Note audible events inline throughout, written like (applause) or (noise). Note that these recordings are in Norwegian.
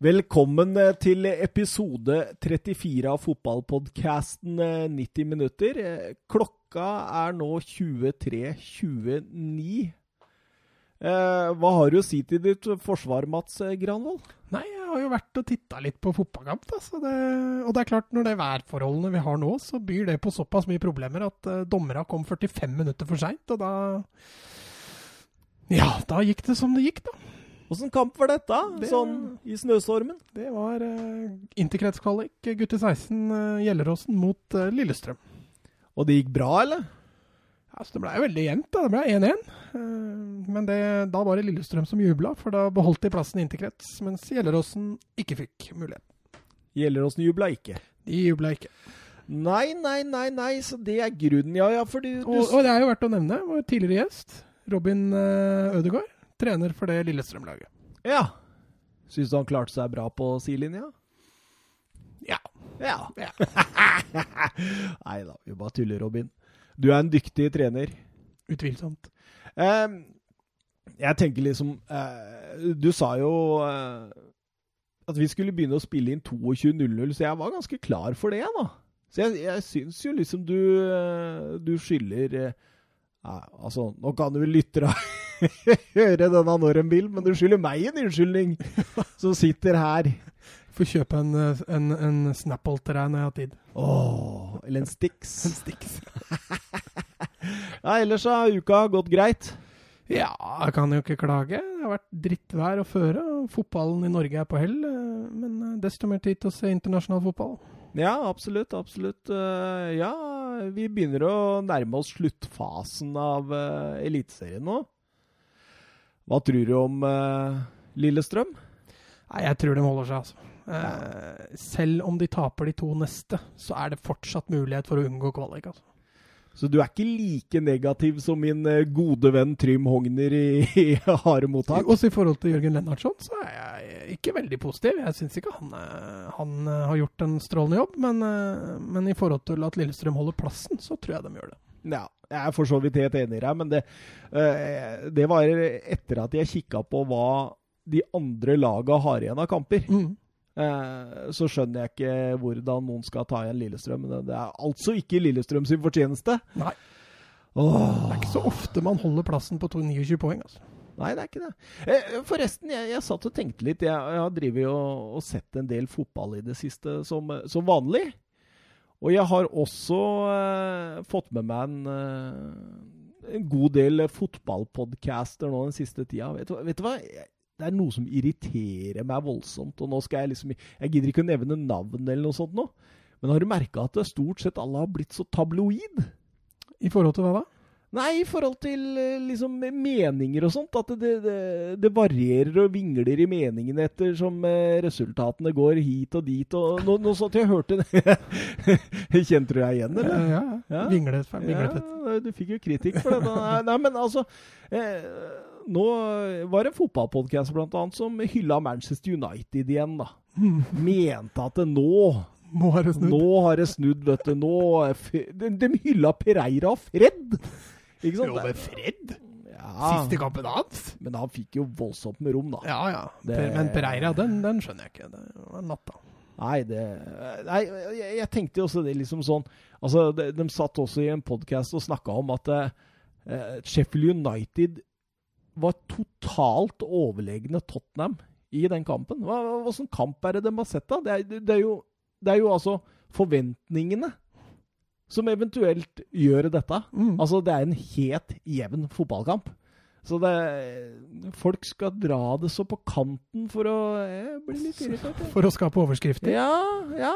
Velkommen eh, til episode 34 av fotballpodkasten 90 minutter. Eh, Klokka er nå 23.29. Eh, hva har du å si til ditt forsvar, Mats Granvold? Nei, jeg har jo vært og titta litt på fotballkamp. Da, det, og det er klart, når det er værforholdene vi har nå, så byr det på såpass mye problemer at uh, dommerne kom 45 minutter for seint. Og da Ja, da gikk det som det gikk, da. Åssen kamp var dette, Det- sånn i snøstormen? Det var uh, interkretskvalik, gutte 16, uh, Gjelleråsen mot uh, Lillestrøm. Og det gikk bra, eller? Altså, det ble veldig jevnt, da. Det ble 1-1. Uh, men det, da var det Lillestrøm som jubla, for da beholdt de plassen i interkrets, mens Gjelleråsen ikke fikk mulighet. Gjelleråsen jubla ikke. De jubla ikke. Nei, nei, nei, nei, så det er grunnen, ja. ja, for du, du Og, og det er jo verdt å nevne vår tidligere gjest, Robin uh, Ødegaard, trener for det Lillestrøm-laget. Ja. Syns du han klarte seg bra på sidelinja? Ja. Ja. Ja. Nei da, vi bare tuller, Robin. Du er en dyktig trener. Utvilsomt. Eh, jeg tenker liksom eh, Du sa jo eh, at vi skulle begynne å spille inn 22.00, så jeg var ganske klar for det, da. Så jeg, jeg syns jo liksom du eh, Du skylder eh, altså, nå kan du vel lytte, lyttere (laughs) (laughs) høre denne når en men du skylder meg en unnskyldning, (laughs) som sitter her. Får kjøpe en, uh, en, en Snapple til deg når jeg har tid. Åh, eller en Stix. (laughs) En Stix. Ja, ellers har uka gått greit. Ja, jeg kan jo ikke klage. Det har vært drittvær å føre, og fotballen i Norge er på hell. uh, Men uh, desto mer tid til å se internasjonal fotball. Ja, absolutt, absolutt. Eh, ja, vi begynner å nærme oss sluttfasen av Eliteserien nå. Hva tror du om uh, Lillestrøm? Nei, jeg tror de holder seg, altså. Uh, selv om de taper de to neste, så er det fortsatt mulighet for å unngå kvalik. altså. Så du er ikke like negativ som min eh, gode venn Trym Hogner i, i harde mottak? Også i forhold til Jørgen Lennartson, så er jeg ikke veldig positiv. Jeg syns ikke han, han har gjort en strålende jobb, men, men i forhold til at Lillestrøm holder plassen, så tror jeg de gjør det. Ja, jeg er for så vidt helt enig i deg, men det, eh, det var etter at jeg kikka på hva de andre laga har igjen av kamper. Mm. Eh, så skjønner jeg ikke hvordan noen skal ta igjen Lillestrøm. Men det- det er altså ikke Lillestrøm sin fortjeneste. Nei. Åh. Det er ikke så ofte man holder plassen på 29 poeng. altså. Nei, det er ikke det. Eh, forresten, jeg, jeg satt og tenkte litt. Jeg, jeg har drevet og, og sett en del fotball i det siste, som, som vanlig. Og jeg har også eh, fått med meg en, eh, en god del fotballpodcaster nå den siste tida. Vet vet du hva? Det er noe som irriterer meg voldsomt. Og nå skal jeg liksom Jeg gidder ikke å nevne navn eller noe sånt nå. Men har du merka at det stort sett alle har blitt så tabloid? I forhold til hva da? Nei, i forhold til eh, liksom meninger og sånt. At det, det, det varierer og vingler i meningene etter som resultatene går hit og dit. Og nå sånn at jeg hørte det. (laughs) Kjente du deg igjen, eller? Ja, ja. Ja. Vinglet, vinglet. Ja, du fikk jo kritikk for det. Nei, nei, men altså eh, Nå var det en fotballpodkast som hylla Manchester United igjen, da. (laughs) Mente at det nå Nå har det snudd. Nå har det snudd, vet du. Nå er de, de hylla Pereira og Fred. Ikke sant? Jo, men Fred? Ja, Siste kampen hans? men han fikk jo voldsomt med rom, da. Ja, ja. Det- men Pereira, den, den skjønner jeg ikke. Det var natta. Nei, det Nei, jeg, jeg tenkte jo også det liksom sånn Altså, de, de satt også i en podkast og snakka om at uh, Sheffield United var totalt overlegne Tottenham i den kampen. Hva, hva, hva slags kamp er det de har sett, da? Det er, det er, jo, det er jo altså forventningene som eventuelt gjør dette. Mm. Altså, det er en helt jevn fotballkamp. Så det Folk skal dra det så på kanten for å eh, bli litt irritert. For å skape overskrifter. Ja, ja.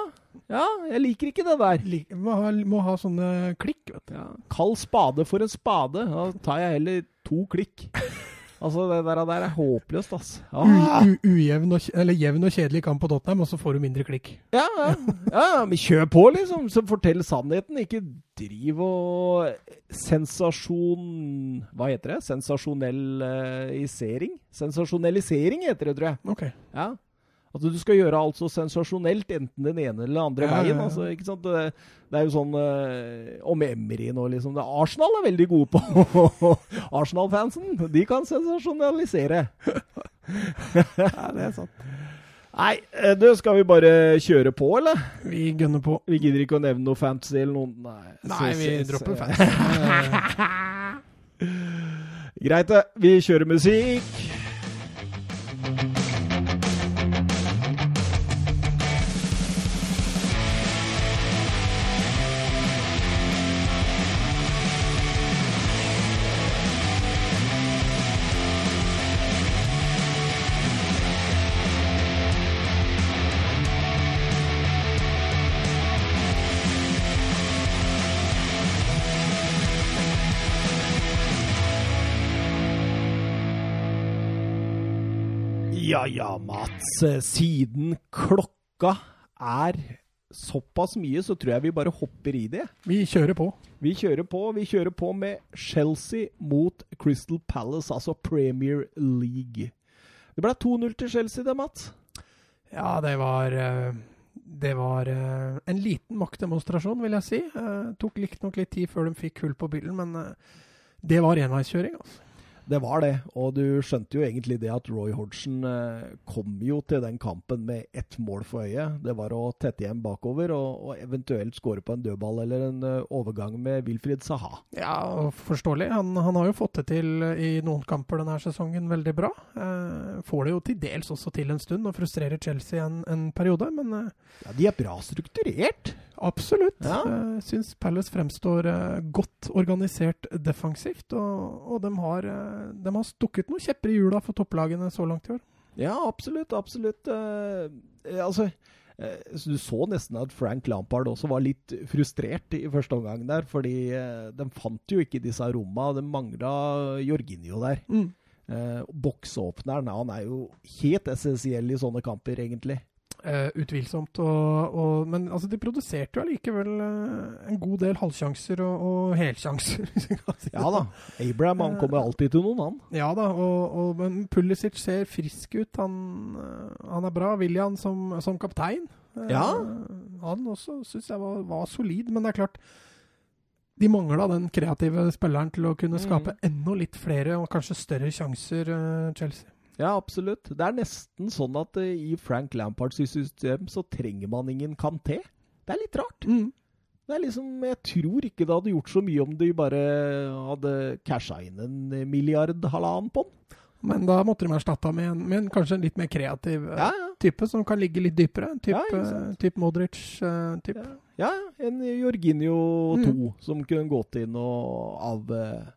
Ja, jeg liker ikke det der. Lik- Må ha, må ha sånne klikk, vet du. Ja. Kall spade for en spade. Da tar jeg heller to klikk. (laughs) Altså, det der, der er håpløst, altså. Ah. ujevn og, eller jevn og kjedelig kamp på Tottenham, og så får du mindre klikk. Ja, ja. ja, men kjør på, liksom. Så fortell sannheten. Ikke driv og Sensasjon... Hva heter det? Sensasjonellisering? Sensasjonalisering heter det, tror jeg. Ok. Ja. At du skal gjøre alt så sensasjonelt, enten den ene eller den andre Ja, veien. Altså, ikke sant? Det, det er jo sånn eh, Om Emry nå, liksom. Det, Arsenal er veldig gode på (laughs) Arsenal-fansen. De kan sensasjonalisere. (laughs) Ja, det er sant. Nei, eh, du, skal vi bare kjøre på, eller? Vi gønner på. Vi gidder ikke å nevne noe fantasy eller noe? Nei, Nei, vi dropper (laughs) fantasy. Greit, det. Vi kjører musikk. Ja Mats. Eh, Siden klokka er såpass mye, så tror jeg vi bare hopper i det. Vi kjører på. Vi kjører på. Vi kjører på med Chelsea mot Crystal Palace, altså Premier League. Det ble 2-0 til Chelsea, det, Mats. Ja, det var eh, Det var eh, en liten maktdemonstrasjon, vil jeg si. Det Tok riktignok litt tid før de fikk hull på byllen, men det var enveiskjøring. altså. Det var det, og du skjønte jo egentlig det at Roy Hodgson eh, kom jo til den kampen med ett mål for øye. Det var å tette igjen bakover og, og eventuelt skåre på en dødball eller en eh, overgang med Wilfried Saha. Ja, forståelig. Han, han har jo fått det til i noen kamper denne sesongen veldig bra. Eh, får det jo til dels også til en stund, og frustrerer Chelsea en, en periode, men eh, Ja, De er bra strukturert. Absolutt. Ja. Uh, syns Palace fremstår eh, godt organisert defensivt, og, og de, har, eh, de har stukket noen kjepper i hjula for topplagene så langt i år. Ja, absolutt. Absolutt. Eh, altså så Du så nesten at Frank Lampard også var litt frustrert i første omgang der, fordi de fant jo ikke disse romma. De mangla Jorginho der. Eh, Boksåpneren han er jo helt essensiell i sånne kamper, egentlig. Eh, utvilsomt. Og, og, men altså, de produserte jo allikevel uh, en god del halvsjanser og, og helsjanser. (laughs) hvis jeg kan si det Ja da. Abraham han kommer alltid til noen, han. Ja da, og, men Pulisic ser frisk ut. Han, han er bra. William som, som kaptein. Eh, Ja. Han også syns jeg var, var solid, men det er klart De mangla den kreative spilleren til å kunne skape enda litt flere og kanskje større sjanser, eh, Chelsea. Ja, absolutt. Det er nesten sånn at uh, i Frank Lampards system så trenger man ingen Kanté. Det er litt rart. Det er liksom, Jeg tror ikke det hadde gjort så mye om de bare hadde casha inn en milliard halvannen på den. Men da måtte de erstatta med, en, med en, kanskje en litt mer kreativ eh, Ja, ja. type, som kan ligge litt dypere. Type, Ja, ikke eh, typ Modric. eh, typ. Ja, en Jorginho Mm. 2 som kunne gått inn og av, uh,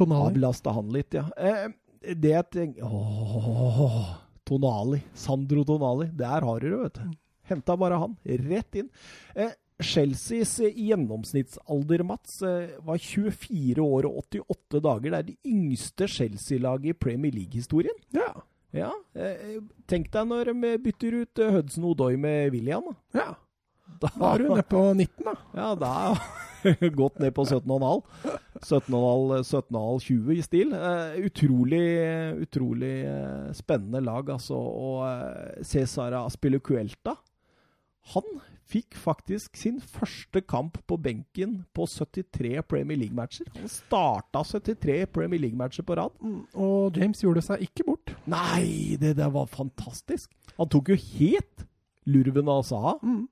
avlasta han litt, ja. Eh, det jeg tenker Åh, Tonali. Sandro Tonali. Der har du det, vet du. Henta bare han. Rett inn. Eh, Chelseas eh, gjennomsnittsalder, Mats, eh, var 24 år og 88 dager. Det er det yngste Chelsea-laget i Premier League-historien. Ja. Ja, eh, Tenk deg når de bytter ut Hudson Odoi med William. da. ja. Da er du nede på 19, da. Ja, da gått (laughs) ned på 17,5. 17,5, 17,5-20 i stil. Uh, utrolig, utrolig uh, spennende lag, altså. Og uh, Cesara Aspilicuelta, han fikk faktisk sin første kamp på benken på 73 Premier League-matcher. Han starta 73 Premier League-matcher på rad. Mm, Og James gjorde seg ikke bort. Nei, det der var fantastisk! Han tok jo helt lurven av Saha. Mm.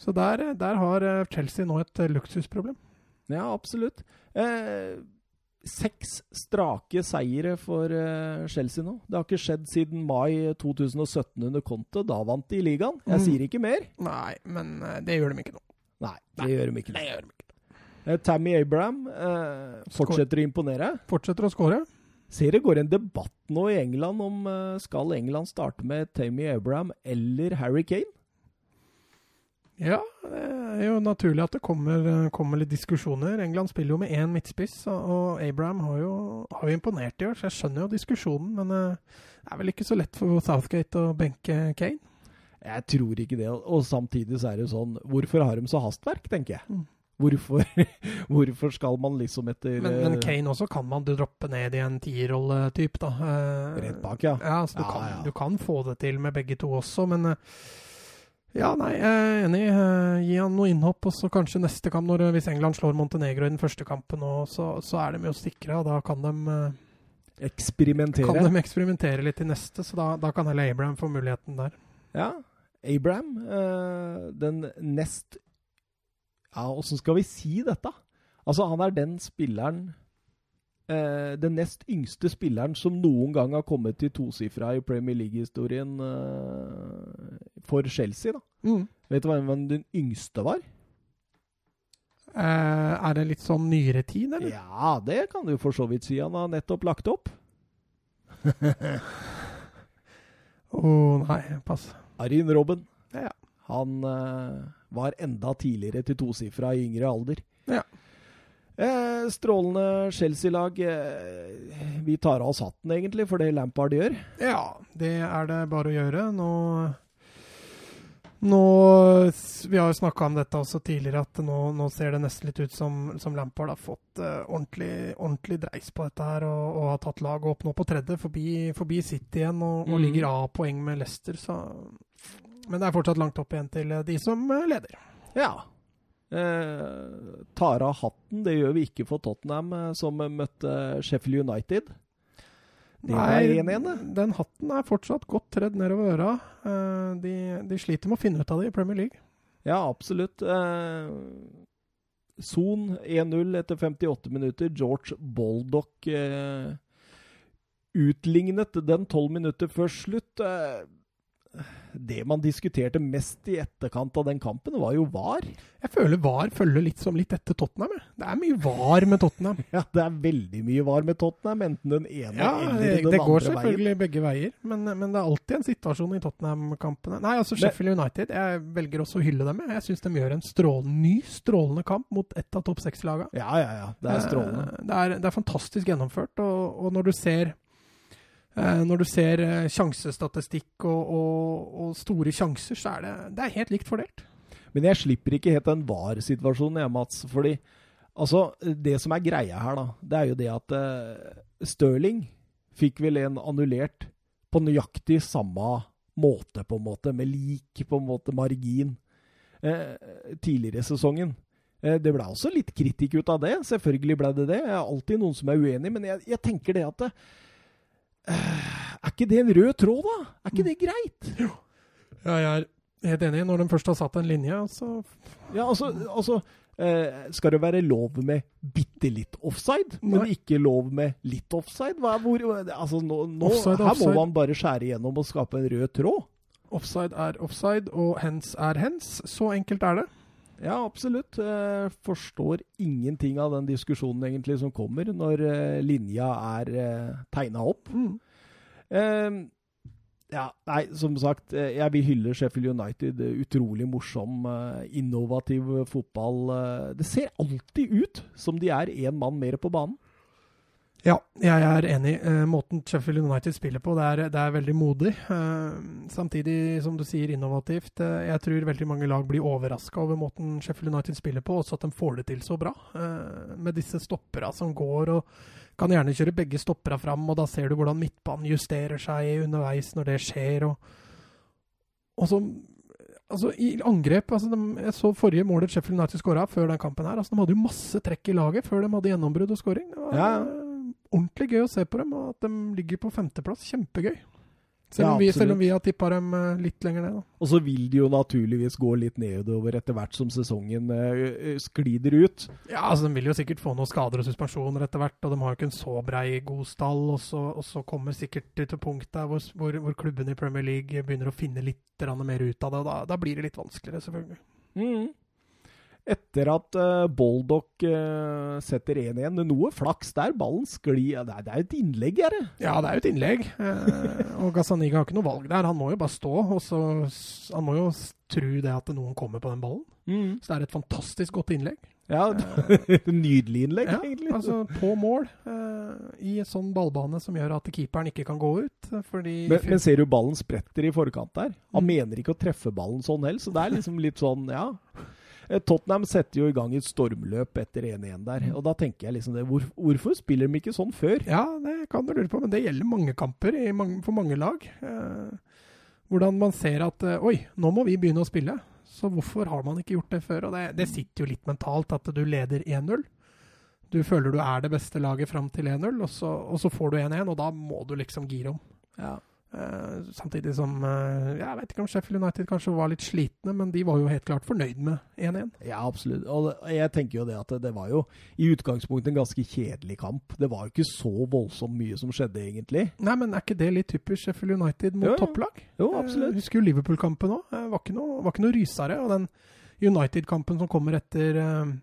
Så der, der har eh, Chelsea nå et eh, luksusproblem. Ja, absolutt. Eh, seks strake seire for eh, Chelsea nå. Det har ikke skjedd siden mai 2017 under Conte. Da vant de ligaen. Jeg Mm. sier ikke mer. Nei, men eh, det gjør de ikke nå. Nei, det gjør de ikke. Det gjør de ikke. Eh, Tammy Abraham eh, fortsetter å imponere. Fortsetter å skåre. Ser det går en debatt nå i England om eh, skal England starte med Tammy Abraham eller Harry Kane. Ja, det er jo naturlig at det kommer, kommer litt diskusjoner. England spiller jo med én midtspiss, og- Abraham har jo, har jo imponert i år, så jeg skjønner jo diskusjonen. Men eh, det er vel ikke så lett for Southgate å benke Kane. Jeg tror ikke det. Og samtidig så er det jo sånn Hvorfor har de så hastverk, tenker jeg. Mm. Hvorfor, (laughs) hvorfor skal man liksom etter Men, men eh, Kane også kan man droppe ned i en tierrolle-type, da. Eh, Rett bak, ja. Ja, så du, Ja, kan, ja. du kan få det til med begge to også, men ja, nei, jeg er enig. Eh, Gi han noe innhopp, og så kanskje neste kamp, når, eh, hvis England slår Montenegro i den første kampen, så, så er de jo sikra. Da kan de eh, Eksperimentere. Kan de eksperimentere litt i neste, så da, da kan heller Abraham få muligheten der. Ja. Abraham, den nest Ja, åssen skal vi si dette? Altså, han er den spilleren eh, Den nest yngste spilleren som noen gang har kommet til tosifra i Premier League-historien eh, for Chelsea, da. Mm. Vet du hvem den yngste var? Eh, er det litt sånn nyere tid, eller? Ja, det kan du for så vidt si. Han har nettopp lagt opp. (laughs) Å oh, nei, pass. Arin Robben. Ja. Han eh, var enda tidligere til tosifra i yngre alder. Ja. Eh, strålende Chelsea-lag. Eh, vi tar av oss hatten, egentlig, for det Lampard gjør. Ja, det er det bare å gjøre. Nå nå, Vi har jo snakka om dette også tidligere, at nå, nå, ser det nesten litt ut som, som Lampard har fått uh, ordentlig, ordentlig, dreis på dette her og, og har tatt laget opp nå på tredje, forbi, forbi City igjen, og, og mm. ligger av poeng med Leicester. Så. Men det er fortsatt langt opp igjen til de som eh, leder. Ja. Eh, tar av hatten, det gjør vi ikke for Tottenham, som møtte Sheffield United. Det Nei, 1 -1, den hatten er fortsatt godt tredd nedover øra. Eh, de, de, sliter med å finne ut av det i Premier League. Ja, absolutt. Eh, Son 1-0 etter 58 minutter. George Boldock uh, utlignet den 12 minutter før slutt. Uh, det man diskuterte mest i etterkant av den kampen, var jo VAR. Jeg føler VAR følger litt som litt etter Tottenham. Det er mye VAR med Tottenham. (laughs) ja, det er veldig mye VAR med Tottenham, enten den ene ja, eller den andre veien. Det går selvfølgelig begge veier, men, men, det er alltid en situasjon i Tottenham-kampene. Nei, altså Sheffield United, jeg velger også å hylle dem. Jeg syns de gjør en strålende, ny strålende kamp mot ett av topp seks-lagene. Ja, ja, ja. Det er strålende. Eh, det er, det er fantastisk gjennomført, og, og når du ser når du ser eh, sjansestatistikk og, og, og, store sjanser, så er det, det er helt likt fordelt. Men jeg slipper ikke helt den VAR-situasjonen, jeg, Mats. Fordi altså, det som er greia her, da, det er jo det at uh, Stirling fikk vel en annullert på nøyaktig samme måte, på en måte, med lik på en måte margin uh, tidligere i sesongen. Uh, det ble også litt kritikk ut av det. Selvfølgelig ble det det. Jeg er alltid noen som er uenig, men jeg, jeg tenker det at det, er ikke det en rød tråd, da? Er ikke det greit? Jo. Ja, jeg er helt enig. Når de først har satt en linje, så Ja, altså, altså eh, Skal det være lov med bitte litt offside, men Nei. ikke lov med litt offside? Hvor, altså, nå, nå, offside, her offside. må man bare skjære igjennom og skape en rød tråd. Offside er offside, og hens er hens. Så enkelt er det. Ja, absolutt. Jeg eh, forstår ingenting av den diskusjonen egentlig som kommer når uh, linja er uh, tegna opp. Mm. Uh, ja, nei, som sagt, jeg vil hylle Sheffield United. Utrolig morsom, innovativ fotball. Det ser alltid ut som de er én mann mer på banen. Ja, jeg er enig. Uh, måten Sheffield United spiller på, det er, det er veldig modig. Uh, samtidig, som du sier, innovativt. Uh, jeg tror veldig mange lag blir overraska over måten Sheffield United spiller på, også at de får det til så bra. med disse stoppera som går, og kan gjerne kjøre begge stoppera fram, og da ser du hvordan midtbanen justerer seg underveis når det skjer. og, og så altså, I angrep altså, de, Jeg så forrige målet Sheffield United skåra før den kampen. her, altså, De hadde jo masse trekk i laget før de hadde gjennombrudd og skåring. Ja, ja ordentlig gøy å se på dem, og at de ligger på femteplass. Kjempegøy. Selv, ja, om vi, selv, om vi, har tippa dem uh, litt lenger ned. Da. Og så vil de jo naturligvis gå litt nedover etter hvert som sesongen uh, sklider ut. Ja, altså De vil jo sikkert få noen skader og suspensjoner etter hvert, og de har jo ikke en så brei god stall. Og så, og så kommer sikkert til punkt der hvor, hvor, hvor klubbene i Premier League begynner å finne litt mer ut av det, og da, da blir det litt vanskeligere, selvfølgelig. Mm etter at uh, Boldock uh, setter 1-1. Noe flaks der. Ballen sklir Det er, det jo et innlegg, er det? Ja, det er jo et innlegg. Uh, og Gazaniga har ikke noe valg der. Han må jo bare stå. Og så, han må jo tro det at noen kommer på den ballen. Mm. Så det er et fantastisk godt innlegg. Ja, (laughs) Nydelig innlegg, ja, egentlig. Altså på mål, i en sånn ballbane som gjør at keeperen ikke kan gå ut. Fordi men, men ser du ballen spretter i forkant der? Han mm. mener ikke å treffe ballen sånn heller, så det er (laughs) liksom litt sånn, ja. Eh, Tottenham setter jo i gang et stormløp etter 1-1 der. Og da tenker jeg liksom det, hvor, Hvorfor spiller de ikke sånn før? Ja, det kan du lure på, men det gjelder mange kamper mange, for mange lag. Eh, hvordan man ser at eh, Oi, nå må vi begynne å spille. Så hvorfor har man ikke gjort det før? Og det, det sitter jo litt mentalt at du leder 1-0. Du føler du er det beste laget fram til 1-0, og, og så får du 1-1, og da må du liksom gire om. Ja. Eh, samtidig som uh, Jeg vet ikke om Sheffield United kanskje var litt slitne, men de var jo helt klart fornøyd med 1-1. Ja, absolutt. Og jeg tenker jo det at det, var jo i utgangspunktet en ganske kjedelig kamp. Det var jo ikke så voldsomt mye som skjedde, egentlig. Nei, men er ikke det litt typisk Sheffield United mot Jo, topplag? Jo, Jeg absolutt. husker jo Liverpool-kampen òg. Var ikke noe, var ikke noe rysere. Og den United-kampen som kommer etter eh,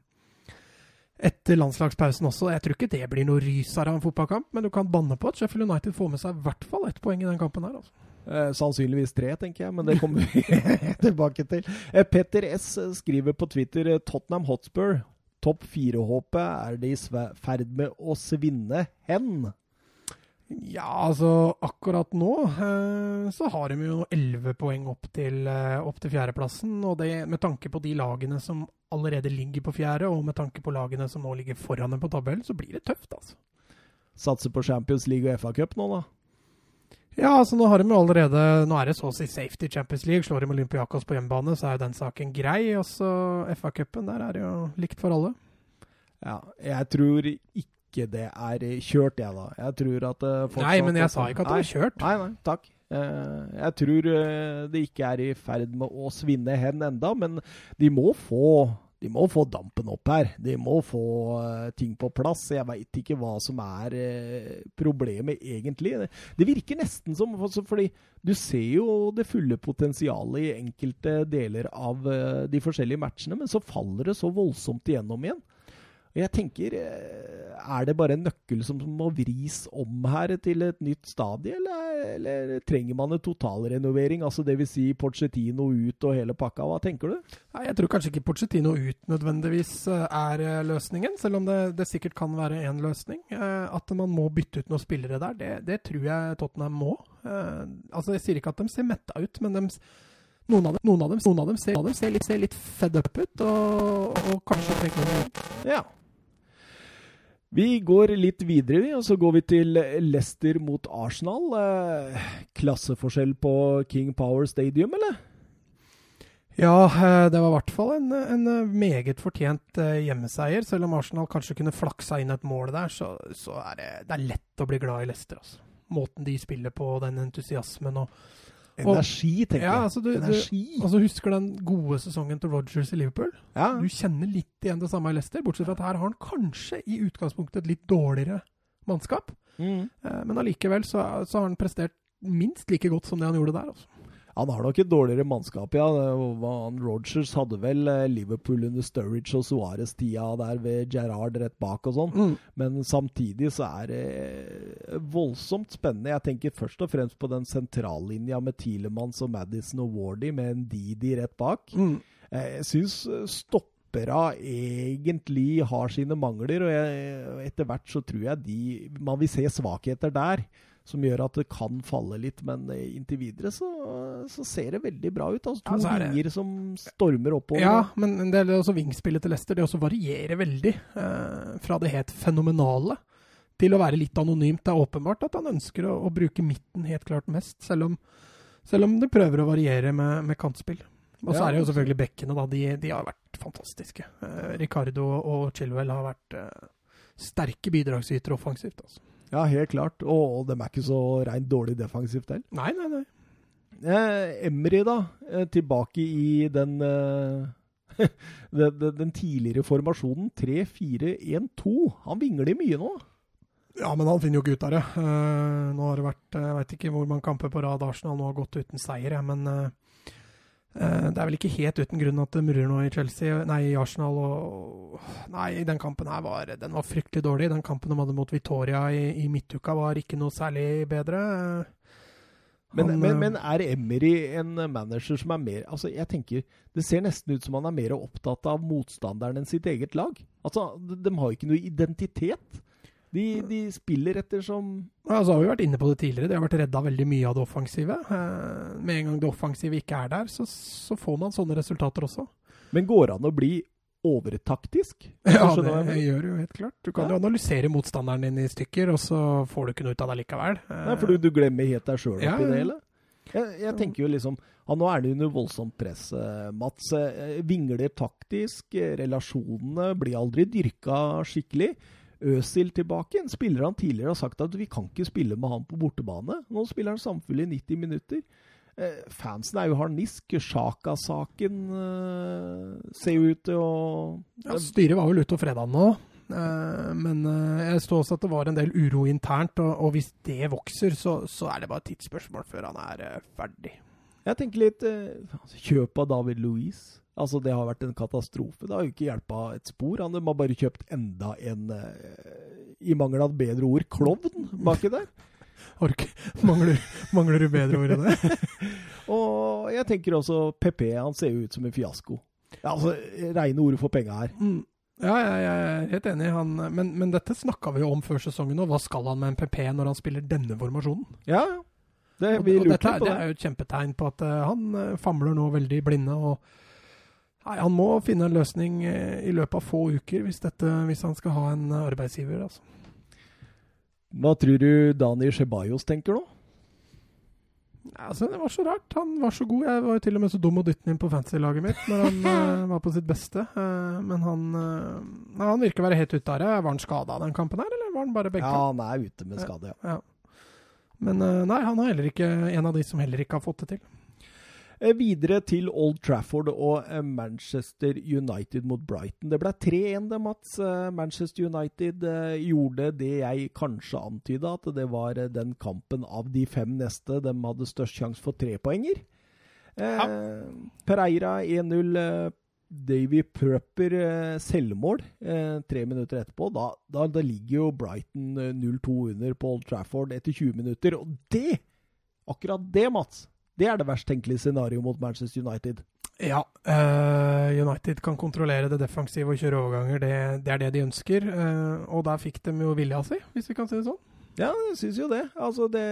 etter landslagspausen også. Jeg tror ikke det blir noe rysere av en fotballkamp, men du kan banne på at Sheffield United får med seg i hvert fall ett poeng i den kampen her. Altså. Eh, sannsynligvis tre, tenker jeg, men det kommer vi (laughs) tilbake til. Eh, Petter S skriver på Twitter eh, Tottenham Hotspur. Topp fire-håpet er det i ferd med å svinne hen. Ja, altså akkurat nå eh, så har de jo elleve poeng opp til, eh, opp til fjerdeplassen. Og det med tanke på de lagene som allerede ligger på fjerde, og med tanke på lagene som nå ligger foran dem på tabellen, så blir det tøft, altså. Satser på Champions League og FA Cup nå, da. Ja, altså nå har de jo allerede Nå er det så å si safety Champions League. Slår de Olympiakos på hjemmebane, så er jo den saken grei. Og så FA-cupen, der er det jo likt for alle. Ja, jeg tror ikke det er kjørt, jeg, da. Jeg tror at fortsatt Nei, men jeg sa ikke at det var kjørt. Nei, nei, takk. Eh, Jeg tror eh, det ikke er i ferd med å svinne hen enda, men de må få de må få dampen opp her. De må få uh, ting på plass. Jeg veit ikke hva som er uh, problemet, egentlig. Det, det virker nesten som altså, Fordi du ser jo det fulle potensialet i enkelte deler av uh, de forskjellige matchene, men så faller det så voldsomt igjennom igjen. Jeg tenker, eh, Er det bare en nøkkel som må vris om her til et nytt stadie, eller, eller trenger man en totalrenovering? Altså Dvs. Si Porcetino ut og hele pakka. Hva tenker du? Nei, Jeg tror kanskje ikke Pochettino ut nødvendigvis eh, er eh, løsningen, selv om det, det sikkert kan være én løsning. At man må bytte ut noen spillere der, det, det tror jeg Tottenham må. Altså, Jeg sier ikke at de ser metta ut, men de, noen, av dem, noen, av dem, noen av dem, ser, ser, litt, ser litt fed up ut, og, og kanskje trenger noen Ja. Vi går litt videre, vi, og så går vi til Leicester mot Arsenal. Eh, klasseforskjell på King Power Stadium, eller? Ja, eh, det var i hvert fall en, en meget fortjent eh, hjemmeseier. Selv om Arsenal kanskje kunne flaksa inn et mål der, så, så er det, det er lett å bli glad i Leicester. Altså. Måten de spiller på, den entusiasmen og Energi, tenker Ja, jeg. altså du, du altså Husker den gode sesongen til Rogers i Liverpool? Ja. Du kjenner litt igjen det samme i Leicester, bortsett fra at her har han kanskje i utgangspunktet et litt dårligere mannskap. Mm. Eh, Men allikevel så, så har han prestert minst like godt som det han gjorde der. Altså. Han har nok et dårligere mannskap, ja. Han Rogers hadde vel eh, Liverpool under Sturridge og Suárez-tida der ved Gerrard rett bak og sånn. Men samtidig så er det eh, voldsomt spennende. Jeg tenker først og fremst på den sentrallinja med Tielemanns og Madison og Wardy med en Didi rett bak. Mm. Eh, Jeg syns stoppera egentlig har sine mangler, og jeg, etter hvert så tror jeg de Man vil se svakheter der som gjør at det kan falle litt, men eh, inntil videre så, så ser det veldig bra ut. Altså, to Ja, er vinger som stormer oppover. Ja, men det er også vingspillet til Leicester. Det også varierer veldig. Eh, fra det helt fenomenale til å være litt anonymt. Det er åpenbart at han ønsker å, å bruke midten helt klart mest, selv om, selv om det prøver å variere med, med kantspill. Og så Ja, er det jo altså. selvfølgelig bekkene, da. De, de har vært fantastiske. Eh, Ricardo og Chilwell har vært eh, sterke bidragsytere offensivt. Altså. Ja, helt klart. Og, og de er ikke så reint dårlig defensivt heller. Nei, nei, nei. Eh, Emry, da. Eh, tilbake i den eh, (laughs) den, den, den tidligere formasjonen 3-4-1-2. Han vingler mye nå. Ja, men han finner jo ikke ut av det. Eh, nå har det vært Jeg veit ikke hvor mange kamper på rad Arsenal nå har gått uten seier, jeg, men eh, det er vel ikke helt uten grunn at det murrer nå i Chelsea, nei, i Arsenal. Og, nei, den kampen her var, den var fryktelig dårlig. Den kampen de hadde mot Victoria i, i midtuka, var ikke noe særlig bedre. Men, Han, men, eh, men er Emery en manager som er mer Altså, jeg tenker Det ser nesten ut som han er mer opptatt av motstanderen enn sitt eget lag. Altså, de, de har ikke noe identitet. De, de spiller etter som Ja, så har vi vært inne på det tidligere. De har vært redda veldig mye av det offensive. Eh, med en gang det offensive ikke er der, så, så får man sånne resultater også. Men går det an å bli overtaktisk? (laughs) Ja, det jeg det gjør du jo helt klart. Du kan Ja. jo analysere motstanderen din i stykker, og så får du ikke noe ut av det likevel. Nei, for du, du glemmer helt deg sjøl oppi ja. det hele. Jeg, jeg tenker jo liksom ja, Nå er det under voldsomt press, eh, Mats. Eh, vingler taktisk. Relasjonene blir aldri dyrka skikkelig. Øsil tilbake. En spiller han tidligere har sagt at vi kan ikke spille med han på bortebane. Nå spiller han samfunnet i 90 minutter. Eh, fansen er jo harnisk. Sjaka-saken eh, ser jo ut til å ja, Styret var vel ute på fredag nå. Eh, men eh, jeg så også at det var en del uro internt, og, og hvis det vokser, så, så, er det bare et tidsspørsmål før han er eh, ferdig. Jeg tenker litt eh, Kjøp av David Louise. Altså, det har vært en katastrofe. Det har jo ikke hjelpa et spor. Han har bare kjøpt enda en, eh, i mangel av bedre ord, klovn baki der. Ork, mangler, mangler, du bedre ord enn det? (laughs) og jeg tenker også PP. Han ser jo ut som en fiasko. Ja, altså, Reine ordet for penga her. Mm. Ja, jeg, jeg er helt enig. Han, men, men, dette snakka vi jo om før sesongen. Og hva skal han med en PP når han spiller denne formasjonen? Ja, det, og, og dette, det er jo et kjempetegn på at uh, han uh, famler nå veldig blinde. og Nei, Han må finne en løsning eh, i løpet av få uker hvis, dette, hvis han skal ha en arbeidsgiver. altså. Hva tror du Dani Ceballos tenker nå? Altså, det var så rart. Han var så god. Jeg var jo til og med så dum å dytte inn på fantasy-laget mitt når han uh, (laughs) var på sitt beste. Uh, men han, uh, han virker å være helt ute av det. Var han skada den kampen her, eller var han bare begge? Ja, han er ute med skade, ja. ja. Men nei, han er heller ikke en av de som heller ikke har fått det til. Eh, videre til Old Trafford og eh, Manchester United mot Brighton. Det ble 3-1, det, Mats. Eh, Manchester United gjorde det jeg kanskje antyda, at det var den kampen av de fem neste de hadde størst sjanse for trepoenger. Ja. Pereira 1-0. Davy Prupper selvmål tre minutter etterpå. Da, da, da ligger jo Brighton 0-2 under på Old Trafford etter 20 minutter. Og det, akkurat det, Mats, det er det verst tenkelige scenarioet mot Manchester United. Ja. Uh, United kan kontrollere det defensive og kjøre overganger. Det, det er det de ønsker. Uh, og der fikk de jo vilja si, hvis vi kan si det sånn. Ja, jeg syns jo det. Altså det.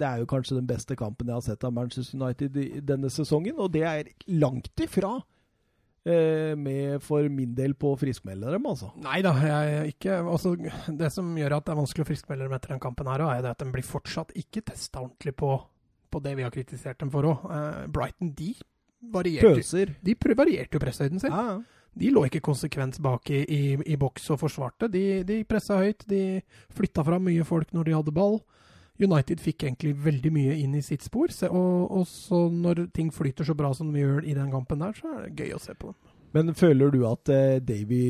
det. er jo kanskje den beste kampen jeg har sett av Manchester United i denne sesongen, og det er langt ifra uh, med for min del på å friskmelde dem, altså. Nei da, jeg ikke altså, Det som gjør at det er vanskelig å friskmelde dem etter den kampen, her, er at de blir fortsatt ikke testa ordentlig på på det vi har kritisert dem for òg. Eh, Brighton de varierte, Pøser. de varierte jo presshøyden sin. Ja, De lå ikke konsekvent bak i, i, i boks og forsvarte. De, de pressa høyt, de flytta fram mye folk når de hadde ball. United fikk egentlig veldig mye inn i sitt spor. Og, og så når ting flyter så bra som vi gjør i den kampen der, så er det gøy å se på dem. Men føler du at uh, Davy,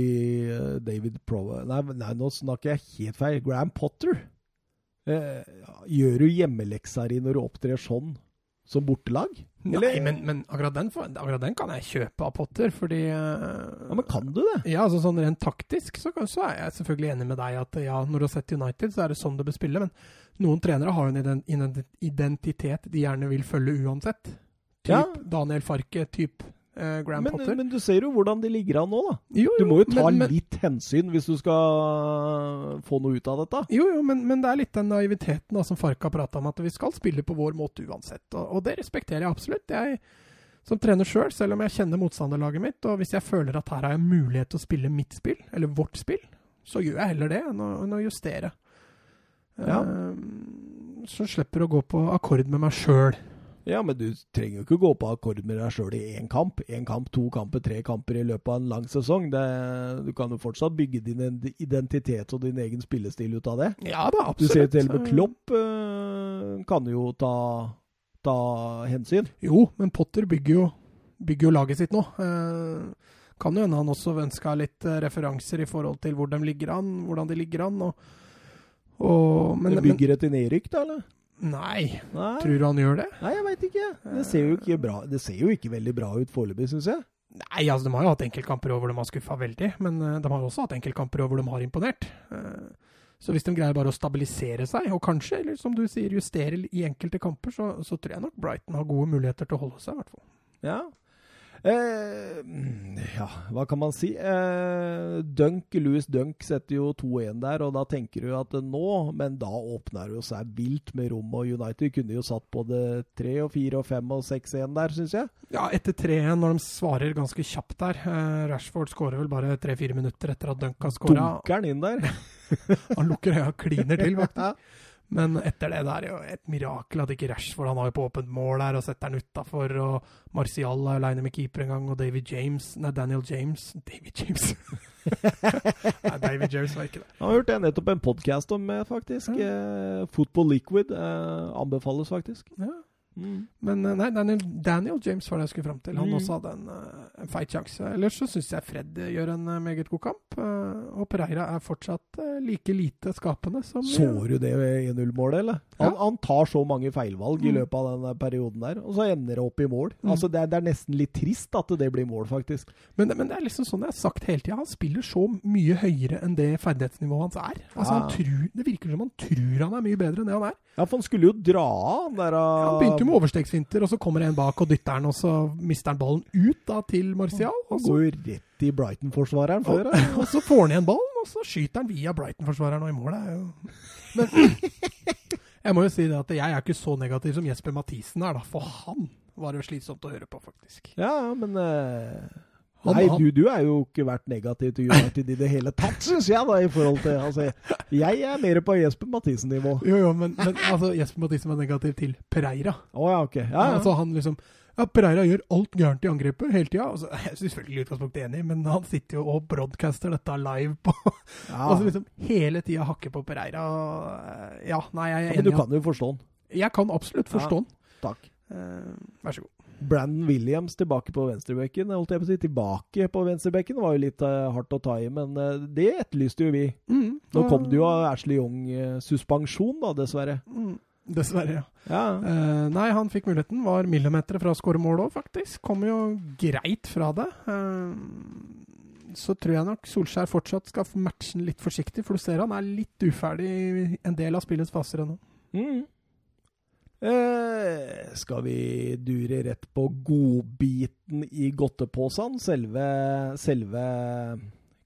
uh, David Pro... Nei, nei, nå snakker jeg helt feil. Graham Potter Eh, gjør du hjemmeleksa di når du opptrer sånn som bortelag? Eller? Nei, men, men akkurat, den, akkurat, den, kan jeg kjøpe av Potter, fordi Ja, Men kan du det? Ja, altså sånn Rent taktisk så, så, er jeg selvfølgelig enig med deg at ja, når du har sett United, så er det sånn du bør spille. Men noen trenere har jo en identitet de gjerne vil følge uansett. Typ ja. Daniel Farke, type eh, Grand men, Potter. Men du ser jo hvordan de ligger an nå, da. Jo, jo, du må jo ta men, litt hensyn hvis du skal få noe ut av dette. Jo, jo, men, men det er litt den naiviteten da, som Farka prata om, at vi skal spille på vår måte uansett. Og, og det respekterer jeg absolutt. Jeg som trener sjøl, selv, selv om jeg kjenner motstanderlaget mitt, og hvis jeg føler at her har jeg mulighet til å spille mitt spill, eller vårt spill, så gjør jeg heller det enn å, enn å justere. Ja. Uh, så slipper å gå på akkord med meg sjøl. Ja, men du trenger jo ikke gå på akkord med deg sjøl i én kamp. Én kamp, to kamper, tre kamper i løpet av en lang sesong. Det, du kan jo fortsatt bygge din identitet og din egen spillestil ut av det. Ja da, absolutt. Du ser til og med Klopp øh, kan jo ta, ta, hensyn. Jo, men Potter bygger jo, bygger jo laget sitt nå. Uh, kan jo hende han også ønska litt uh, referanser i forhold til hvor de ligger an, hvordan de ligger an. og og, men, bygger et nedrykk, da, eller? Nei. Nei. Tror du han gjør det? Nei, jeg veit ikke. Det ser ikke, bra. Det ser jo ikke veldig bra ut foreløpig, syns jeg. Nei, altså de har jo hatt enkeltkamper hvor de har skuffa veldig, men uh, de har også hatt enkeltkamper hvor de har imponert. Uh, så hvis de greier bare å stabilisere seg, og kanskje, eller som du sier, justere i enkelte kamper, så, så tror jeg nok Brighton har gode muligheter til å holde seg, i hvert fall. Ja, Eh, ja, hva kan man si? Eh, Dunk, Louis Dunk setter jo 2-1 der, og da tenker du at nå Men da åpner det jo seg vilt med rom, og United kunne jo satt både 3 og 4 og 5 og 6-1 der, syns jeg. Ja, etter 3-1, når de svarer ganske kjapt der. Eh, Rashford skårer vel bare 3-4 minutter etter at Dunk har skåra. Dunker han inn der? (laughs) han lukker øya og kliner til, faktisk. (laughs) Men etter det, det er jo et mirakel at ikke Rashford Han har jo på åpent mål der og setter den utafor. Og Martial er aleine med keeper en gang, og David James Nei, Daniel James David James. (laughs) nei, David James var ikke det. Jeg har hørt det nettopp en podkast om, faktisk. faktisk. Eh, Football Liquid eh, anbefales faktisk. Ja. Mm. Men eh, nei, Daniel, Daniel James var det jeg skulle fram til. Han Mm. også hadde en, eh, en feit sjanse. Ellers så syns jeg Fred eh, gjør en meget god kamp. Og Pereira er fortsatt like lite skapende som Så du det 1-0-målet, eller? Han, Ja. han tar så mange feilvalg i Mm. løpet av den perioden der, og så ender det opp i mål. Mm. Altså, det er, det er nesten litt trist at det blir mål, faktisk. Men, men det er liksom sånn jeg har sagt hele tida. Han spiller så mye høyere enn det ferdighetsnivået hans er. Altså Ja. han tror, Det virker som han tror han er mye bedre enn det han er. Ja, for han skulle jo dra av der Han begynte jo med overstegsfinter, og så kommer en bak og dytter den, og så mister han ballen ut da til Martial. Og så, går rett i Brighton-forsvareren før. Og, (laughs) og så får han igjen ballen, og så skyter han via Brighton-forsvareren og i mål. Men (laughs) jeg må jo si det at jeg er ikke så negativ som Jesper Mathisen er, da. For han var det jo slitsomt å høre på, faktisk. Ja, men Han- Nei, du, du er jo ikke vært negativ til United i det hele tatt, syns jeg, da, i forhold til Altså, jeg er mer på Jesper Mathisen-nivå. Jo, jo, men, men altså, Jesper Mathisen var negativ til Pereira. Oh, ja, ok. Ja, ja. Altså, han liksom ja, Pereira gjør alt gærent i angrepet hele tida. Altså, jeg er selvfølgelig i utgangspunktet enig, men han sitter jo og broadcaster dette live på ja. Altså liksom hele tida hakker på Pereira. Ja, nei, jeg er Ja, enig. men du kan jo forstå han. Jeg kan absolutt forstå Ja. han. Takk. Uh, vær så god. Brandon Williams tilbake på venstrebekken. Holdt jeg på å si tilbake på venstrebekken var jo litt uh, hardt å ta i, men uh, det etterlyste jo vi. Mm, Nå kom det jo av Ashley Young-suspensjon, da, dessverre. Mm, dessverre, ja. Ja. Uh, nei, han fikk muligheten. Var millimeter fra å skåre mål òg, faktisk. Kom jo greit fra det. Eh, så tror jeg nok Solskjær fortsatt skal matche matchen litt forsiktig, for du ser han er litt uferdig i en del av spillets faser ennå. Mm. Eh, skal vi dure rett på godbiten i godteposen? Selve, selve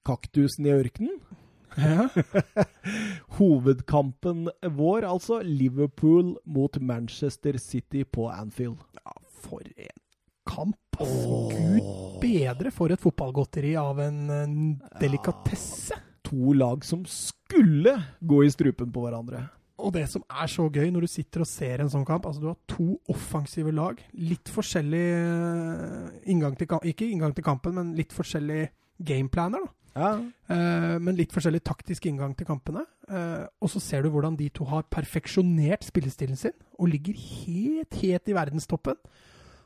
kaktusen i ørkenen? Ja. (laughs) Hovedkampen vår, altså. Liverpool mot Manchester City på Anfield. for en kamp! Oh. Gud bedre for et fotballgodteri av en, en delikatesse. To lag som skulle gå i strupen på hverandre. Og det som er så gøy når du sitter og ser en sånn kamp altså Du har to offensive lag. Litt forskjellig eh, inngang til kampen Ikke inngang til kampen, men litt forskjellig gameplaner. da. Ja. Eh, men litt forskjellig taktisk inngang til kampene. Eh, og så ser du hvordan de to har perfeksjonert spillestilen sin og ligger helt, helt i verdenstoppen.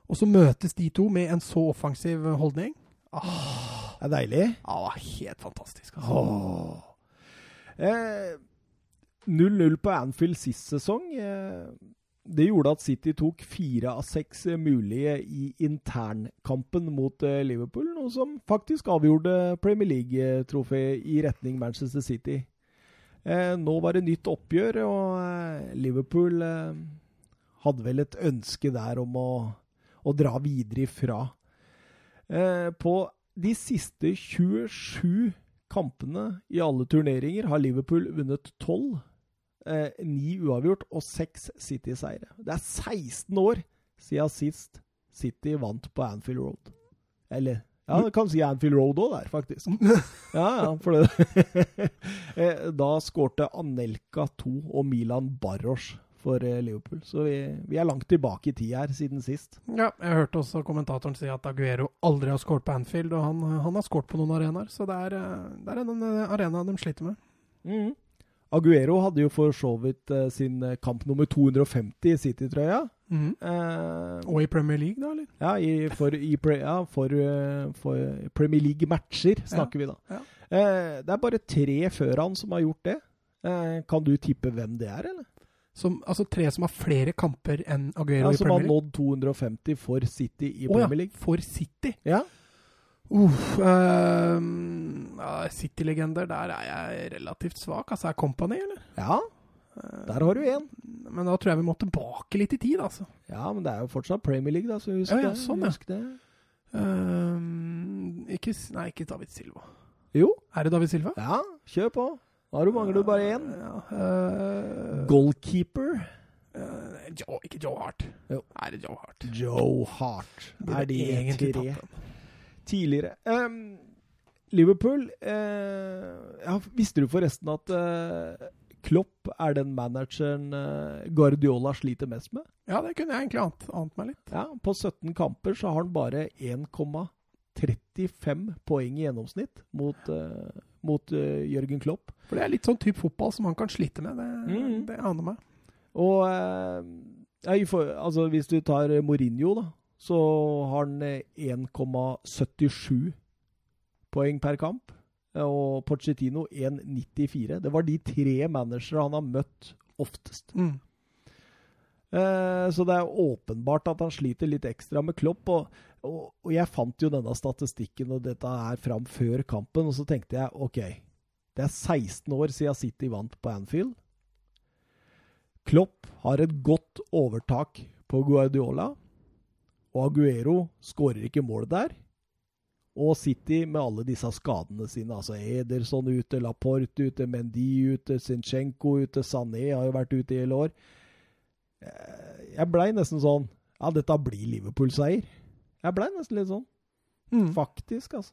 Og så møtes de to med en så offensiv holdning. Ah, Det er deilig. ja, ah, helt fantastisk. Altså. Åh. Eh, 0-0 på Anfield sist sesong. Eh, det gjorde at City tok fire av seks mulige i internkampen mot eh, Liverpool, noe som faktisk avgjorde Premier League-trofeet i retning Manchester City. Eh, nå var det nytt oppgjør, og Liverpool hadde vel et ønske der om å, å dra videre ifra. På de siste 27 kampene i alle turneringer har Liverpool vunnet 12. Eh, 9 uavgjort og 6 City-seire. Det er 16 år siden sist City vant på Anfield Road. Eller Ja, du kan si Anfield Road òg der, faktisk. (laughs) Ja, ja, for det (laughs) eh, Da skårte Anelka 2 og Milan Barros for eh, Liverpool. Så vi, vi er langt tilbake i tid her siden sist. Ja, jeg hørte også kommentatoren si at Aguero aldri har skåret på Anfield, og han, han har skåret på noen arenaer. Så det er, det er en arena de sliter med. Mhm. Aguero hadde jo for så vidt eh, sin eh, kamp nummer 250 i City-trøya. Eh, Og i Premier League, da, eller? ja, i, for, i, pre- ja, for, eh, for Premier League-matcher snakker vi da. ja. Eh, det er bare tre før han som har gjort det. Kan du tippe hvem det er, eller? Som, altså tre som har flere kamper enn Aguero Ja, i som har nådd 250 for City i ja, Premier League. for City. Ja. Uff, uh, uh, City-legender, der er jeg relativt svak. Altså, er Company, eller? ja, der har du én. Men da tror jeg vi må tilbake litt i tid, altså. Ja, men det er jo fortsatt Premier League, da, så husk Ja, ja, det. husk ja. det. Uh, ikke, nei, ikke David Silva. Jo, Er det David Silva? ja, kjør på. Da mangler du bare én. Ja, Goalkeeper. Joe, ikke Joe Hart. Jo. Er det Joe Hart? Joe Hart Burde er de egentlig tre tatt den. Tidligere. Um, Liverpool uh, ja, Visste du forresten at uh, Klopp er den manageren eh, Guardiola sliter mest med. Ja, det kunne jeg egentlig ant, ant meg litt. Ja, På 17 kamper så har han bare 1,35 poeng i gjennomsnitt mot, uh, mot uh, Jørgen Klopp. For det er litt sånn type fotball som han kan slite med. Det, Mm. det aner meg. Og uh, ja, for, altså, hvis du tar Mourinho, da, så har han 1,77 poeng per kamp. Og Pochettino 1,94. Det var de tre managere han har møtt oftest. Mm. Eh, så det er åpenbart at han sliter litt ekstra med Klopp. Og, og, og jeg fant jo denne statistikken og dette er fram før kampen, og så tenkte jeg OK, det er 16 år siden City vant på Anfield. Klopp har et godt overtak på Guardiola, og Aguero skårer ikke mål der. Og City med alle disse skadene sine. altså Ederson ute, Laporte ute, Mendy ute, Zinchenko ute, Sané har jo vært ute i hele år. Eh, Jeg blei nesten sånn Ja, dette blir Liverpool-seier. Jeg blei nesten litt sånn. Mm. Faktisk, altså.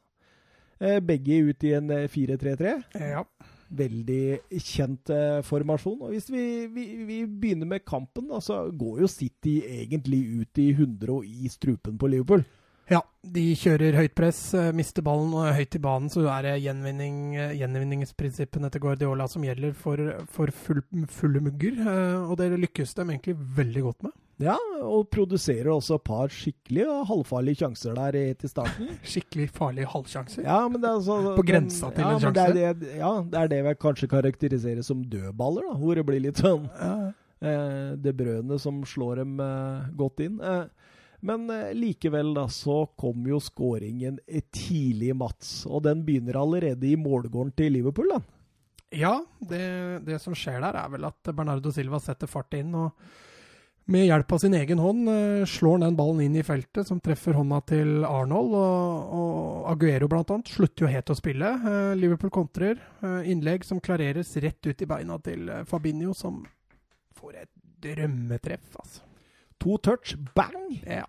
Eh, Begge ut i en eh, 4-3-3. Ja. Veldig kjent eh, formasjon. Og hvis vi, vi, vi begynner med kampen, da, så går jo City egentlig ut i 100 og i strupen på Liverpool. ja. De kjører høyt press, eh, mister ballen og er høyt i banen, så er det gjenvinning, eh, gjenvinningsprinsippene til Guardiola som gjelder for, for full, fulle mugger. eh, Og det lykkes de egentlig veldig godt med. Ja, og produserer også et par skikkelig halvfarlige sjanser der til starten. (laughs) Skikkelig farlige halvsjanser. Ja, men det er altså På grensa til ja, en sjanse? det det, ja, det er det vi kanskje karakteriserer som dødballer, da. Hvor det blir litt sånn Ja. eh, det brødene som slår dem eh, godt inn. Eh, men eh, likevel, da, så kom jo skåringen tidlig tidlig, Mats. Og den begynner allerede i målgården til Liverpool, da. Ja, det, det som skjer der, er vel at Bernardo Silva setter fart inn. og med hjelp av sin egen hånd eh, slår han den ballen inn i feltet, som treffer hånda til Arnold. Og, og Aguero blant annet slutter jo helt å spille. Eh, Liverpool kontrer. Eh, innlegg som klareres rett ut i beina til Fabinho, som får et drømmetreff, altså. To touch, bang! Ja.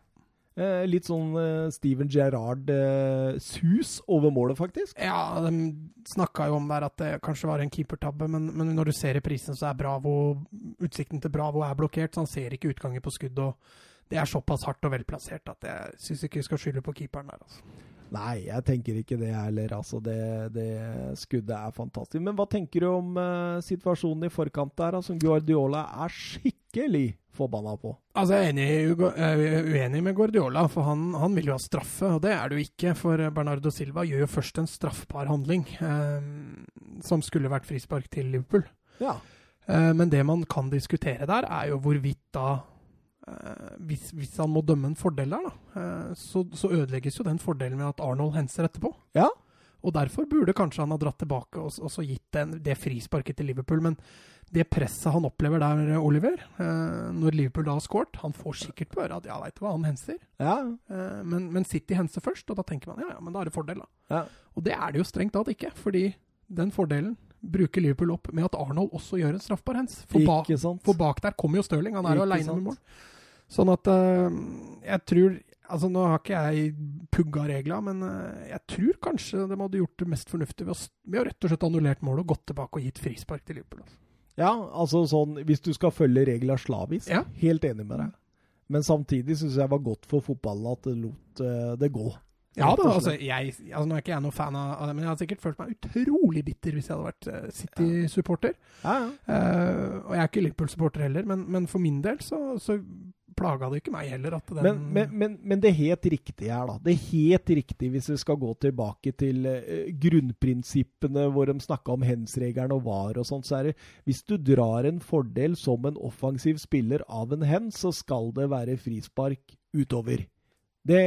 Eh, litt sånn eh, Steven Gerrard-sus over målet, faktisk. Ja, de snakka jo om der at det kanskje var en keepertabbe, men, men når du ser reprisen, så er Bravo Utsikten til Bravo er blokkert, så han ser ikke utgangen på skudd. og Det er såpass hardt og velplassert at jeg syns ikke vi skal skylde på keeperen der. altså. Nei, jeg tenker ikke det heller. Altså, det, det skuddet er fantastisk. Men hva tenker du om uh, situasjonen i forkant der, som Guardiola er skikkelig forbanna på? Altså, Jeg er enig, jeg er uenig med Guardiola, for han, han vil jo ha straffe. Og det er det jo ikke, for Bernardo Silva gjør jo først en straffbar handling, eh, som skulle vært frispark til Liverpool. Ja. Eh, men det man kan diskutere der, er jo hvorvidt da eh, hvis, hvis han må dømme en fordel der, da, eh, så, så ødelegges jo den fordelen med at Arnold henser etterpå. Ja. Og derfor burde kanskje han ha dratt tilbake og, og så gitt den, det frisparket til Liverpool. Men det presset han opplever der, Oliver, eh, når Liverpool da har scoret Han får sikkert på øret at ja, veit du hva, han henser. Ja. Eh, men, men City henser først, og da tenker man ja, ja, men da er det fordel, da. Ja. Og det er det jo strengt tatt ikke, fordi den fordelen bruker Liverpool opp med at Arnold også gjør en straffbar hens. For, ba for bak der kommer jo Stirling, han er jo aleine med mål. Sånn at eh, jeg tror Altså Nå har ikke jeg pugga regla, men eh, jeg tror kanskje de hadde gjort det mest fornuftig ved å, ved å rett og slett annullert målet og gått tilbake og gitt frispark til Liverpool. altså. Ja, altså sånn Hvis du skal følge regla slavisk, Ja. helt enig med deg. Men samtidig syns jeg det var godt for fotballen at det lot uh, det gå. Ja da, altså, jeg, altså Nå er ikke jeg noen fan av det, men jeg hadde sikkert følt meg utrolig bitter hvis jeg hadde vært City-supporter. Ja, ja. uh, og jeg er ikke Liverpool-supporter heller, men, men for min del så, så plaga det ikke meg heller at den Men, men, men, men det helt riktige her, da. Det helt riktige, hvis vi skal gå tilbake til eh, grunnprinsippene hvor de snakka om hands-regelen og var og sånt, så er det hvis du drar en fordel som en offensiv spiller av en hens, så skal det være frispark utover. Det,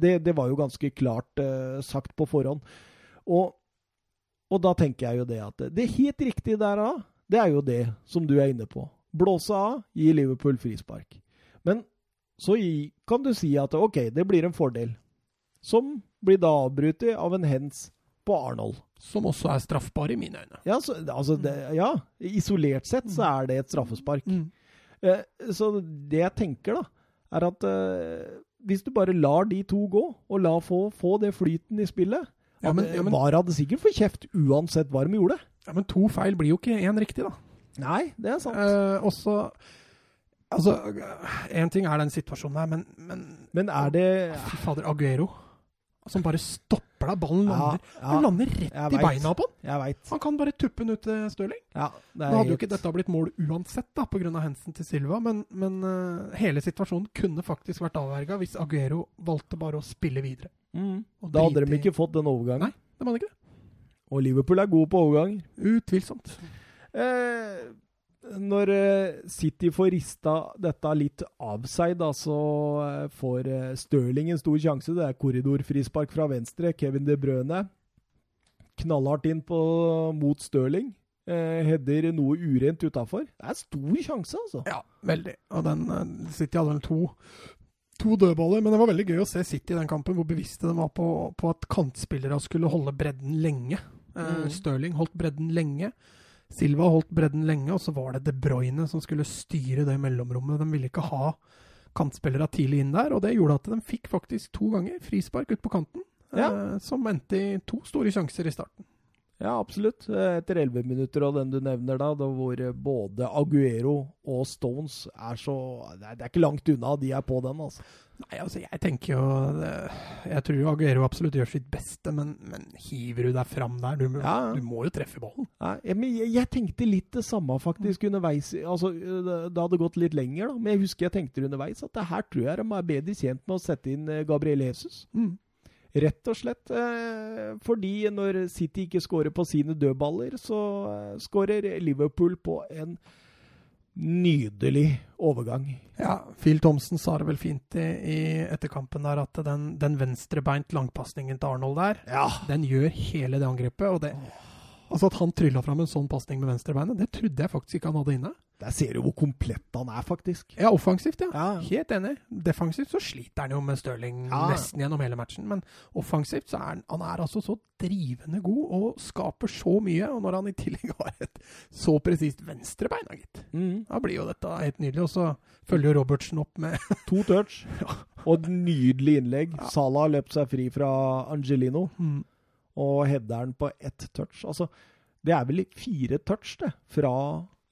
det, det var jo ganske klart eh, sagt på forhånd. Og, og da tenker jeg jo det at det helt riktige der da, det er jo det som du er inne på. Blåse av, gi Liverpool frispark. Men så kan du si at OK, det blir en fordel. Som blir da avbrutt av en hens på Arnold. Som også er straffbar i mine øyne. Ja, så, altså det, ja, isolert sett så er det et straffespark. Eh, så det jeg tenker, da, er at eh, hvis du bare lar de to gå, og la få, få det flyten i spillet Ja, men- ja, men- VAR hadde sikkert fått kjeft uansett hva de gjorde. Ja, Men to feil blir jo ikke én riktig, da. Nei, det er sant. Eh, også Altså, én ting er den situasjonen her, men, men Men er det Fy fader, Aguero. Som bare stopper deg. Ballen lander, ja, Den lander rett i beina på han. Han kan bare tuppe den ut til Stirling. Ja, det Nå hadde jo ikke dette blitt mål uansett, da, pga. hensen til Silva, men, men uh, hele situasjonen kunne faktisk vært avverga hvis Aguero valgte bare å spille videre. mm. Og Da hadde de ikke fått den overgangen. Nei. Det var ikke det. Og Liverpool er gode på overganger. Utvilsomt. Eh, når eh, City får rista dette litt av seg, da, så eh, får eh, Stirling en stor sjanse. Det er korridorfrispark fra venstre. Kevin De Brøne knallhardt inn på, mot Stirling. Eh, header noe urent utafor. Det er stor sjanse, altså. Ja, veldig. Og den City hadde vel to, to dødballer, men det var veldig gøy å se City i den kampen, hvor bevisste de var på, på at kantspillere skulle holde bredden lenge. Eh, Mm. Stirling holdt bredden lenge. Silva holdt bredden lenge, og så var det De Bruyne som skulle styre det mellomrommet. De ville ikke ha kantspillere tidlig inn der, og det gjorde at de fikk faktisk to ganger frispark ut på kanten. Ja. Eh, som endte i to store sjanser i starten. Ja, absolutt. Etter 11 minutter og den du nevner da, da hvor eh, både Aguero og Stones er så Det er, ikke langt unna de er på den, altså. Nei, altså, jeg tenker jo Jeg tror jo Aguero absolutt gjør sitt beste, men, men hiver du deg fram der Du, Ja. du må jo treffe ballen. Nei, men jeg, jeg tenkte litt det samme faktisk underveis. Altså, det, hadde gått litt lenger, da. Men jeg husker jeg tenkte underveis at det her tror jeg de er bedre tjent med å sette inn eh, Gabriel Jesus. Rett og slett eh, fordi når City ikke skårer på sine dødballer, så eh, scorer Liverpool på en nydelig overgang. Ja, Phil Thomsen sa det vel fint i, i etterkampen der at den, den venstrebeint langpasningen til Arnold der, Ja. den gjør hele det angrepet. og det Altså At han trylla fram en sånn pasning med venstrebeinet, det trodde jeg faktisk ikke han hadde inne. Der ser du hvor komplett han er, faktisk. Ja, offensivt, ja. Ja. Helt enig. Defensivt så sliter han jo med Stirling Ja. nesten gjennom hele matchen. Men offensivt så er han, han er altså så drivende god og skaper så mye. Og når han i tillegg (laughs) har et så presist venstrebein, gitt, Mm. da blir jo dette helt nydelig. Og så følger jo Robertsen opp med (laughs) To touch og et nydelig innlegg. Ja. Salah løpt seg fri fra Angelino. mm. Og headeren på ett touch. Altså, det er vel fire touch, det, fra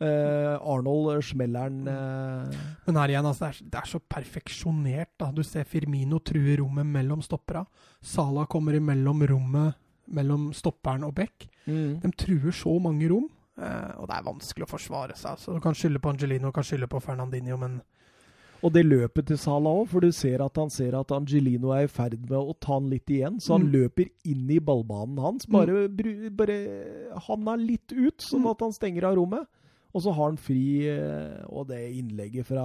eh, Arnold Schmelleren eh. Men her igjen, altså, det, er, det er så perfeksjonert. da. Du ser Firmino true rommet mellom stoppera. Sala kommer imellom rommet mellom stopperen og Beck. De truer så mange rom, eh, og det er vanskelig å forsvare seg. Så Du kan skylde på Angelino, du kan skylde på Fernandinho, men Og det løpet til Salah òg, for du ser at han ser at Angelino er i ferd med å ta han litt igjen. Så han Mm. løper inn i ballbanen hans. Bare, bru- bare handa litt ut, sånn Mm. at han stenger av rommet. Og så har han fri, eh, og det innlegget fra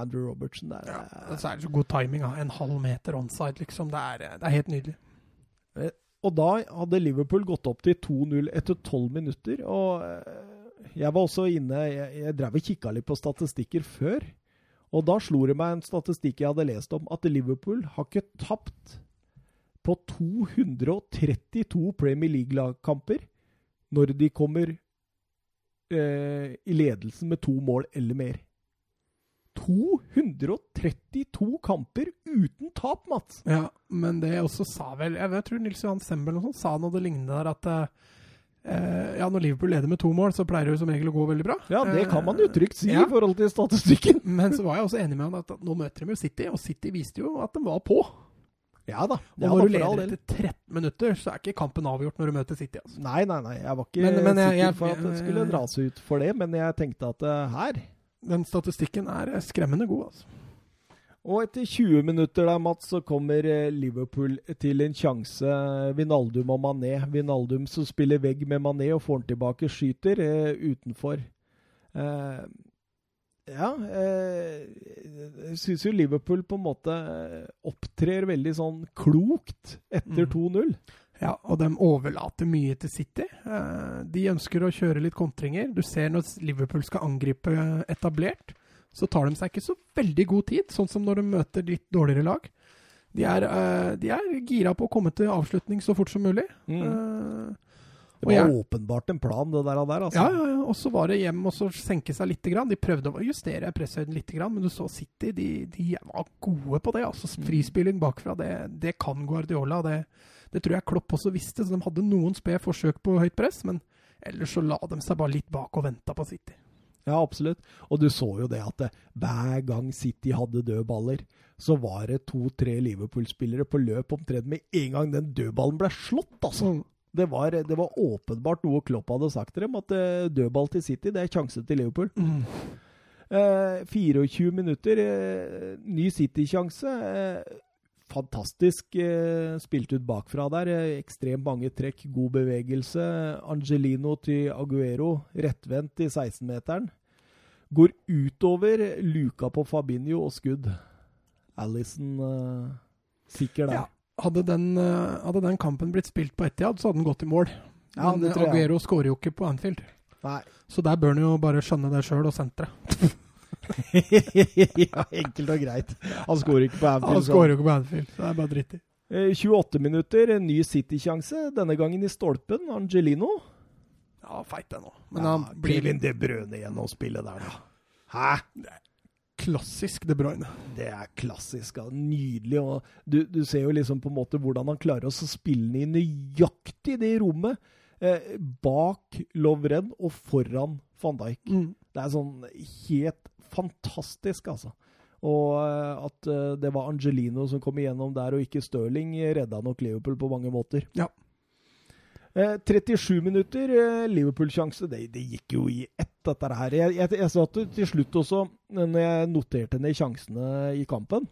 Andrew Robertsen der ja, er- så er det så god timing. En halv meter onside, liksom. Det er, det er helt nydelig. Og da hadde Liverpool gått opp til 2-0 etter 12 minutter. Og eh, jeg var også inne Jeg, jeg drev og kikka litt på statistikker før. Og da slo det meg en statistikk jeg hadde lest om, at Liverpool har ikke tapt på 232 Premier League-kamper når de kommer eh, i ledelsen med to mål eller mer. 232 kamper uten tap, Mats! Ja, men det også sa vel Jeg, vet, jeg tror Nils Johan Sembel sa noe det lignende der at eh, ja, når Liverpool leder med to mål, så pleier det jo som regel å gå veldig bra. Ja, det kan man jo trygt si ja. i forhold til statistikken. (laughs) Men så var jeg også enig med han at at nå møter de jo City, og City viste jo at de var på. Ja da. Og Ja, når da, du leder etter 13 minutter, så er ikke kampen avgjort når du møter City. altså. Nei, nei, nei. Jeg var ikke Men- men jeg- sikker for at det skulle jeg- dras ut for det, men jeg tenkte at uh, her Den statistikken er eh, skremmende god, altså. Og etter 20 minutter der, Mats, så kommer eh, Liverpool til en sjanse. Vinaldum og Mané. Vinaldum som spiller vegg med Mané og får han tilbake, skyter eh, utenfor. Eh, ja eh, Jeg syns jo Liverpool på en måte opptrer veldig sånn klokt etter Mm. 2-0. Ja, og de overlater mye til City. De ønsker å kjøre litt kontringer. Du ser når Liverpool skal angripe etablert, så tar de seg ikke så veldig god tid, sånn som når de møter litt dårligere lag. De er, uh, de er gira på å komme til avslutning så fort som mulig. Mm. Uh, Det og var jeg- åpenbart en plan, det der. der altså. Ja, ja, ja. Og så var det hjem og så senke seg litt. Grann. De prøvde å justere presshøyden litt, grann, men du så City. De, de var gode på det. altså Frispilling bakfra, det, det kan Guardiola. Det, det tror jeg Klopp også visste. så De hadde noen sped forsøk på høyt press, men Ellers så la de seg bare litt bak og venta på City. Ja, absolutt. Og du så jo det at det, hver gang City hadde dødballer, så var det to-tre Liverpool-spillere på løp omtrent med en gang den dødballen ble slått, altså. Mm. Det var, det var åpenbart noe Klopp hadde sagt til dem, at eh, dødball til City, det er sjanse til Liverpool. Mm. Eh, 24 minutter, eh, ny City-sjanse. Eh, fantastisk eh, spilt ut bakfra der. Eh, ekstremt mange trekk, god bevegelse. Angelino til Aguero, rettvendt i 16-meteren. Går utover luka på Fabinho og skudd. Alison eh, sikker der. Ja. Hadde den, eh, hadde den kampen blitt spilt på Etiad, så hadde den gått i mål. Ja, Men. Aguero skårer jo ikke på Anfield. Nei. Så der bør han jo bare skjønne det sjøl og sentre. (laughs) (laughs) ja, enkelt og greit. Han skårer ikke på Anfield. Han skårer jo ikke på Anfield, så det er bare dritt i. Eh, 28 minutter, en ny City-sjanse. Denne gangen i stolpen. Angelino. Ja, feit det nå. Men ja, han blir Kevin De Brøne gjennom spillet der, da. Hæ? klassisk De Bruyne. Det er klassisk. Ja. Nydelig. Og du, du ser jo liksom på en måte hvordan han klarer å spille den i nøyaktig det rommet. Eh, bak Lovren og foran van Dijk. Det er sånn helt fantastisk, altså. Og eh, at eh, det var Angelino som kom igjennom der, og ikke Stirling, redda nok Liverpool på mange måter. Ja. Eh, 37 minutter, eh, Liverpool-sjanse. Det, det gikk jo i ett, dette her. Jeg, jeg, jeg satt til slutt også, når jeg noterte ned sjansene i kampen,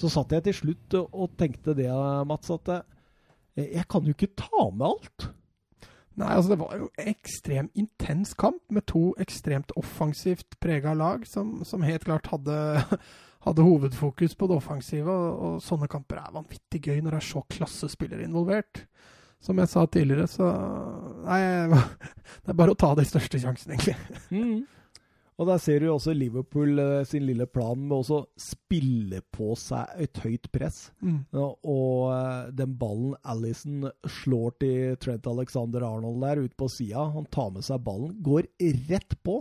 så satt jeg til slutt og tenkte det, Mats, at jeg, jeg kan jo ikke ta med alt. Nei, altså det var jo en ekstremt intens kamp med to ekstremt offensivt prega lag, som, som helt klart hadde, (laughs) hadde hovedfokus på det offensive. Og, og sånne kamper er vanvittig gøy når det er så klassespillere involvert. Som jeg sa tidligere, så Nei, (laughs) det er bare å ta de største sjansene, egentlig. Mm. Og der ser du også Liverpool eh, sin lille plan med å spille på seg et høyt press. Mm. og eh, den ballen Alison slår til Trent Alexander Arnold der ute på sida, han tar med seg ballen, går rett på.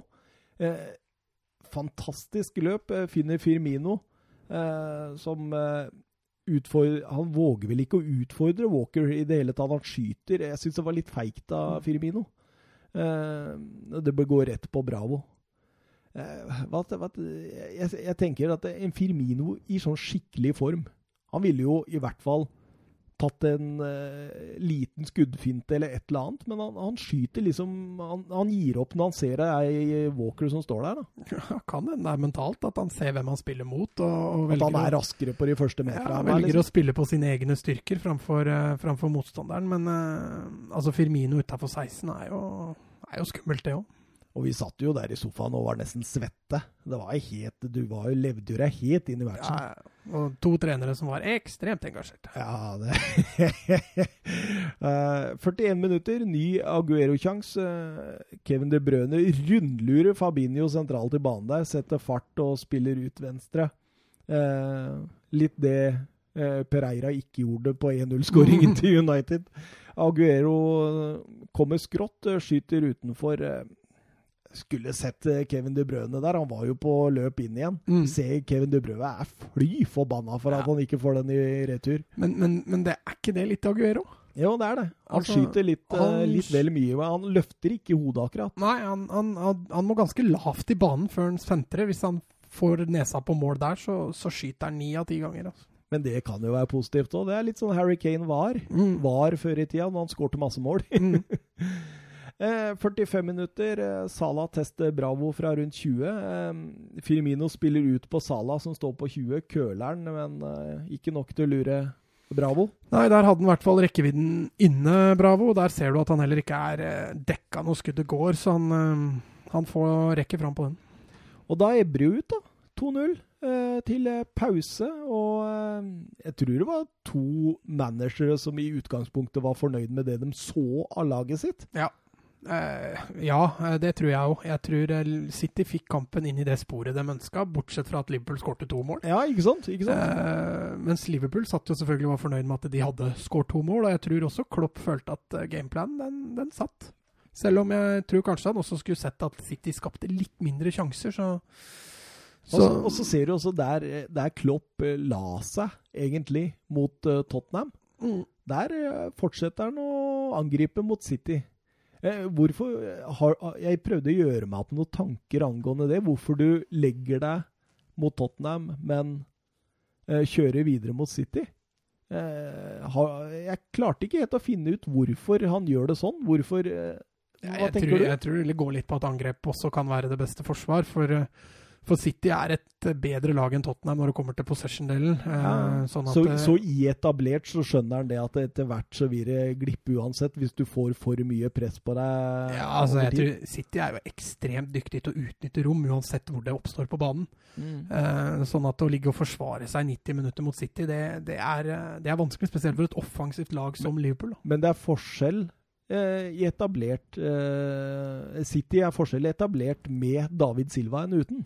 Eh, fantastisk løp. Eh, finner Firmino, eh, som eh, utfordrer Han våger vel ikke å utfordre Walker i det hele tatt. Han skyter. Jeg syns det var litt feigt av Firmino. Eh, det bør gå rett på Bravo. Eh, hva, hva, jeg, jeg tenker at en Firmino i sånn skikkelig form Han ville jo i hvert fall tatt en uh, liten skuddfinte eller et eller annet, men han, han skyter liksom han, han gir opp når han ser er ei Walker som står der. da. Ja, kan hende det er mentalt, at han ser hvem han spiller mot. Og, og At velger, han er raskere på de første ja, han velger liksom. å spille på sine egne styrker framfor, uh, framfor motstanderen. Men uh, altså Firmino utafor 16 er jo, er jo skummelt, det òg. Og vi satt jo der i sofaen og var nesten svette. Det var helt, Du var jo, levde jo deg helt inn i matchen. Ja, og to trenere som var ekstremt engasjert. Ja, det (laughs) Eh, 41 minutter, ny Aguero-sjanse. Eh, Kevin De Brøne rundlurer Fabinho sentralt i banen der. Setter fart og spiller ut venstre. Eh, litt det eh, Pereira ikke gjorde på 1-0-skåringen (laughs) til United. Aguero eh, kommer skrått, eh, skyter utenfor. Skulle sett eh, Kevin De Brøne der. Han var jo på løp inn igjen. Mm. Se Kevin De Brøne er fly forbanna for at Ja. han ikke får den i retur. Men, men, men det er ikke det litt Aguero? Jo, det er det. Han Altså, skyter litt, eh, han- litt vel mye, men han løfter ikke hodet akkurat. Nei, han, han, han, må ganske lavt i banen før han sentrer. Hvis han får nesa på mål der, så, så skyter han ni av ti ganger. Altså. Men det kan jo være positivt òg. Det er litt sånn Harry Kane var. Var før i tida, når han skårte masse mål. Mm. (laughs) Eh, 45 minutter. Eh, Salah tester Bravo fra rundt 20. Eh, Firmino spiller ut på Salah, som står på 20. Køleren, men eh, ikke nok til å lure Bravo. Nei, der hadde han i hvert fall rekkevidden inne, Bravo. Der ser du at han heller ikke er eh, dekka når skuddet går, så han, eh, han får rekke fram på den. Og da ebber det ut, da. 2-0 eh, til eh, pause. Og eh, jeg tror det var to managere som i utgangspunktet var fornøyd med det de så av laget sitt. Eh, ja, eh, det tror jeg òg. Jeg tror eh, City fikk kampen inn i det sporet de ønska, bortsett fra at Liverpool skårte to mål. Ja, ikke sant? Ikke sant? Eh, mens Liverpool satt jo selvfølgelig og var fornøyd med at de hadde skåret to mål, og jeg tror også Klopp følte at eh, gameplanen, den, den satt. Selv om jeg tror kanskje han også skulle sett at City skapte litt mindre sjanser, så, så, og så ser du også der, eh, der Klopp eh, la seg, egentlig, mot eh, Tottenham. Mm. Der eh, fortsetter han å angripe mot City. Eh, hvorfor har, Jeg prøvde å gjøre meg opp noen tanker angående det. Hvorfor du legger deg mot Tottenham, men eh, kjører videre mot City. Eh, har, jeg klarte ikke helt å finne ut hvorfor han gjør det sånn. Hvorfor eh, Hva jeg, tenker tror, du? jeg tror det går litt på at angrep også kan være det beste forsvar. For, eh, for City er et bedre lag enn Tottenham når det kommer til possession-delen. Eh, Ja. sånn så, eh, så i etablert så skjønner han det at etter hvert så vil det glippe uansett, hvis du får for mye press på deg. ja, altså, jeg tror City er jo ekstremt dyktig til å utnytte rom, uansett hvor det oppstår på banen. Mm. Eh, sånn at å ligge og forsvare seg 90 minutter mot City, det, det, er, det er vanskelig. Spesielt for et offensivt lag som Liverpool. Da. Men det er forskjell eh, i etablert eh, City er forskjell etablert med David Silva enn uten.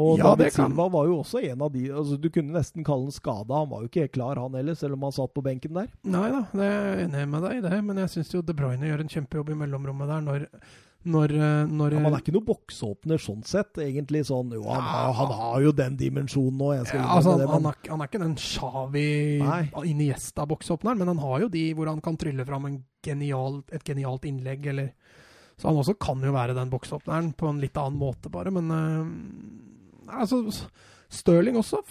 Og Ja, David Silva var jo også en av de altså Du kunne nesten kalle han skada. Han var jo ikke helt klar, han heller, selv om han satt på benken der. Nei da, det er jeg enig med deg i det, men jeg syns jo De Bruyne gjør en kjempejobb i mellomrommet der når når, eh, når Ja, man er ikke noe boksåpner sånn sett, egentlig. sånn, jo, han, Ja. har, han har jo den dimensjonen nå. Jeg skal ja, altså, han, han, er, han er ikke den Nei. Iniesta-boksåpneren, men han har jo de hvor han kan trylle fram en genial, et genialt innlegg, eller Så han også kan jo være den boksåpneren på en litt annen måte, bare, men eh, Altså, Stirling også.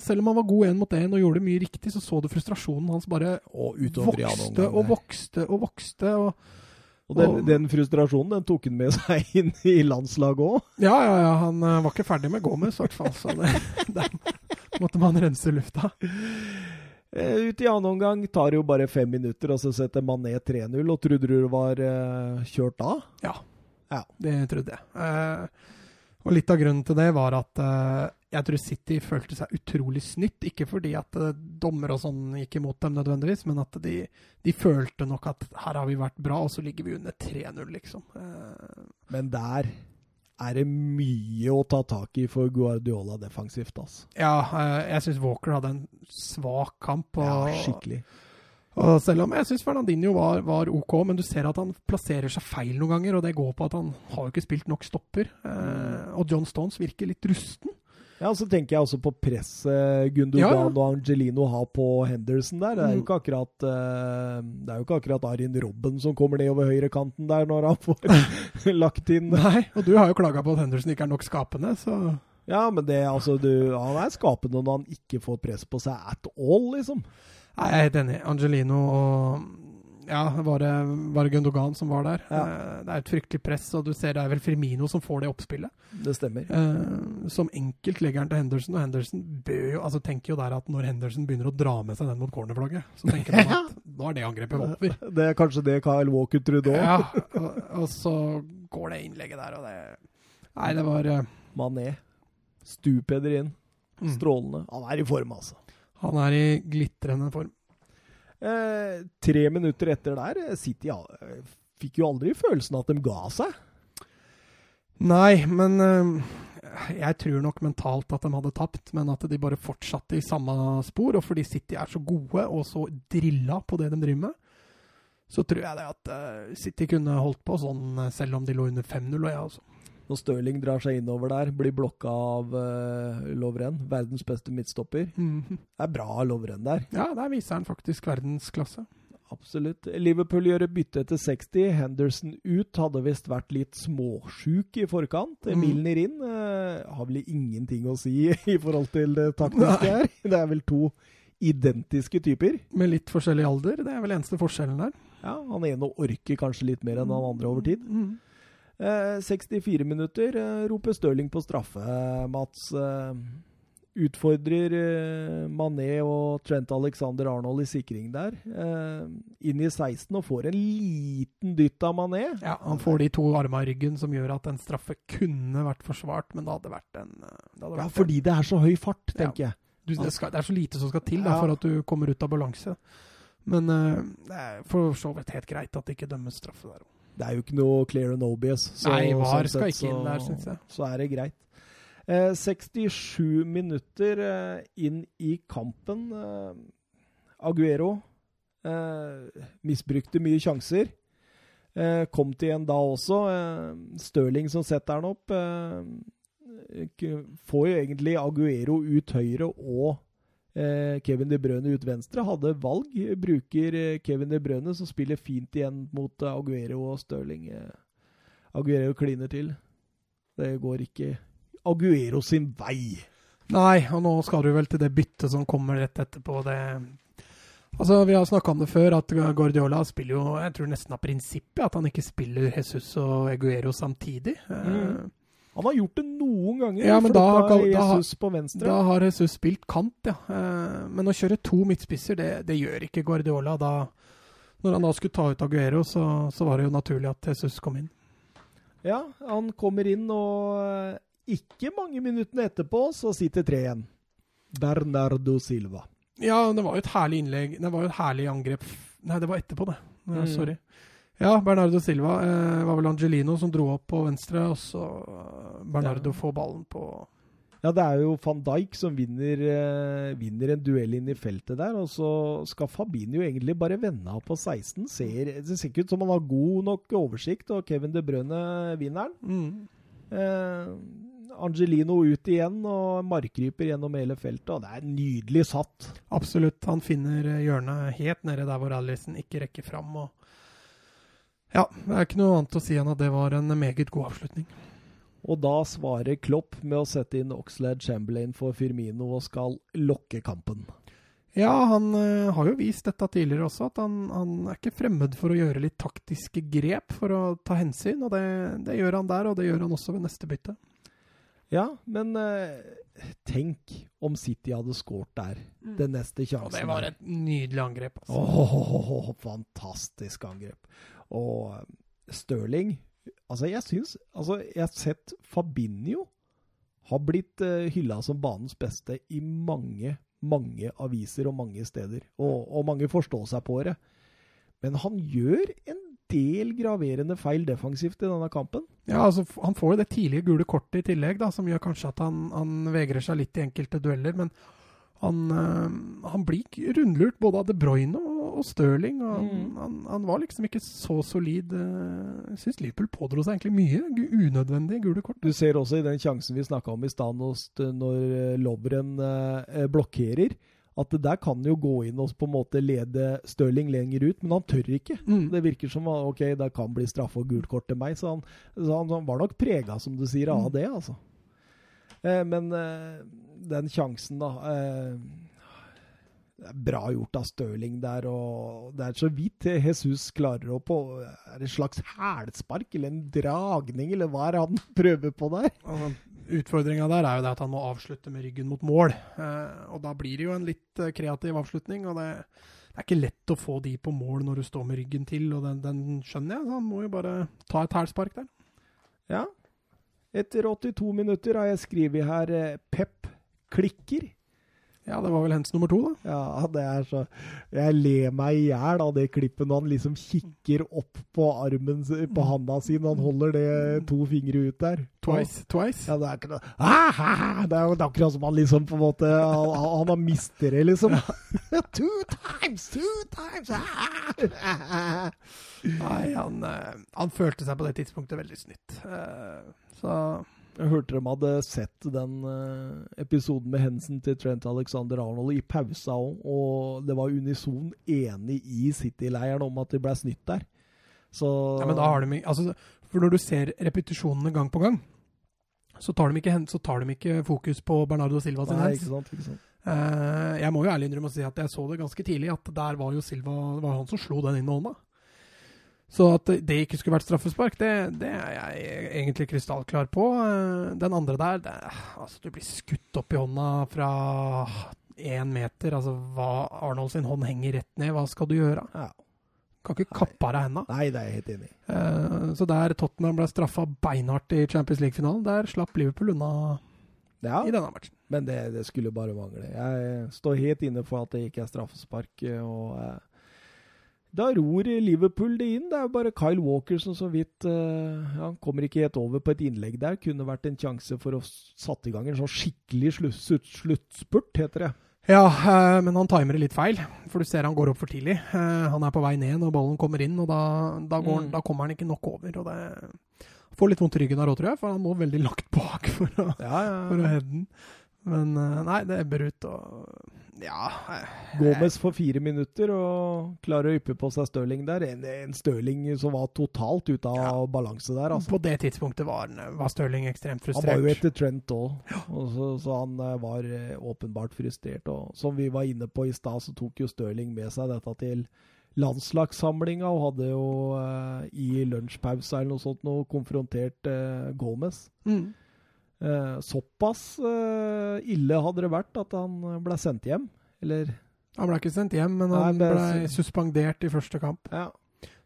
selv om han var god én mot én og gjorde det mye riktig, så så du frustrasjonen hans bare og utover vokste omgang og vokste og vokste. og Og den, og- den frustrasjonen den tok han med seg (laughs) inn i landslaget òg. Ja, ja, ja. Han eh, var ikke ferdig med Gomez, i hvert fall. Så det, (laughs) der måtte man rense lufta. Eh, Ut i annen omgang tar det jo bare fem minutter, og så setter Mané 3-0. Og trodde du det var uh, kjørt da? Ja. Ja. Det trodde jeg. Eh, og litt av grunnen til det var at uh, jeg tror City følte seg utrolig snytt. Ikke fordi at uh, dommer og sånn gikk imot dem nødvendigvis, men at de, de følte nok at her har vi vært bra, og så ligger vi under 3-0, liksom. Uh, Men der er det mye å ta tak i for Guardiola defensivt, altså. ja, jeg syns Walker hadde en svak kamp. Og, Ja, skikkelig. Og selv om jeg syns Fernandinho var, var OK, men du ser at han plasserer seg feil noen ganger, og det går på at han har jo ikke spilt nok stopper. Eh, og John Stones virker litt rusten. Ja, så tenker jeg også på presset Gundogan Ja, ja. og Angelino har på Henderson der. Det er jo Mm. ikke akkurat eh, Det er jo ikke akkurat Arin Robben som kommer ned over høyrekanten der når han får (laughs) lagt inn Nei, og du har jo klaga på at Henderson ikke er nok skapende, så Ja, men det altså du, Han er skapende når han ikke får press på seg at all, liksom. Nei, jeg er helt enig. Angelino og Ja, var det, var det Gundogan som var der? Ja. Eh, Det er et fryktelig press, og du ser det er vel Firmino som får det oppspillet. Det stemmer. Eh, som enkelt legger han til Henderson, og Henderson jo altså tenker jo der at når Henderson begynner å dra med seg den mot cornerflagget, så tenker han at (laughs) nå er det angrepet over. Det er kanskje det Kyle Walker trodde òg. Ja, (laughs) og, og så går det innlegget der, og det Nei, det var eh, Mané. Stupeder inn. mm. Strålende. Han er i form, altså. Han er i glitrende form. Eh, tre minutter etter der, eh, City ja, eh, fikk jo aldri følelsen at de ga seg. Nei, men eh, jeg tror nok mentalt at de hadde tapt, men at de bare fortsatte i samme spor. Og fordi City er så gode og så drilla på det de driver med, så tror jeg det at eh, City kunne holdt på sånn selv om de lå under 5-0. Og jeg også. Når Stirling drar seg innover der, blir blokka av uh, Lovren, verdens beste midtstopper. Mhm. Det er bra Lovren der. Ja, der viser han faktisk verdensklasse. Absolutt. Liverpool gjør et bytte etter 60. Henderson ut. Hadde visst vært litt småsjuk i forkant. Mm. Milner inn. Uh, har vel ingenting å si (laughs) i forhold til det taktiske her. Det er vel to identiske typer. Med litt forskjellig alder, det er vel eneste forskjellen der. Ja, Han ene orker kanskje litt mer enn han andre over tid. Mhm. Eh, 64 minutter eh, roper Stirling på straffe. Mats eh, utfordrer eh, Mané og Trent Alexander Arnold i sikring der. Eh, inn i 16 og får en liten dytt av Mané. Ja, Han får de to armene i ryggen som gjør at en straffe kunne vært forsvart, men det hadde vært en eh, det hadde Ja, vært fordi det er så høy fart, tenker jeg. Du, det, skal, det er så lite som skal til da, for at du kommer ut av balanse. Men eh, det er for så vidt helt greit at det ikke dømmes straffe der òg. Det er jo ikke noe clear and obvious. så- Nei, VAR sånn skal sett ikke inn der, synes jeg. Så er det greit. Eh, 67 minutter eh, inn i kampen. Eh, Aguero eh, misbrukte mye sjanser. Eh, kom til en da også. Eh, Stirling som setter den opp. Eh, får jo egentlig Aguero ut høyre og Kevin De Brøne ut venstre. Hadde valg. Bruker eh, Kevin De Brøne, som spiller fint igjen mot eh, Aguero og Stirling. Eh, Aguero kliner til. Det går ikke Aguero sin vei. Nei, og nå skal du vel til det byttet som kommer rett etterpå. Det Altså, Vi har snakka om det før, at Guardiola spiller jo Jeg tror nesten av prinsippet at han ikke spiller Jesus og Eguero samtidig. Mm. Han har gjort det noen ganger. Ja, men da, da, Jesus på venstre. Da har Jesus spilt kant, ja. Eh, men å kjøre to midtspisser, det, det gjør ikke Guardiola. Da, når han da skulle ta ut Aguero, så, så var det jo naturlig at Jesus kom inn. Ja, han kommer inn, og eh, ikke mange minuttene etterpå så sitter tre igjen. Bernardo Silva. Ja, det var jo et herlig innlegg. Det var jo et herlig angrep Nei, det var etterpå, det. Mm. Sorry. Ja, Bernardo Silva. Eh, var vel Angelino som dro opp på venstre, og så eh, Bernardo får ballen på Ja, det er jo van Dijk som vinner, eh, vinner, en duell inn i feltet der. Og så skal Fabinho egentlig bare vende av på 16. Ser, det ser ikke ut som han har god nok oversikt, og Kevin De Brønne vinner den. Mm. Eh, Angelino ut igjen og markryper gjennom hele feltet. og Det er nydelig satt. Absolutt. Han finner eh, hjørnet helt nede der hvor Alison ikke rekker fram. og ja, det er ikke noe annet å si enn at det var en meget god avslutning. Og da svarer Klopp med å sette inn Oxlade Chamberlain for Firmino og skal lokke kampen. Ja, han uh, har jo vist dette tidligere også, at han, han, er ikke fremmed for å gjøre litt taktiske grep for å ta hensyn. og det, det gjør han der, og det gjør han også ved neste bytte. Ja, men uh, tenk om City hadde skåret der. Mm. Den neste sjansen. Og det var et nydelig angrep. Altså. Oh, fantastisk angrep. Og uh, Stirling Altså, jeg syns Altså, jeg har sett Fabinho har blitt uh, eh, hylla som banens beste i mange, mange aviser og mange steder. Og, og mange forstår seg på det. Men han gjør en del graverende feil defensivt i denne kampen. Ja, altså Han får jo det tidlige gule kortet i tillegg, da, som gjør kanskje at han, han vegrer seg litt i enkelte dueller. Men han, øh, han blir rundlurt både av De Bruyne og, Stirling. Og mm. han, han, var liksom ikke så solid. Øh, jeg syns Liverpool pådro seg egentlig mye unødvendige gule kort. Du ser også i den sjansen vi snakka om i stad, når eh, Lovren øh, blokkerer at det der kan jo gå inn og på en måte lede Stirling lenger ut, men han tør ikke. Mm. Det virker som ok, det kan bli straffe og gult kort til meg, så han, så han, han var nok prega, som du sier, av mm. det, altså. Eh, men eh, den sjansen, da eh, det er bra gjort av Stirling der, og det er så vidt Jesus klarer å på Er det et slags hælspark eller en dragning, eller hva er det han (laughs) prøver på der? Utfordringa der er jo det at han må avslutte med ryggen mot mål. Eh, og da blir det jo en litt eh, kreativ avslutning. og det, det, er ikke lett å få de på mål når du står med ryggen til, og den, den skjønner jeg. Så han må jo bare ta et hælspark der. Ja. Etter 82 minutter har jeg skrevet her eh, Pep klikker. Ja, det var vel hens nummer to, da. Ja, det er så Jeg ler meg i hjel av det klippet når han liksom kikker opp på armen på handa si når han holder det to fingre ut der. Twice. Twice. Ja, det er ikke noe ah, Det er jo akkurat som han liksom på en måte Han, han har mistet det, liksom. (laughs) two times, two times ah. Nei, han, eh, han, følte seg på det tidspunktet veldig snytt. Eh, så jeg hørte de hadde sett den uh, episoden med hensen til Trent Alexander Arnold i pausa òg, og det var unison enig i City-leiren om at de ble snytt der. Så ja, men da har de, altså, For når du ser repetisjonene gang på gang, så tar de ikke, så tar de ikke fokus på Bernardo Silva sin hens. Ikke sant, ikke sant. Uh, jeg må jo ærlig innrømme å si at jeg så det ganske tidlig, at der var jo Silva Det var han som slo den inn med hånda. Så at det ikke skulle vært straffespark, det, det er jeg egentlig krystallklar på. Eh, den andre der det, Altså, du blir skutt opp i hånda fra én meter. Altså, hva Arnold sin hånd henger rett ned, hva skal du gjøre? Ja. Kan ikke kappe av deg henda. Nei, det er jeg helt enig i. Uh, så der Tottenham ble straffa beinhardt i Champions League-finalen, der slapp Liverpool unna ja, i denne matchen. Men det, det, skulle bare mangle. Jeg står helt inne for at det ikke er straffespark. og... Uh, da ror Liverpool det inn. Det er jo bare Kyle Walker som så vidt uh, Han kommer ikke helt over på et innlegg der. Kunne vært en sjanse for å satt i gang en sånn skikkelig sluttspurt, heter det. Ja, uh, men han timer det litt feil. For du ser han går opp for tidlig. Uh, han er på vei ned når ballen kommer inn, og da, da, går, mm. da kommer han ikke nok over. og det Får litt vondt i ryggen der òg, tror jeg, for han må veldig lagt bak for å, ja, ja. For å heade den. Men nei, det ebber ut. og Ja Gomez for fire minutter og klarer å yppe på seg Stirling der. En, en Stirling som var totalt ute av Ja. balanse der. altså. På det tidspunktet var, var Stirling ekstremt frustrert. Han var jo etter Trent òg, så, så han eh, var eh, åpenbart frustrert. Og som vi var inne på i stad, så tok jo Stirling med seg dette til landslagssamlinga og hadde jo eh, i lunsjpausa eller noe sånt noe konfrontert eh, Gomez. Mm. Eh, såpass eh, ille hadde det vært at han ble sendt hjem. Eller Han ble ikke sendt hjem, men han det er ble suspendert i første kamp. Ja.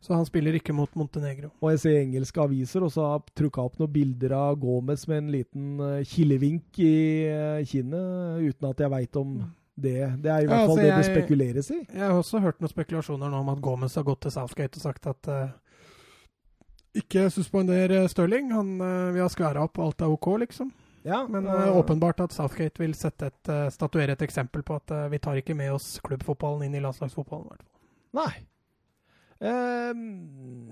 Så han spiller ikke mot Montenegro. Og jeg ser engelske aviser, og så har trukka opp noen bilder av Gomez med en liten uh, kilevink i eh, kinnet, uten at jeg veit om det. Det er i hvert fall altså, det det jeg- spekuleres i. Jeg har også hørt noen spekulasjoner nå om at Gomez har gått til Southgate og sagt at eh, ikke suspender eh, Stirling. Han, eh, vi har skværa opp, alt er OK, liksom. Ja, Men eh, åpenbart at Southgate vil et, statuere et eksempel på at vi tar ikke med oss klubbfotballen inn i landslagsfotballen. Nei. Um,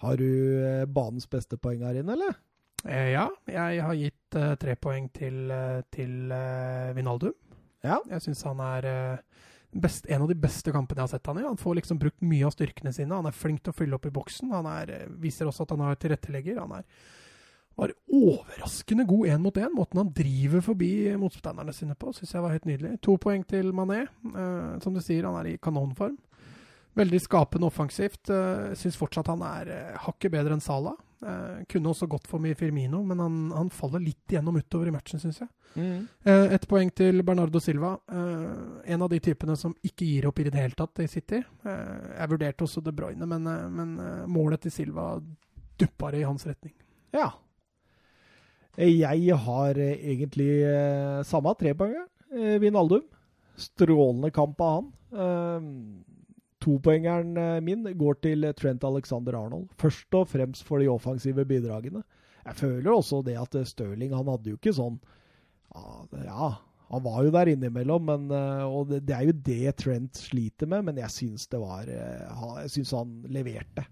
har du banens beste poeng her inne, eller? Eh, ja, jeg har gitt uh, tre poeng til, til uh, Vinaldum. Ja. Jeg syns han er eh, best, en av de beste kampene jeg har sett han i. Han får liksom brukt mye av styrkene sine. Han er flink til å fylle opp i boksen. Han er, eh, viser også at han har tilrettelegger. Han er, var overraskende god én mot én. Måten han driver forbi motstanderne sine på, syns jeg var helt nydelig. To poeng til Mané. Eh, som du sier, han er i kanonform. Veldig skapende offensivt. Uh, Syns fortsatt han er uh, hakket bedre enn Salah. Uh, kunne også gått for mye Firmino, men han, han faller litt igjennom utover i matchen, syns jeg. Eh, Ett poeng til Bernardo Silva. Eh, en av de typene som ikke gir opp i det hele tatt i City. Eh, jeg vurderte også De Bruyne, men, eh, men eh, målet til Silva duppa det i hans retning. Ja. Jeg har eh, egentlig eh, samme trepoenger. Eh, Vinaldum. Strålende kamp av han. Eh, Topoengeren eh, min går til Trent Alexander Arnold. Først og fremst for de offensive bidragene. Jeg føler også det at eh, Stirling han hadde jo ikke sånn Ja, han var jo der innimellom, men, eh, og det, er jo det Trent sliter med. Men jeg syns det var eh, Jeg syns han leverte.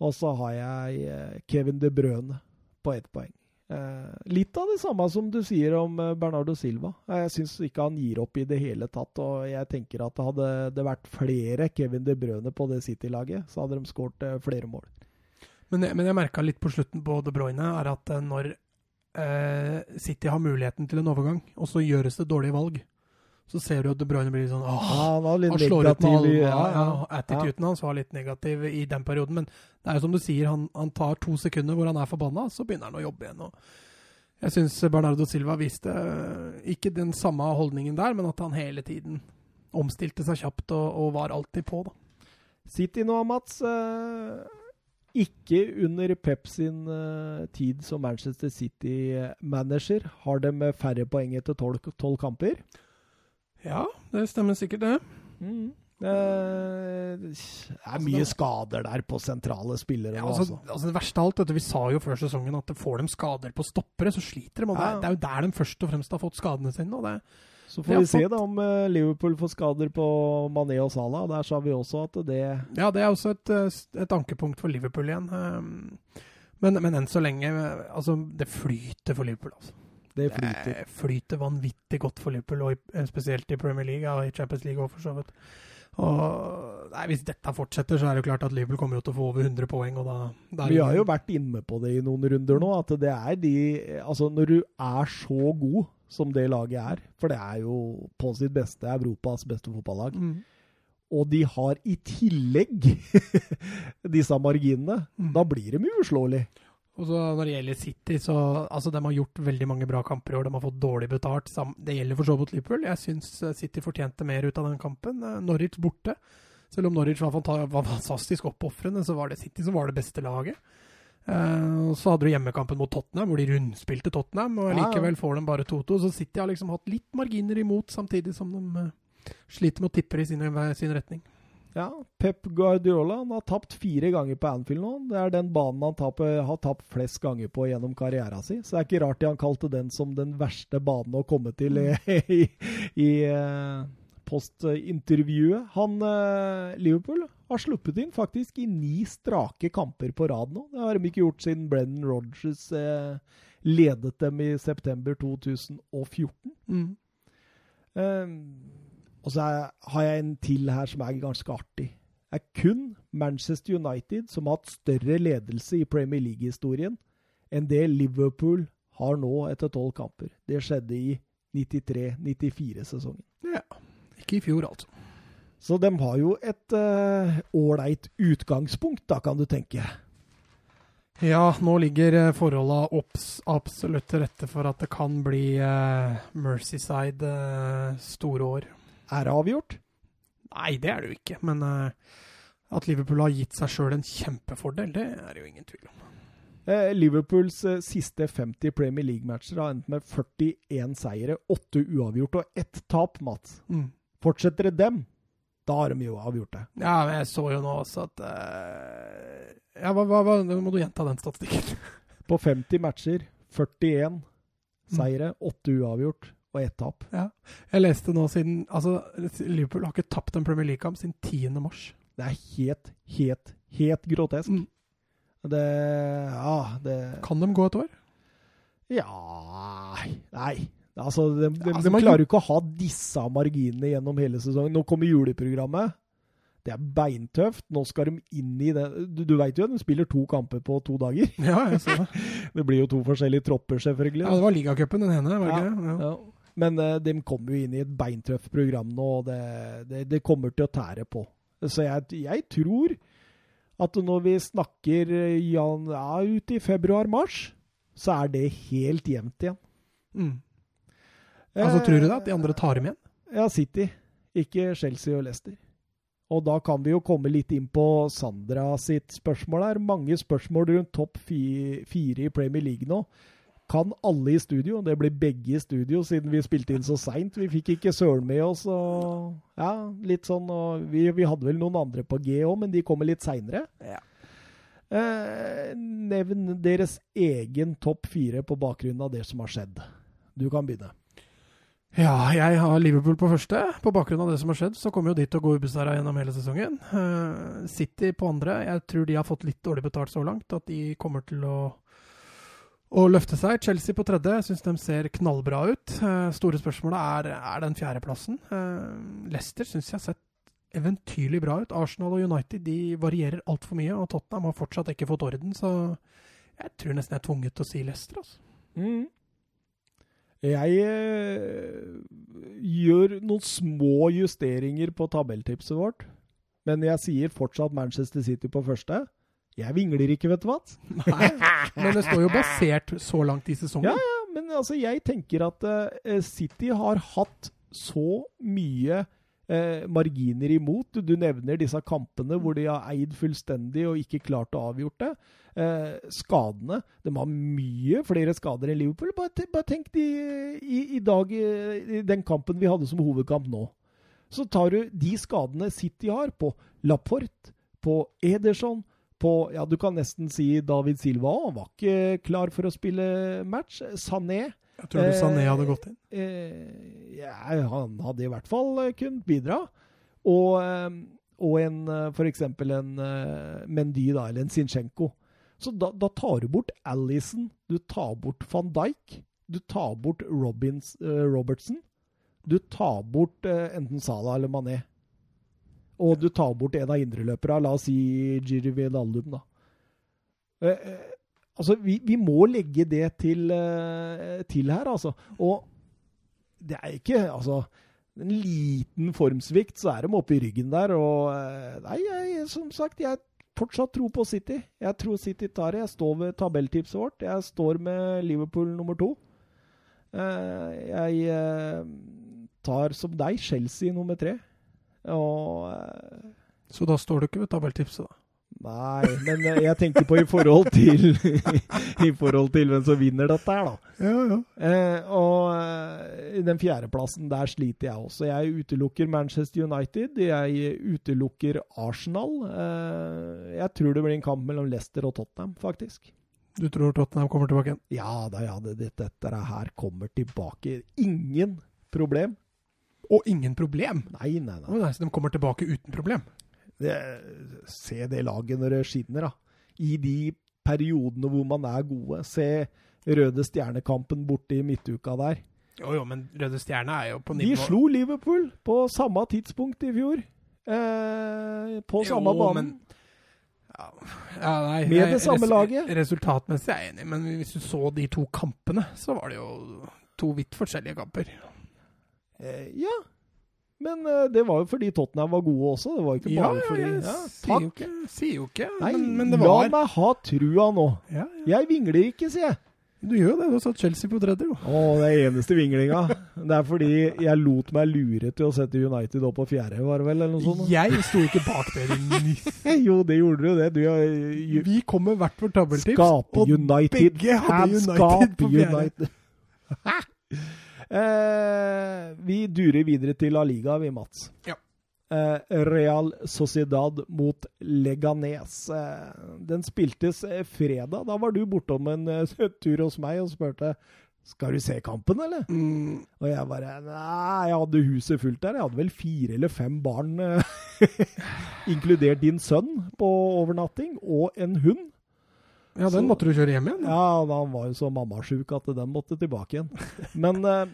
Og så har jeg eh, Kevin De Brøne på ett poeng. Eh, litt av det samme som du sier om eh, Bernardo Silva. Eh, Jeg syns ikke han gir opp i det hele tatt. Og jeg tenker at hadde det vært flere Kevin De Brøne på det City-laget, så hadde de skåret flere mål. Men, jeg- men jeg merka litt på slutten på De Bruyne, er at når eh, City har muligheten til en overgang, og så gjøres det dårlige valg, så ser du at De Bruyne blir sånn åh, han Han slår ut med alle. ja, Ja. Attituden hans var litt negativ i den perioden. Men det er jo som du sier, han, han tar to sekunder hvor han er forbanna, så begynner han å jobbe igjen. Og jeg syns Bernardo Silva viste eh, ikke den samme holdningen der, men at han hele tiden omstilte seg kjapt og, og var alltid på. da. City nå, Mats. eh, ikke under Pep sin eh, tid som Manchester City-manager har de færre poeng etter tolv kamper. Ja, det stemmer sikkert, det. Mm. Det er mye skader der på sentrale spillere. Ja, altså, altså. altså det verste av alt, vet du, Vi sa jo før sesongen at får de skader på stoppere, så sliter de. og det, Ja. er, det er jo der de først og fremst har fått skadene sine. og det Så får vi se fått- da om eh, Liverpool får skader på Mané og Salah. Der sa vi også at det Ja, det er også et, eh, et ankepunkt for Liverpool igjen. Um, Men, men enn så lenge eh, Altså, det flyter for Liverpool, altså. Det flyter. Det flyter vanvittig godt for Liverpool, og eh, spesielt i Premier League og i Champions League òg, for så vidt. Og nei, Hvis dette fortsetter, så er det jo klart at Liverpool kommer jo til å få over 100 poeng. og da, da Vi har jo vært inne på det i noen runder nå, at det er de Altså, når du er så god som det laget er, for det er jo på sitt beste Europas beste fotballag, Mm. og de har i tillegg (laughs) disse marginene, Mm. da blir de uslåelige. Og så Når det gjelder City, så altså de har gjort veldig mange bra kamper i år. De har fått dårlig betalt. Det gjelder for så vidt Liverpool. Jeg syns eh, City fortjente mer ut av den kampen. Eh, Norwich borte. Selv om Norwich var, var fantastisk oppofrende, så var det City som var det beste laget. Eh, så hadde du hjemmekampen mot Tottenham, hvor de rundspilte Tottenham. og. Likevel får de bare 2-2. Så City har liksom hatt litt marginer imot, samtidig som de sliter med å tippe i sin, sin retning. Ja, Pep Guardiola han har tapt fire ganger på Anfield nå. Det er den banen han taper, har tapt flest ganger på gjennom karrieren sin. Så det er ikke rart han kalte den som den verste banen å komme til i, (laughs) i, i eh, postintervjuet. Han eh, Liverpool har sluppet inn faktisk i ni strake kamper på rad nå. Det har de ikke gjort siden Brennan Rodgers eh, ledet dem i september 2014. Mm. Eh, Og så er, har jeg en til her som er ganske artig. Det er kun Manchester United som har hatt større ledelse i Premier League-historien enn det Liverpool har nå etter tolv kamper. Det skjedde i 93-94-sesongen. Ja. Ikke i fjor, altså. Så de har jo et ålreit uh, utgangspunkt, da, kan du tenke. Ja, nå ligger uh, forholda absolutt til rette for at det kan bli uh, Mercyside uh, store år. Er det avgjort? Nei, det er det jo ikke. Men at Liverpool har gitt seg sjøl en kjempefordel, det er det jo ingen tvil om. Liverpools siste 50 Premier League-matcher har endt med 41 seire, 8 uavgjort og 1 tap, Mats. Mm. Fortsetter det dem, da har de jo avgjort det. Ja, men jeg så jo nå også at uh, Ja, hva, hva, hva, må du gjenta den statistikken. (laughs) På 50 matcher, 41 seire, 8 uavgjort og ett tap. Ja. Jeg leste nå siden Altså, Liverpool har ikke tapt en Premier League-kamp siden 10. mars. Det er helt, helt, helt grotesk. Mm. Det Ja, det Kan de gå et år? Ja Nei. Altså, de, de, Altså, de klarer jo ikke å ha disse marginene gjennom hele sesongen. Nå kommer juleprogrammet. Det er beintøft. Nå skal de inn i det Du, du veit jo de spiller to kamper på to dager. Ja, jeg så det. (laughs) Det blir jo to forskjellige tropper, selvfølgelig. Ja, det var ligacupen, den ene, var det Ja, ikke? Ja. Ja. Men uh, de kommer jo inn i et beintøft program nå, og det, det, det kommer til å tære på. Så jeg, jeg tror at når vi snakker eh, jan, ja, ut i februar-mars, så er det helt jevnt igjen. Mm. Altså, tror du det? At de Eh, andre tar dem igjen? Ja, City. Ikke Chelsea og Leicester. Og da kan vi jo komme litt inn på Sandra sitt spørsmål her. Mange spørsmål rundt topp fi- fire i Premier League nå. Kan alle i studio? Det blir begge i studio, siden vi spilte inn så seint. Vi fikk ikke Søren med oss. og ja, litt sånn, og vi, vi hadde vel noen andre på G òg, men de kommer litt seinere. Ja. Eh, nevn deres egen topp fire på bakgrunn av det som har skjedd. Du kan begynne. Ja, jeg har Liverpool på første. På bakgrunn av det som har skjedd, så kommer jo de til å gå ubeseira gjennom hele sesongen. Eh, City på andre. Jeg tror de har fått litt dårlig betalt så langt, at de kommer til å, å løfte seg. Chelsea på tredje. Syns de ser knallbra ut. Eh, store spørsmålet er, er den fjerdeplassen. Uh, Leicester syns jeg har sett eventyrlig bra ut. Arsenal og United de varierer altfor mye, og Tottenham har fortsatt ikke fått orden, så jeg tror nesten jeg er tvunget til å si Leicester, altså. Mm. Jeg eh, gjør noen små justeringer på tabelltipset vårt, men jeg sier fortsatt Manchester City på første. Jeg vingler ikke, vet du hva. Nei, men det står jo basert så langt i sesongen. Ja, ja, men altså, jeg tenker at uh, City har hatt så mye uh, marginer imot. Du, nevner disse kampene hvor de har eid fullstendig og ikke klart å avgjort det. Uh, skadene De har mye flere skader enn Liverpool. Bare, bare tenk de, i, i dag, i den kampen vi hadde som hovedkamp nå. Så tar du de skadene City har på Laporte, på Ederson, på Ja, du kan nesten si David Silva òg. Var ikke klar for å spille match. Sané Jeg tror du Sané hadde gått inn. Eh, ja, han hadde i hvert fall eh, kunnet bidra. Og, eh, og en f.eks. en eh, Mendy, da, eller en Zinchenko. Så da, da tar du bort Alison, du tar bort van Dijk, du tar bort Robins, eh, Robertson. Du tar bort eh, enten Salah eller Mané. Og du tar bort en av indreløperne, la oss si Giri Vidaldum, da. Eh, eh, altså, vi, vi må legge det til, eh, til her, altså. Og det er ikke Altså, en liten formsvikt, så er de oppe i ryggen der. Og nei, jeg, som sagt, jeg fortsatt tror på City. Jeg tror City tar det. Jeg står ved tabelltipset vårt. Jeg står med Liverpool nummer to. Jeg tar som deg Chelsea nummer tre. Og eh, Så da står du ikke ved tabelltipset, da. Nei, men eh, jeg tenker på i forhold til (laughs) I forhold til hvem som vinner dette her, da. Ja, ja. Eh, og eh, i den fjerdeplassen, der sliter jeg også. Jeg utelukker Manchester United. Jeg utelukker Arsenal. Eh, jeg tror det blir en kamp mellom Leicester og Tottenham, faktisk. Du tror Tottenham kommer tilbake igjen? Ja da, ja, det, dette, dette her kommer tilbake. Ingen problem. Og ingen problem! Nei, nei, nei. Nei, så de kommer tilbake uten problem? Det, se det laget når det skinner, da. I de periodene hvor man er gode. Se Røde Stjernekampen borte i midtuka der. Jo, jo, men Røde Stjerne er jo på nivå De slo Liverpool på samme tidspunkt i fjor. Eh, på samme Jo, banen. men- Ja, ja, nei, Med det samme res- laget. Resultatmessig er jeg enig, men hvis du så de to kampene, så var det jo to vidt forskjellige kamper. Eh, ja. Men eh, det var jo fordi Tottenham var gode også. Det var ikke bare fordi ja, sier, jo ikke, sier jo ikke, Nei, men, men det la meg ha trua nå. ja, ja. Jeg vingler ikke, sier jeg. Du gjør jo det, du har satt Chelsea på tredje, jo. Å, det er eneste vinglinga. Det er fordi jeg lot meg lure til å sette United opp på fjerde, var det vel? Eller noe sånt? Jeg sto ikke bak dere. (laughs) Jo, det gjorde du det. Du er ju- Vi kom med hvert vårt tabeltips, og United. begge hadde United Skap på fjerde. United. (laughs) eh, vi durer videre til La Liga, vi, Mats. Ja. Eh, Real Sociedad mot Leganes. Eh, den spiltes eh, fredag. Da var du bortom en eh, (laughs) tur hos meg og spurte skal du se kampen, eller? Mm, Og jeg bare Nei, jeg hadde huset fullt der. Jeg hadde vel fire eller fem barn, eh, (laughs) inkludert din sønn, på overnatting, og en hund. Ja, den Så- måtte du kjøre hjem igjen. Ja, han var jo så mammasjuk at den måtte tilbake igjen. (laughs) Men uh,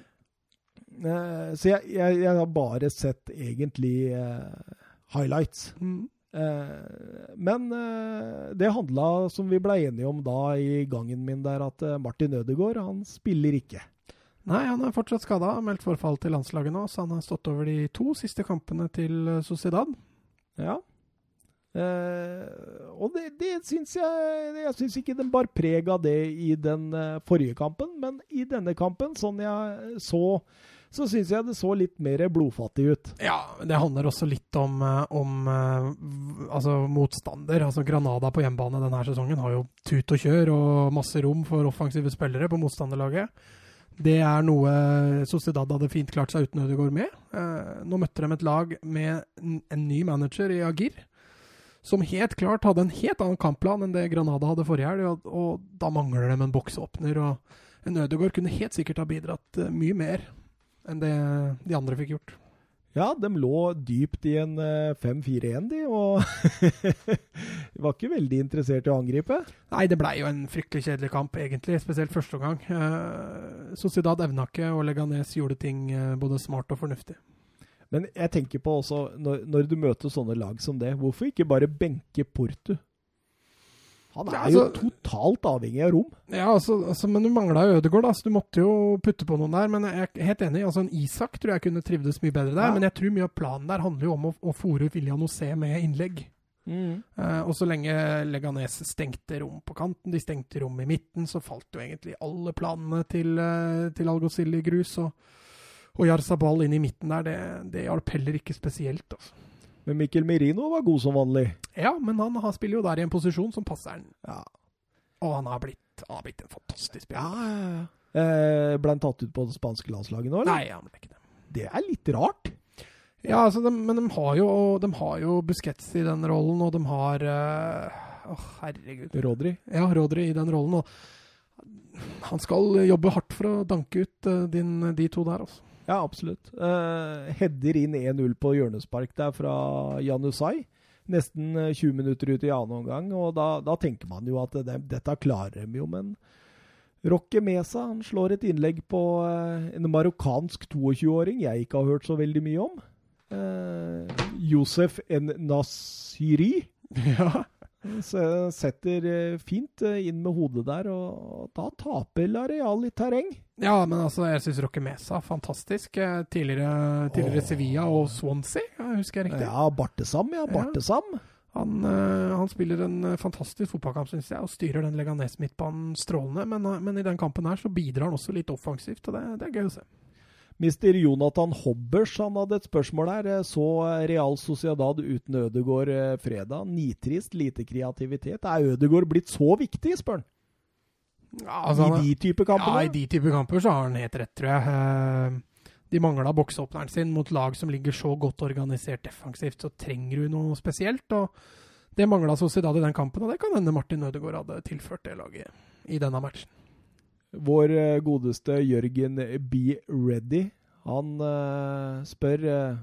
uh, Så jeg, jeg, jeg har bare sett egentlig uh, highlights. Mm. Men det handla, som vi ble enige om da i gangen min der, at Martin Ødegaard, han spiller ikke. Nei, han er fortsatt skada, meldt forfall til landslaget nå, så han har stått over de to siste kampene til Sociedad. Ja. Eh, og det, det syns jeg Jeg syns ikke den bar preg av det i den uh, forrige kampen, men i denne kampen, sånn jeg så, så syns jeg det så litt mer blodfattig ut. Ja, det handler også litt om, eh, om uh, altså motstander. Altså Granada på hjemmebane denne sesongen har jo tut og kjør og masse rom for offensive spillere på motstanderlaget. Det er noe Sociedad hadde fint klart seg uten Ødegaard med. Nå møtte de et lag med en ny manager i Agir, som helt klart hadde en helt annen kampplan enn det Granada hadde forrige helg, og, og da mangler de en boksåpner. og En Ødegaard kunne helt sikkert ha bidratt eh, mye mer enn det de andre fikk gjort. Ja, de lå dypt i en eh, 5-4-1, de, og (laughs) var ikke veldig interessert i å angripe. Nei, det blei jo en fryktelig kjedelig kamp, egentlig. Spesielt første omgang. Eh, Sociedad evna ikke, og Leganes gjorde ting eh, både smart og fornuftig. Men jeg tenker på også, når, når du møter sånne lag som det, hvorfor ikke bare benke Portu? Han er Ja, altså- jo totalt avhengig av rom. Ja, altså, altså Men du mangla jo Ødegaard, da, så du måtte jo putte på noen der. Men jeg er helt enig. altså En Isak tror jeg kunne trivdes mye bedre der. Ja. Men jeg tror mye av planen der handler jo om å, å fòre William Osé med innlegg. Eh, og så lenge Leganes stengte rom på kanten, de stengte rom i midten, så falt jo egentlig alle planene til, uh, til Algozil i grus. Og, og Jarzabal inn i midten der, det, det hjalp heller ikke spesielt. altså. Men Mikkel Merino var god som vanlig. Ja, men han, han spiller jo der i en posisjon som passer han. Ja, Og han har blitt, han har blitt en fantastisk spiller. ja. ja. Eh, ble han tatt ut på det spanske landslaget nå, eller? Nei, han ble ikke det. Det er litt rart. Ja, altså, de, men de har, jo, de har jo Busquets i den rollen, og de har Å, uh, oh, herregud. Rodri. Ja, Rodri i den rollen. Og han skal jobbe hardt for å danke ut uh, din, de to der, altså. Ja, absolutt. Uh, header inn 1-0 på hjørnespark der fra Janusai. Nesten eh, 20 minutter ut i annen omgang, og da, da tenker man jo at det, dette klarer de jo, men Roque Mesa han slår et innlegg på uh, en marokkansk 22-åring jeg ikke har hørt så veldig mye om. Uh, Josef N. Nasiri. (laughs) Ja. Så setter eh, fint eh, inn med hodet der, og da taper Lareal litt terreng. ja, men altså, jeg syns Roque Mesa fantastisk. Eh, Tidligere, tidligere oh. Sevilla og Swansea, ja, husker jeg riktig. Ja, Bartesam, ja. Bartesam. Han, eh, han spiller en fantastisk fotballkamp, syns jeg, og styrer den Leganes-midtbanen strålende. Men, men i den kampen her så bidrar han også litt offensivt, og det, det er gøy å se. Mr. Jonathan Hobbers han hadde et spørsmål her. Eh, Så Real Sociedad uten Ødegård eh, fredag. Nitrist, lite kreativitet. Er Ødegård blitt så viktig, spør han. Ja, altså, I de type Ja, i de typer kamper så har han helt rett, tror jeg. Eh, De mangla boksåpneren sin mot lag som ligger så godt organisert defensivt, så trenger du noe spesielt. og Det mangla Sociedad i den kampen, og det kan hende Martin Ødegaard hadde tilført det laget i denne matchen. Vår eh, godeste Jørgen Be Ready, han uh, spør uh,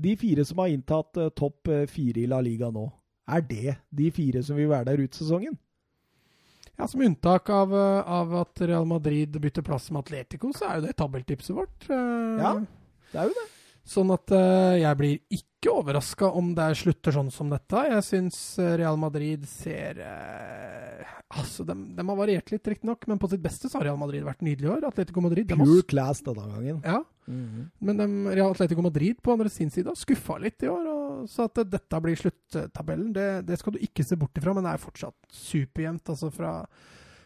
De fire som har inntatt uh, topp fire i La Liga nå, er det de fire som vil være der ut sesongen? Ja, Som unntak av, av at Real Madrid bytter plass med Atletico, så er jo det tabeltipset vårt. Ja. Det er jo det. Sånn at uh, jeg blir ikke overraska om det slutter sånn som dette. Jeg syns eh, Real Madrid ser uh, Altså, de, de har variert litt, riktignok, men på sitt beste så har Real Madrid vært nydelig i år. Atletico Madrid de har Pure class denne gangen. Ja, men de, Real Atletico Madrid på andre sin side har skuffa litt i år. Og, så at dette blir sluttabellen, det, det skal du ikke se bort ifra. Men det er fortsatt superjevnt. Altså fra,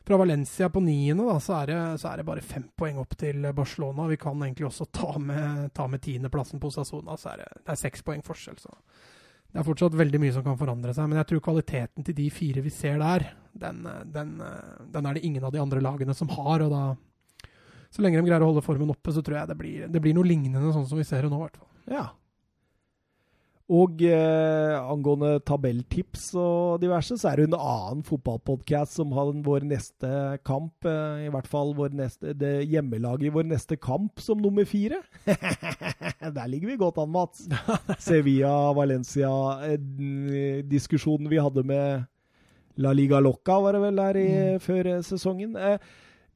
fra Valencia på niende, da, så er, det, så er det bare fem poeng opp til Barcelona. Vi kan egentlig også ta med, ta med tiendeplassen på Sassona, så er det, det er seks poeng forskjell. Så det er fortsatt veldig mye som kan forandre seg. Men jeg tror kvaliteten til de fire vi ser der, den, den, den er det ingen av de andre lagene som har. og da så lenge de greier å holde formen oppe, så tror jeg det blir, det blir noe lignende sånn som vi ser det nå. i hvert fall. Ja. Og eh, angående tabelltips og diverse, så er det en annen fotballpodkast som har vår neste kamp, eh, i hvert fall vår neste, det hjemmelaget i vår neste kamp, som nummer fire. (laughs) Der ligger vi godt an, Mats. (laughs) Sevilla-Valencia-diskusjonen vi hadde med La Liga Locca, var det vel der i, før eh, sesongen. Eh,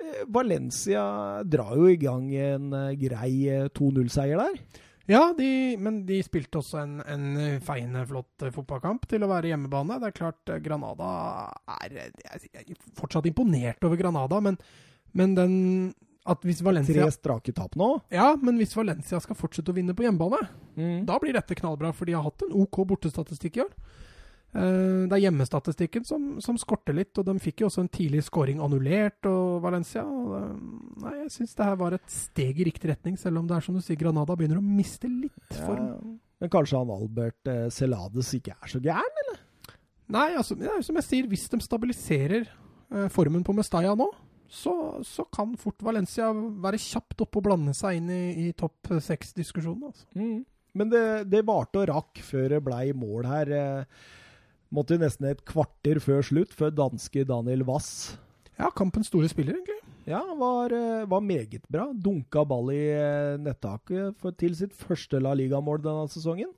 eh, Valencia drar jo i gang en eh, grei eh, 2-0-seier der. Ja, de, men de spilte også en, en feiende flott eh, fotballkamp til å være hjemmebane. Det er klart, eh, Granada er Jeg er fortsatt imponert over Granada, men, men den at hvis Valencia Tre strake tap nå. Ja, men hvis Valencia skal fortsette å vinne på hjemmebane, da blir dette knallbra, for de har hatt en OK bortestatistikk i år. Eh, Det er hjemmestatistikken som, som skorter litt, og de fikk jo også en tidlig scoring annullert, og Valencia Nei, jeg syns det her var et steg i riktig retning, selv om det er som du sier, Granada begynner å miste litt form. Ja. Men kanskje han Albert eh, Celades ikke er så gæren, eller? Nei, altså, det er jo som jeg sier, hvis de stabiliserer eh, formen på Mestalla nå, så, så kan fort Valencia være kjapt oppe og blande seg inn i, i topp seks-diskusjonen. Altså. Men det, det varte og rakk før det blei mål her. Eh, måtte nesten et kvarter før slutt, før danske Daniel Wass Ja, kampens store spiller, egentlig. ja, var, eh, var meget bra. Dunka ball i eh, nettaket for, til sitt første La Liga-mål denne sesongen.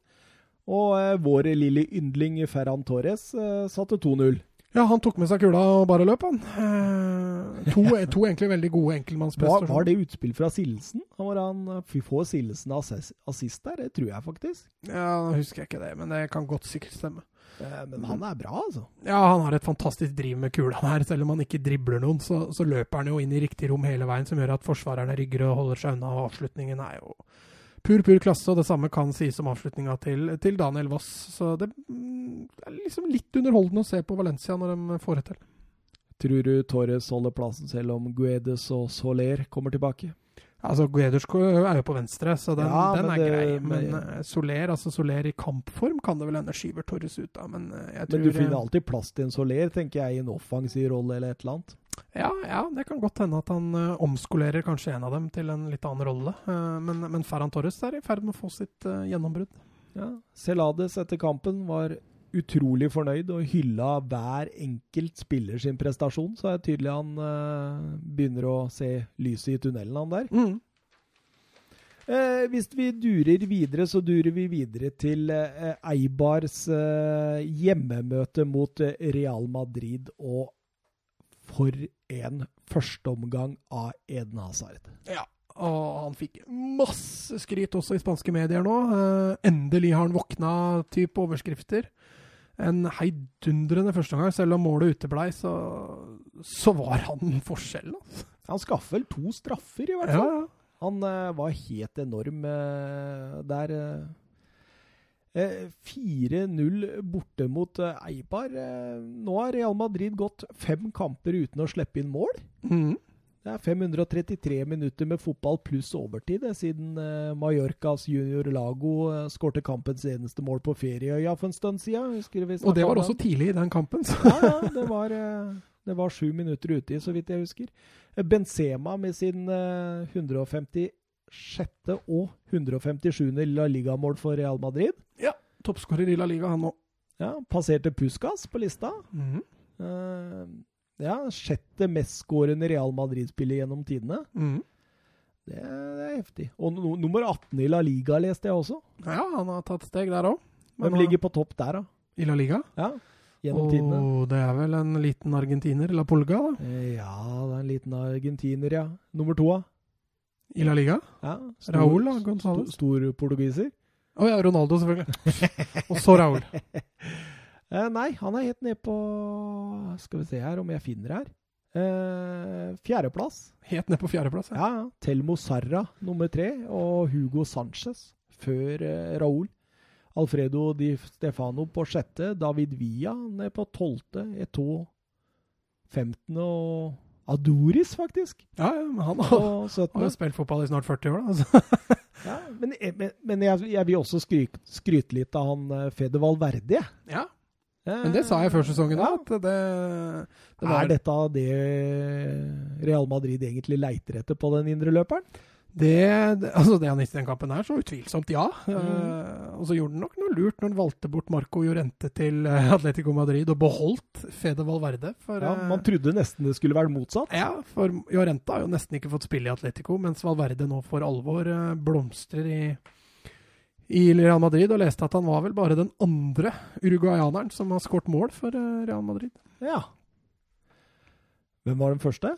Og eh, vår lille yndling Ferran Torres eh, satte 2-0. Ja, han tok med seg kula og bare løp, han. Eh, to, (laughs) to egentlig veldig gode Var, enkeltmannsprestasjoner. var det utspill fra Sildesen? Han var han, eh, Fy får Sildesen assist der? Det tror jeg faktisk. Ja, nå husker jeg ikke det, men det kan godt sikkert stemme. Eh, Men han er bra, altså. Ja, han har et fantastisk driv med kula der. Selv om han ikke dribler noen, så, så løper han jo inn i riktig rom hele veien, som gjør at forsvarerne rygger og holder seg unna. Og avslutningen er jo pur, pur klasse, og det samme kan sies om avslutninga til, til Daniel Voss. Så det mm, er liksom litt underholdende å se på Valencia når de får det til. Tror du Torres holder plassen selv om Guedes og Soler kommer tilbake? Altså, Gueders er jo på venstre, så den, Ja, den er det- grei. Men men- eh, Soler altså Soler i kampform kan det vel hende skyver Torres ut av. Men eh, jeg tror Men du finner alltid plass til en Soler, tenker jeg, i en offensiv rolle eller et eller annet. Ja, ja, det kan godt hende at han uh, omskolerer kanskje en av dem til en litt annen rolle. Uh, men, men Ferran Torres er i ferd med å få sitt uh, gjennombrudd. Ja. Celades etter kampen var utrolig fornøyd og hylla hver enkelt spiller sin prestasjon, så er det tydelig han uh, begynner å se lyset i tunnelen, han der. Mm. Eh, hvis vi durer videre, så durer vi videre til eh, Eibars eh, hjemmemøte mot eh, Real Madrid. Og for en førsteomgang av Eden Hazard. Ja, og han fikk masse skryt også i spanske medier nå. Eh, endelig har han våkna, type overskrifter. En heidundrende førsteomgang. Selv om målet uteblei, så, så var han forskjellen. Altså. Han skaffer vel to straffer, i hvert fall. ja. Han uh, var helt enorm uh, der. eh. Eh, 4-0 borte mot Eibar. Nå har Real Madrid gått fem kamper uten å slippe inn mål. Mm. Det er 533 minutter med fotball pluss overtid siden eh, Mallorcas junior Lago uh, skårte kampens eneste mål på ferieøya for en stund siden. Og det var også tidlig i den kampen. Så. ja, ja, det var, eh, det var sju minutter uti, så vidt jeg husker. Eh, Benzema med sin eh, 156. og 157. La Liga-mål for Real Madrid. Ja, Toppskårer i La Liga, han òg. Ja, Passerte Puskas på lista. Mm. Eh, ja, Sjette mestskårende Real Madrid-spiller gjennom tidene. Mm. Det, det er heftig. Og no, nummer 18 i La Liga leste jeg også. Ja, han har tatt steg der òg. Hvem ligger på topp der, da? I La Liga? Ja. gjennom tidene. Og det er vel en liten argentiner, La Polga? da? Eh, Ja, det er en liten argentiner, ja. Nummer to, da. I La Liga? Ja, Raúl, da, sto- González? Stor portugiser. Å ja, Ronaldo, selvfølgelig. (laughs) Og så Raúl. (laughs) Eh, nei, han er helt nede på Skal vi se her om jeg finner her. Eh, fjerdeplass. Helt ned på fjerdeplass. Ja. Ja. Telmo Sarra nummer tre, og Hugo Sanchez før eh, Raúl. Alfredo Di Stefano på sjette, David Villa ned på tolvte, Eto 15. og Adoris, faktisk, Ja, ja, men han har har jo spilt fotball i snart 40 år, da. Altså. (laughs) Ja, men men, men jeg, jeg vil også skryte, skryte litt av han eh, Fede Valverde. Ja, men det sa jeg før sesongen Ja. òg, at det, det Er dette det Real Madrid egentlig leiter etter på den indre løperen? Det, det, altså det han viste i den kampen her, så utvilsomt ja. Mm. Uh, og så gjorde han nok noe lurt når han valgte bort Marco Llorente til eh, Atletico Madrid og beholdt Fede Valverde. For, Ja, eh, Man trodde nesten det skulle være motsatt. ja, for Llorente har jo nesten ikke fått spille i Atletico, mens Valverde nå for alvor eh, blomstrer i, i Real Madrid. Og leste at han var vel bare den andre uruguayaneren som har skåret mål for eh, Real Madrid. Ja. Hvem var den første?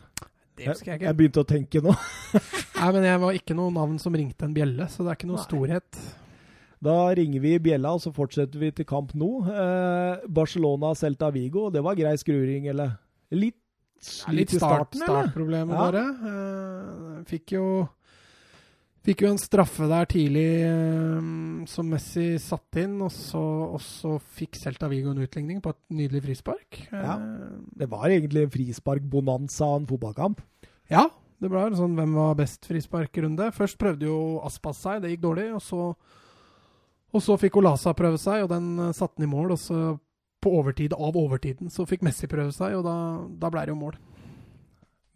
Det husker jeg Jeg ikke. begynte å tenke nå. (laughs) Nei, men jeg var ikke noe navn som ringte en bjelle, så det er ikke noe Nei. storhet. Da ringer vi bjella, og så fortsetter vi til kamp nå. Eh, Barcelona Celta Vigo, det var grei skruring, eller? Litt Ja, litt, litt i start, starten, eller? startproblemer, Ja. bare. Eh, fikk jo Fikk jo en straffe der tidlig eh, som Messi satte inn, og så, og så fikk Celta Vigo en utligning på et nydelig frispark. Ja. Eh, Det var egentlig en frispark-bonanza av en fotballkamp. ja, det ble sånn hvem var best frisparkrunde. Først prøvde jo Aspas seg, det gikk dårlig. Og så, og så fikk Olasa prøve seg, og den eh, satte han i mål. Og så på overtid av overtiden så fikk Messi prøve seg, og da, da ble det jo mål.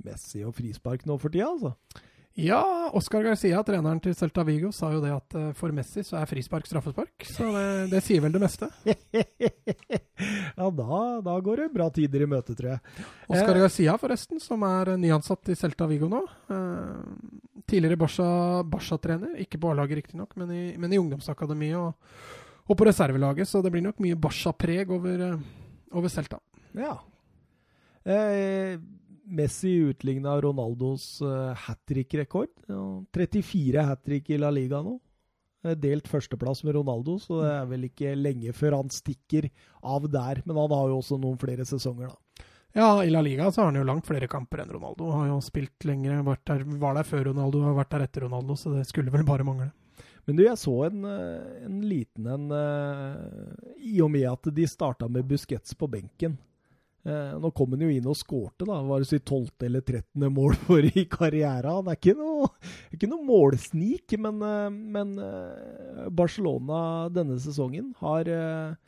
Messi og frispark nå for tida, altså. Ja, Oscar Garcia, treneren til Celta Vigo, sa jo det at eh, for Messi så er frispark straffespark. Så det, det sier vel det meste. (laughs) ja, da, da går det bra tider i møte, tror jeg. Oscar Eh. Garcia, forresten, som er nyansatt i Celta Vigo nå. Eh, tidligere Barca- Barca-trener, ikke på A-laget riktignok, men, i- men i ungdomsakademiet og, og på reservelaget. Så det blir nok mye Barca-preg over, eh, over Celta. Ja. Eh, Messi utligna Ronaldos uh, hat trick-rekord. Ja, 34 hat trick i La Liga nå. Eh, Delt førsteplass med Ronaldo, så det er vel ikke lenge før han stikker av der. Men han har jo også noen flere sesonger, da. Ja, i La Liga så har han jo langt flere kamper enn Ronaldo. Han Har jo spilt lenger, der, var der før Ronaldo, har vært der etter Ronaldo, så det skulle vel bare mangle. Men du, jeg så en, eh, en liten en eh, I og med at de starta med Busquets på benken. Eh, nå kom han jo inn og skårte, da. Var det sitt 12. eller 13. mål (laughs) for i karrieren. Det er ikke noe, ikke noe målsnik, men, eh, men eh, Barcelona denne sesongen har eh,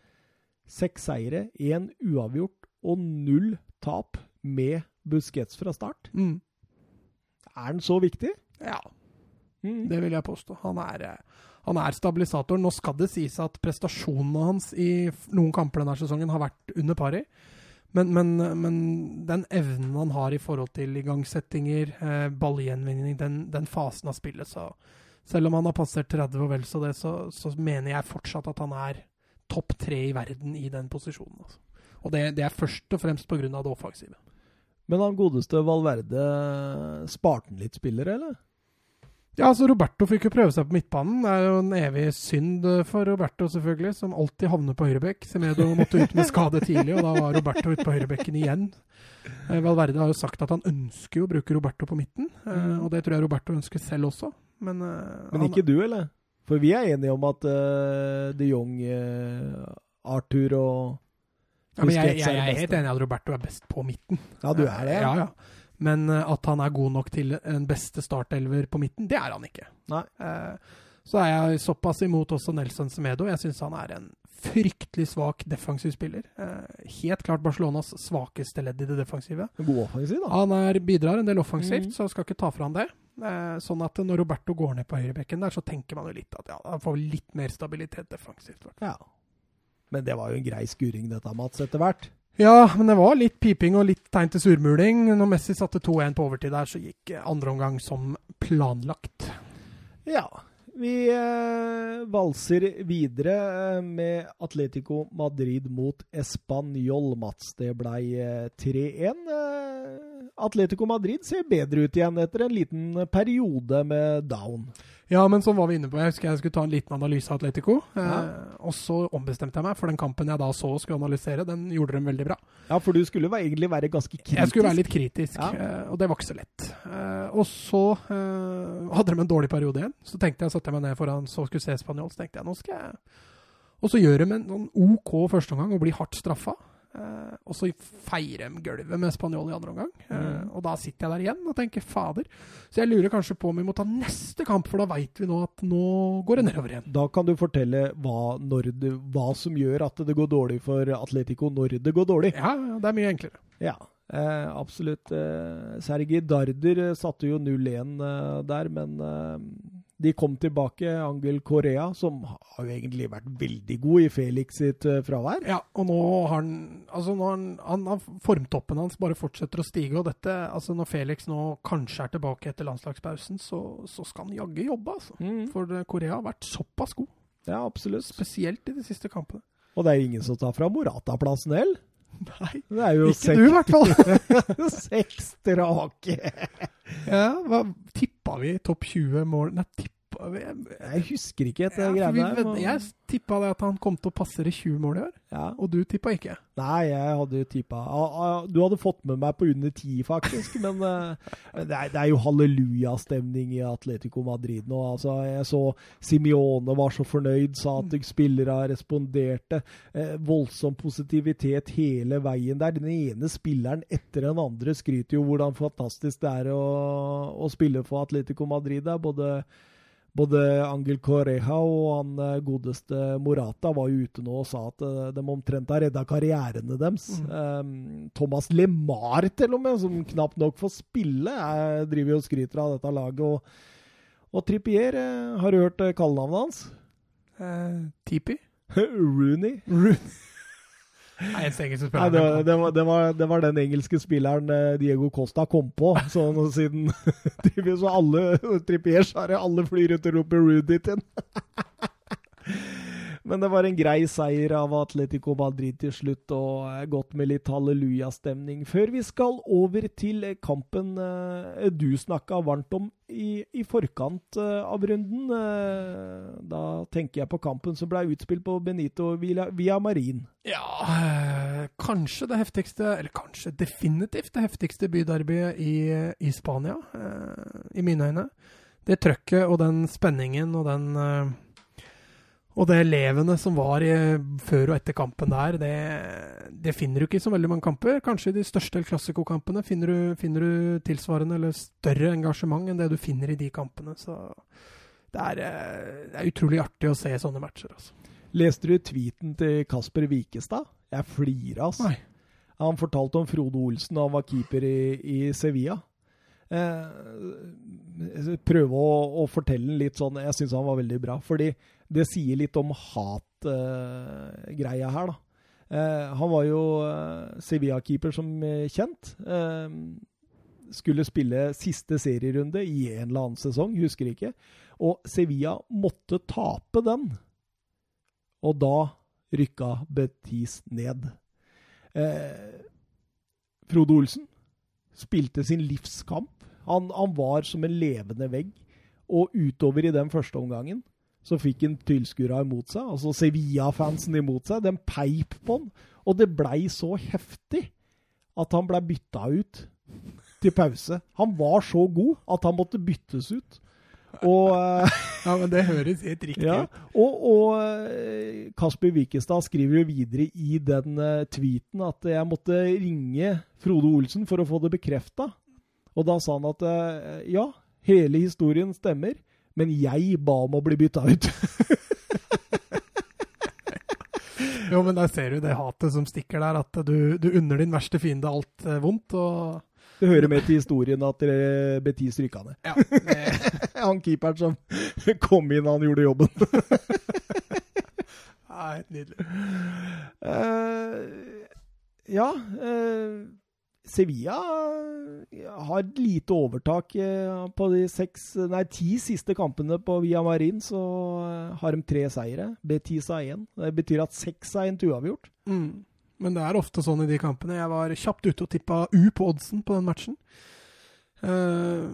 seks seire, én uavgjort og null tap med Busquets fra start. Mm. Er han så viktig? Ja, Mm. Det vil jeg påstå. Han er, eh, han er stabilisatoren. Nå skal det sies at prestasjonene hans i noen kamper denne sesongen har vært under pari. Men, men, men den evnen han har i forhold til igangsettinger, eh, ballgjenvinning, den, den fasen av spillet, så Selv om han har passert 30 og vel så det, så, så mener jeg fortsatt at han er topp tre i verden i den posisjonen. Altså. Og det, det er først og fremst pga. det offensive. Men han godeste Valverde, sparte han litt spillere, eller? Ja, altså Roberto fikk jo prøve seg på midtbanen. Det er jo en evig synd eh, for Roberto, selvfølgelig, som alltid havner på høyrebekk. Semedo måtte ut med skade tidlig, og da var Roberto ute på høyrebekken igjen. Eh, Valverde har jo sagt at han ønsker å bruke Roberto på midten, eh, Mm. og det tror jeg Roberto ønsker selv også. Men, Men ikke du, eller? For vi er enige om at uh, de Jong, uh, Arthur og ja, men jeg, jeg, jeg er helt enig i at Roberto er best på midten. Ja, du er det? Ja, ja. Men eh, at han er god nok til en beste startelver på midten, det er han ikke. Eh, så er jeg såpass imot også Nelson Semedo. Jeg syns han er en fryktelig svak defensiv spiller. Eh, helt klart Barcelonas svakeste ledd i det defensive. God offensiv, da. Han er, bidrar en del offensivt, Mm. så skal ikke ta fra han det. Eh, sånn at når Roberto går ned på høyrebekken der, så tenker man jo litt at ja, han får litt mer stabilitet defensivt. Ja. Men det var jo en grei skuring, dette, Mats, etter hvert. Ja, men det var litt piping og litt tegn til surmuling. Når Messi satte 2-1 på overtid der, så gikk eh, andre omgang som planlagt. Ja. vi eh, valser videre eh, med Atletico Madrid mot Español, Mats. Det blei eh, 3-1. Eh, Atletico Madrid ser bedre ut igjen etter en liten periode med down. Ja, men så var vi inne på Jeg husker jeg skulle ta en liten analyse av Atletico. Ja. Eh, og så ombestemte jeg meg, for den kampen jeg da så og skulle analysere, den gjorde de veldig bra. Ja, for du skulle egentlig være ganske kritisk. Jeg skulle være litt kritisk, Ja. eh, og det var ikke så lett. Eh, og så eh, hadde de en dårlig periode igjen. Så tenkte jeg, satte jeg meg ned foran så skulle se Spanjol, så tenkte jeg nå skal jeg Og så gjør de en sånn OK førsteomgang og blir hardt straffa. Eh, og så feirer de gulvet med Spanjol i andre omgang. Uh, Mm. og da sitter jeg der igjen og tenker fader. Så jeg lurer kanskje på om vi må ta neste kamp, for da veit vi nå at nå går det nedover igjen. Da kan du fortelle hva, det, hva som gjør at det går dårlig for Atletico når det går dårlig. Ja, det er mye enklere. Ja, eh, absolutt. Eh, Sergi Darder eh, satte jo 0-1 eh, der, men de kom tilbake. Angel Korea, som har jo egentlig vært veldig god i Felix sitt eh, fravær. Ja, og nå har han Altså, nå har han, han har Formtoppen hans bare fortsetter å stige, og dette Altså, når Felix nå kanskje er tilbake etter landslagspausen, så, så skal han jaggu jobbe, altså. Mm. For eh, Korea har vært såpass god, Ja, absolutt. spesielt i de siste kampene. Og det er ingen som tar fra Morata-plassen heller. Nei, Det er jo ikke du i hvert fall. seks, (laughs) seks strake. ja, hva tippa vi topp 20 mål Nei, tippa Jeg husker ikke etter ja, for greiene der. men- Jeg tippa det at han kom til å passere 20 mål i år, Ja. og du tippa ikke. Nei, jeg hadde jo tippa Du hadde fått med meg på under ti, faktisk. Men eh, det, er, det er jo hallelujastemning i Atletico Madrid nå. Altså, jeg så Simione var så fornøyd, sa at spillere responderte. Eh, voldsom positivitet hele veien der. Den ene spilleren etter den andre skryter jo hvordan fantastisk det er å, å spille for Atletico Madrid. Det er både både Angel Correja og han eh, godeste Morata var jo ute nå og sa at eh, de omtrent har redda karrierene deres. Mm. Thomas LeMar, til og med, som knapt nok får spille, Jeg driver jo og skryter av dette laget. Og, og Trippier, eh, har du hørt eh, kallenavnet hans? Eh, Tipi? (laughs) Rooney. Nei, eneste engelske Nei, det, var- det, var, det, var, det var den engelske spilleren eh, Diego Costa kom på. Sånn siden (laughs) Så alle Trippier så er det alle flyr ut og roper Rudy til. Men det var en grei seier av Atletico Madrid til slutt, og eh, godt med litt hallelujastemning. Før vi skal over til eh, kampen eh, du snakka varmt om i, i forkant av runden. Da tenker jeg på kampen som ble utspilt på Benito via, via Marin. Ja, kanskje det heftigste, eller kanskje definitivt det heftigste byderbyet i, i Spania, i mine øyne. Det trøkket og den spenningen og den og det elevene som var i, før og etter kampen der, det, det finner du ikke i så veldig mange kamper. Kanskje i de største klassikokampene finner, du- finner du tilsvarende eller større engasjement enn det du finner i de kampene. Så det er, eh, det er utrolig artig å se sånne matcher. Altså. Leste du tweeten til Kasper Wikestad? Jeg flirer, altså. Nei. Han fortalte om Frode Olsen, da han var keeper i, i Sevilla. Eh, prøve å, å fortelle litt sånn Jeg syns han var veldig bra. Fordi det sier litt om hatgreia her, da. Eh, han var jo eh, Sevilla-keeper som eh, kjent. Skulle spille siste serierunde i en eller annen sesong, husker ikke. Og Sevilla måtte tape den. Og da rykka Betis ned. Eh, Frode Olsen spilte sin livskamp. Han, han var som en levende vegg. Og utover i den første omgangen så fikk han tilskuerne imot seg, altså Sevilla-fansen imot seg. Den peip på han. Og det blei så heftig at han blei bytta ut til pause. Han var så god at han måtte byttes ut. Og eh, (laughs) Ja, men det høres helt riktig ja, ut. og, og eh, Kasper Wikestad skriver jo videre i den eh, tweeten at jeg måtte ringe Frode Olsen for å få det bekrefta. Og da sa han at ja, hele historien stemmer, men jeg ba om å bli bytta ut. (laughs) Jo, men der ser du det hatet som stikker der, at du, du unner din verste fiende alt eh, vondt. og... Det hører med til historien at Betis rykka ned. Ja, (laughs) Han keeperen som kom inn, han gjorde jobben. (laughs) helt nydelig. Uh, ja eh, Sevilla har lite overtak på de seks, nei, ti siste kampene på Via Marin. Så har de tre seire. Betis har én. Det betyr at seks er en uavgjort. Mm. Men det er ofte sånn i de kampene. Jeg var kjapt ute og tippa U på oddsen på den matchen. Uh,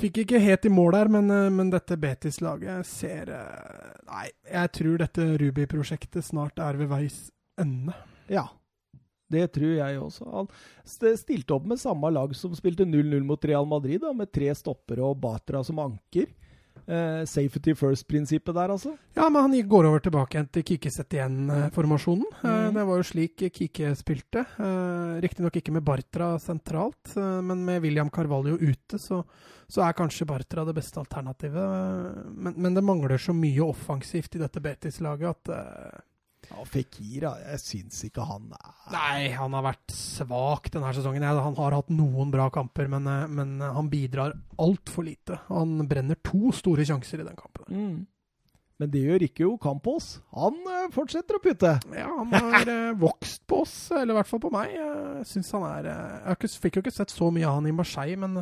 fikk ikke helt i mål der, men, uh, men dette Betis-laget ser uh, Nei, jeg tror dette Ruby-prosjektet snart er ved veis ende. Ja, det tror jeg også. Han stilte opp med samme lag som spilte 0-0 mot Real Madrid, da, med tre stoppere og Batra som anker. Eh, safety first-prinsippet der, altså? Ja, men han går over tilbake igjen til Kikki formasjonen Mm. Eh, Det var jo slik Kikki spilte. Eh, Riktignok ikke med Bartra sentralt, eh, men med William Carvalho ute, så, så, er kanskje Bartra det beste alternativet. Men, men, det mangler så mye offensivt i dette Betis-laget at ja, Fikira, jeg syns ikke han er Nei, han har vært svak denne sesongen. Han har hatt noen bra kamper, men, eh, men han bidrar altfor lite. Han brenner to store sjanser i den kampen. Mm. Men det gjør ikke jo Campos. Han uh, fortsetter å putte. Ja, han har vokst på oss, eller i hvert fall på meg. Jeg syns han er Jeg fikk jo ikke sett så mye av han i Marseille, men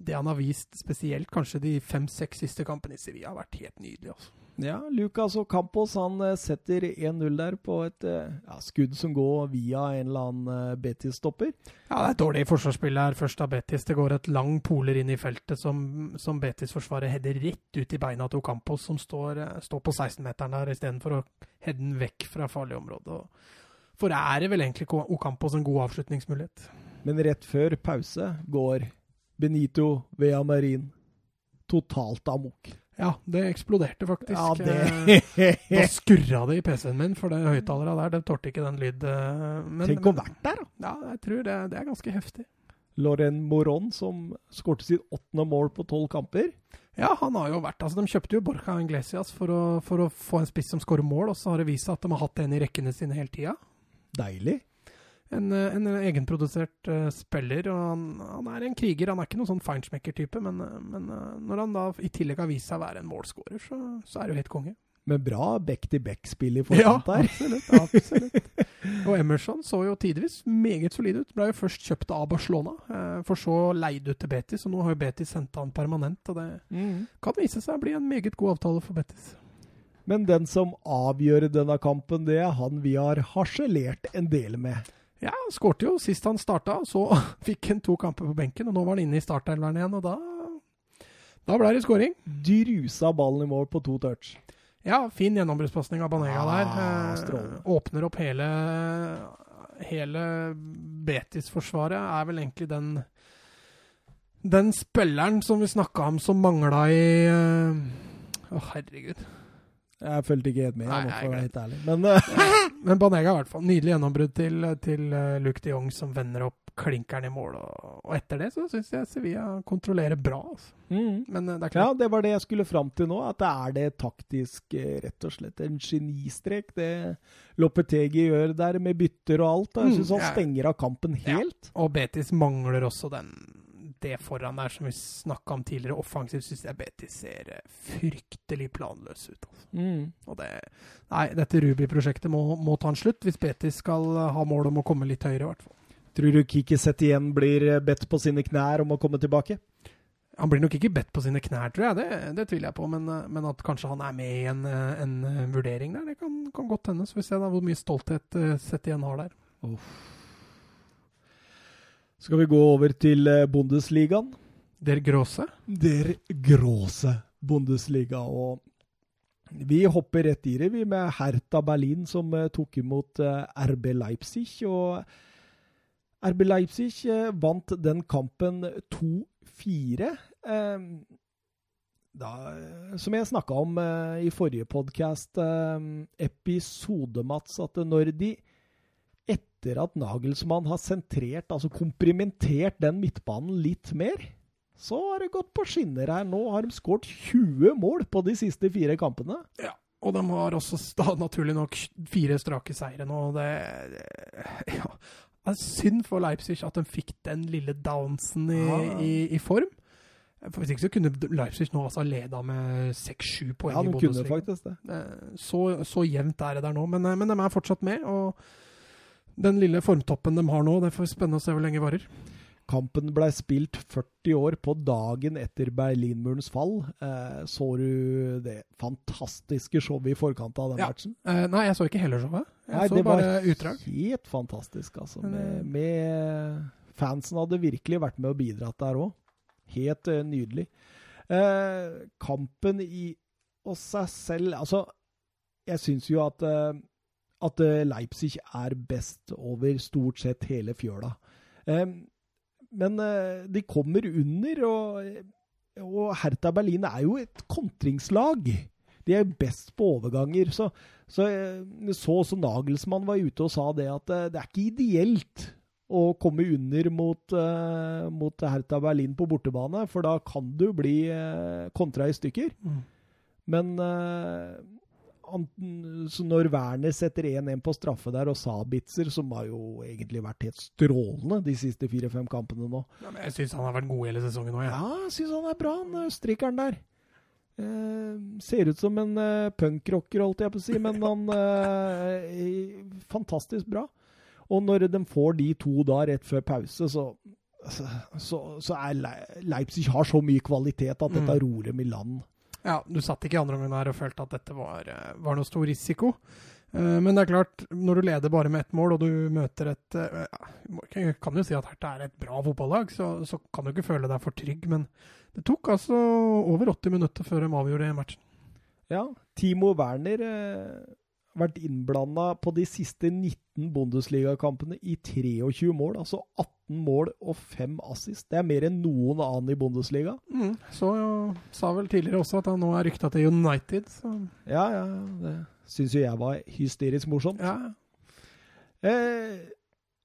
det han har vist spesielt kanskje de fem-seks siste kampene i Sevilla, har vært helt nydelig. altså. Ja, Lucas og Campos han eh, setter 1-0 der på et eh, ja, skudd som går via en eller annen uh, Betis-stopper. Ja, det er et dårlig forsvarsspill her først av Betis. Det går et lang poler inn i feltet som, som Betis-forsvaret header rett ut i beina til Campos, som står, står på 16-meteren der istedenfor å heade den vekk fra farlig område. For er det vel egentlig Ocampos en god avslutningsmulighet? Men rett før pause går Benito Vea Marin totalt amok. Ja, det eksploderte faktisk. Ja, det... Eh, da skurra det i PC-en min, for det høyttalerne der det tålte ikke den lyd. Eh, men, Tenk å ha vært der, da. Ja, jeg tror det, det er ganske heftig. Loren Moron, som skårte sitt åttende mål på tolv kamper. Ja, han har jo vært altså De kjøpte jo Borja Inglesias for å, for å få en spiss som skårer mål, og så har det vist seg at de har hatt en i rekkene sine hele tida. Deilig en, eh, en egenprodusert uh, spiller. og han, han, er en kriger. Han er ikke noen sånn feinschmecker-type, men, eh, men uh, når han da i tillegg har vist seg å være en målskårer, så, så, er det jo helt konge. Med bra back-to-back-spill i forkant der. Ja, absolutt. absolutt. og Emerson så jo tidvis meget solid ut. Ble jo først kjøpt av Barcelona, uh, for så leid ut til Betis. Og nå har jo Betis henta han permanent, og det mm. kan vise seg å bli en meget god avtale for Betis. Men den som avgjør denne kampen, det er han vi har harselert en del med. Ja, skårte jo sist han starta. Så (laughs) fikk han to kamper på benken, og nå var han inne i startelveren igjen. Og da, da ble det skåring. Drusa ballen i mål på to touch. Ja, fin gjennombruddspasning av Banega ah, der. Eh, åpner opp hele Hele Betis-forsvaret er vel egentlig den Den spilleren som vi snakka om som mangla i eh, Å, uh, herregud. Jeg fulgte ikke helt med, jeg må få være helt ærlig. Men, (laughs) Men Banega i hvert fall. Nydelig gjennombrudd til, til uh, Luke de Jong, som vender opp klinkeren i mål. Og, og etter det så syns jeg Sevilla kontrollerer bra. Altså. Mm. Men uh, det er klart. Ja, det var det jeg skulle fram til nå. At det er det taktisk uh, rett og slett en genistrek, det Lopetegi gjør der med bytter og alt. Jeg syns mm, han ja. stenger av kampen helt. Ja. Og Betis mangler også den det foran der som vi snakka om tidligere, offensivt, syns jeg Betis ser eh, fryktelig planløs ut. Altså. Mm. Og det, nei, dette Ruby-prosjektet må, må, ta en slutt, hvis Betis skal eh, ha mål om å komme litt høyere, i hvert fall. Tror du Kiki Sett igjen blir eh, bedt på sine knær om å komme tilbake? Han blir nok ikke bedt på sine knær, tror jeg. Det, det tviler jeg på. Men, men, at kanskje han er med i en, en vurdering der, det kan, kan godt hende. Så vi ser da hvor mye stolthet Sett igjen har der. Uff. Skal vi gå over til eh, Bundesligaen? Der Gråse? Der Gråse Bundesliga. Og vi hopper rett i det, vi, med Hertha Berlin, som uh, tok imot eh, RB Leipzig. Og RB Leipzig vant den kampen 2-4. Ehm, som jeg snakka om i forrige podkast, episode, Mats, at når de etter at Nagelsmann har sentrert, altså komprimentert den midtbanen litt mer, så har det gått på skinner her. Nå har de skåret 20 mål på de siste fire kampene. Ja, og de har også da, naturlig nok fire strake seire nå. Det, det, ja. det er synd for Leipzig at de fikk den lille downsen i, ja. i, i form. For Hvis ikke så kunne Leipzig nå altså leda med 6-7 poeng ja, de Kunne faktisk det. Så, så jevnt er det der nå, men, men de er fortsatt med. og den lille formtoppen de har nå. Det får spennende å se hvor lenge det varer. Kampen ble spilt 40 år på dagen etter Berlinmurens fall. Eh, så du det fantastiske showet i forkant av den Ja. matchen? Eh, nei, jeg så ikke hele showet. Jeg Nei, så det var bare utdrag. Helt fantastisk, altså. Med, eh, med Fansen hadde virkelig vært med og bidratt der òg. Helt uh, nydelig. Eh, kampen i og seg selv Altså, jeg syns jo at, eh, at eh, Leipzig er best over stort sett hele fjøla. Men eh, de kommer under, og, og Hertha Berlin er jo et kontringslag. De er best på overganger. Så, så eh, så Nagelsmann var ute og sa det at det er ikke ideelt å komme under mot, mot Hertha Berlin på bortebane, for da kan du bli kontra i stykker. Mm. Men når Werner setter 1-1 på straffe der, og Sabitzer, som har jo egentlig vært helt strålende de siste fire-fem kampene nå Ja, men jeg syns han har vært god hele sesongen nå, jeg. Ja, jeg syns han er bra, han østerrikeren der. Eh, ser ut som en eh, punkrocker, holdt jeg på å si, men han eh, fantastisk bra. Og når de får de to da rett før pause, så, så, så er Le Leipzig har så mye kvalitet at dette Mm. ror dem i land. Ja, du satt ikke i andre omgang der og følte at dette var, eh, var noe stor risiko. Eh, Men det er klart, når du leder bare med ett mål, og du møter et eh, Jeg kan jo si at Hertha er et bra fotballag, så, så kan du ikke føle deg for trygg. Men det tok altså over 80 minutter før de avgjorde matchen. Ja, Timo Werner har vært innblanda på de siste 19 Bundesliga-kampene i 23 mål. Altså 18 mål og 5 assist. Det er mer enn noen annen i Bundesliga. Mm. Så sa vel tidligere også at han nå er rykta til United. Så Ja, ja, det syns jo jeg var hysterisk morsomt. ja, Eh,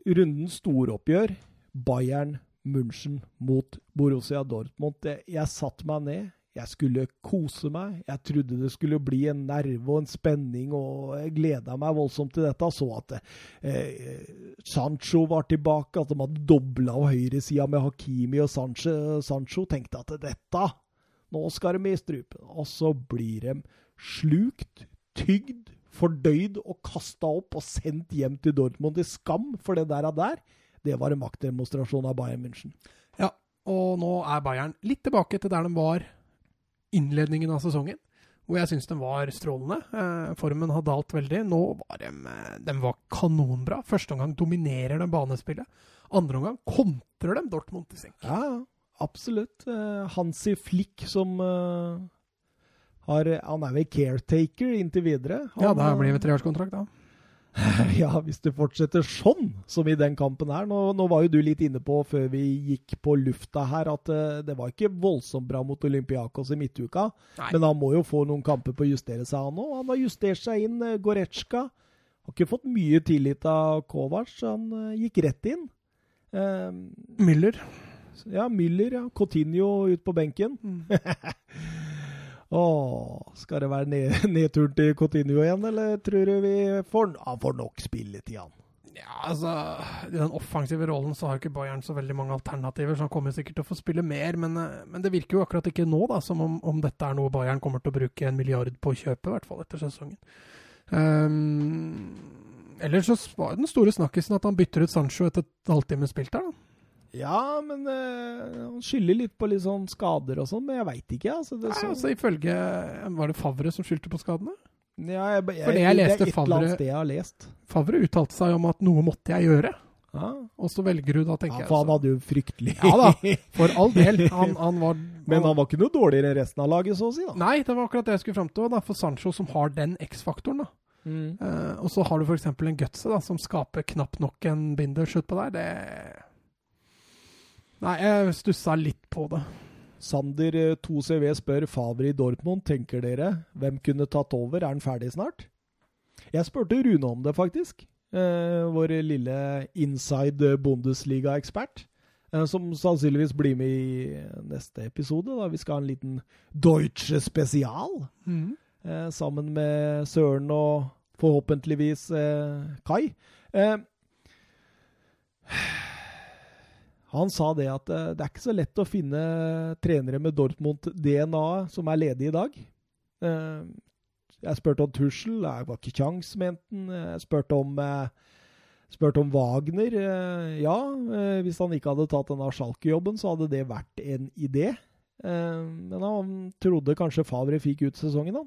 rundens storoppgjør. Bayern München mot Borussia Dortmund. Jeg, jeg satte meg ned. Jeg skulle kose meg. Jeg trodde det skulle bli en nerve og en spenning, og jeg gleda meg voldsomt til dette. Så at eh, Sancho var tilbake, at de hadde dobla av høyresida med Hakimi og Sancho. Sancho tenkte at dette Nå skal de i strupen. Og så blir de slukt, tygd, fordøyd og kasta opp og sendt hjem til Dortmund i skam for det der. der. Det var en maktdemonstrasjon av Bayern München. ja. Og nå er Bayern litt tilbake til der de var innledningen av sesongen. Hvor jeg syns den var strålende. Eh, formen har dalt veldig. Nå var de, eh, de var kanonbra. Første omgang dominerer de banespillet. Andre omgang kontrer de Dortmund til senk. Ja, absolutt. Eh, Hansi Flick som har Han er vel caretaker inntil videre. Han, Ja, da blir det treårskontrakt, da. (laughs) Ja, hvis det fortsetter sånn som i den kampen her. Nå, nå var jo du litt inne på før vi gikk på lufta her at eh, det var ikke voldsomt bra mot Olympiakos i midtuka. Nei. Men han må jo få noen kamper på å justere seg, han òg. Han har justert seg inn. eh, Goretzka har ikke fått mye tillit av Kovac. Han eh, gikk rett inn. Eh, Müller. ja, Müller, ja. Coutinho ut på benken. (laughs) Åh, skal det være ned, (laughs) nedturen til Coutinho igjen, eller tror du vi får Han får nok spilletid? Ja, altså I den offensive rollen så har ikke Bayern så veldig mange alternativer, så han kommer sikkert til å få spille mer. Men, eh, men det virker jo akkurat ikke nå da, som om, om dette er noe Bayern kommer til å bruke en milliard på å kjøpe, i hvert fall etter sesongen. Um, ellers så var den store snakkisen at han bytter ut Sancho etter et halvtime spilt der. da. Ja, men eh, han skylder litt på litt sånn skader og sånn, men jeg veit ikke. Altså, det, Nei, så, altså Ifølge Var det Favre som skyldte på skadene? ja, jeg, jeg, For det jeg leste det er et eller annet sted jeg har lest. Favre uttalte seg om at noe måtte jeg gjøre, Ja, og så velger du da, tenker ja jeg. for han hadde jo fryktelig Ja da, for all del. (laughs) Han, han var Men han var ikke noe dårligere enn resten av laget, så å si. da. Nei, det var akkurat det jeg skulle fram til. Da, for Sancho, som har den X-faktoren. da. Mm. Uh, og så har du f.eks. en Gutse da, som skaper knapt nok en bindershoot på deg. Det Nei, jeg stussa litt på det. Sander eh, 2CV spør Favre i Dortmund, tenker dere hvem kunne tatt over? Er han ferdig snart? Jeg spurte Rune om det, faktisk. Eh, vår lille inside Bundesliga-ekspert. Eh, som sannsynligvis blir med i neste episode. da Vi skal ha en liten Deutsche spesial. Eh, sammen med Søren og forhåpentligvis eh, Kai. Eh, han sa det at eh, det er ikke så lett å finne trenere med Dortmund-DNA som er ledige i dag. Eh, jeg spurte om Tussel, det var ikke kjangs, mente han. Jeg spurte om eh, Spurte om Wagner. Ja, hvis han ikke hadde tatt denne Schalke-jobben, så hadde det vært en idé. Men han trodde kanskje Favre fikk ut sesongen, da.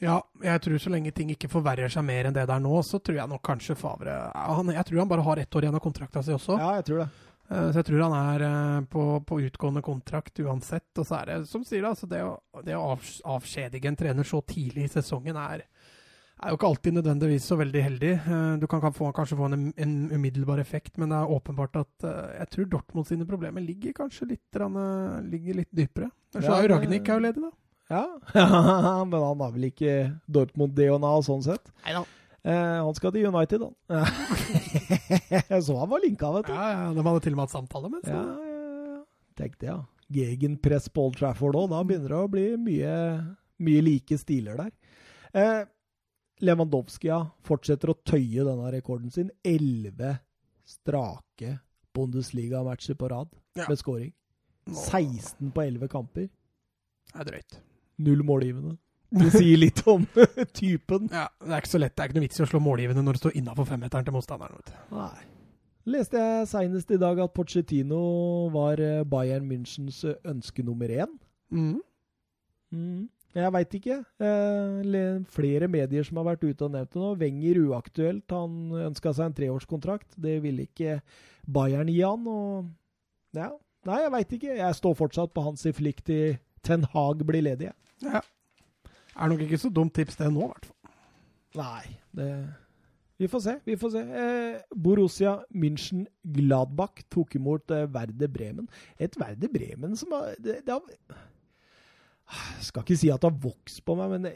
Ja, jeg tror så lenge ting ikke forverrer seg mer enn det der nå, så tror jeg nok kanskje Favre han, Jeg tror han bare har ett år igjen av kontrakta si også. Ja, jeg tror det. Så jeg tror han er på, på utgående kontrakt uansett. Og så er det, som sier altså det å, det å avskjedige en trener så tidlig i sesongen er er jo ikke alltid nødvendigvis så veldig heldig. Eh, du kan, få, kanskje få en, en, umiddelbar effekt, men det er åpenbart at jeg tror Dortmund sine problemer ligger kanskje litt, ligger litt dypere. Så er jo Ragnhild er jo ledig, da. Ja, (laughs) men han har vel ikke Dortmund-DNA sånn sett? Neida. Eh, han skal til United, han. (laughs) så han var linka, vet du. Ja, ja, De hadde til og med hatt samtale med Ja, ja, ja. Tenk det, ja. Gegenpress på Old Trafford òg. Da begynner det å bli mye, mye like stiler der. Eh, Lewandowski fortsetter å tøye denne rekorden sin. Elleve strake Bundesliga-matcher på rad ja. med scoring. 16 på 11 kamper. Det er drøyt. Null målgivende. Det sier litt om (laughs) typen. Ja, Det er ikke så lett. Det er ikke noe vits i å slå målgivende når du står innafor femmeteren til motstanderen. vet du. Nei. Leste jeg seinest i dag at Pochettino var eh, Bayern Münchens eh, ønske nummer én. Mm. Mm. Jeg veit ikke. Eh, flere medier som har vært ute og nevnt det nå. Wenger uaktuelt. Han ønska seg en treårskontrakt. Det ville ikke Bayern gi han. Og ja. Nei, jeg veit ikke. Jeg står fortsatt på hans flikt til Ten Hag blir ledig. Ja. Er nok ikke så dumt tips det nå, i hvert fall. Nei, det Vi får se. Vi får se. Eh, Borussia München Gladbach tok imot eh, Verde Bremen. Et Verde Bremen som har det, det har skal ikke si at det har vokst på meg, men det,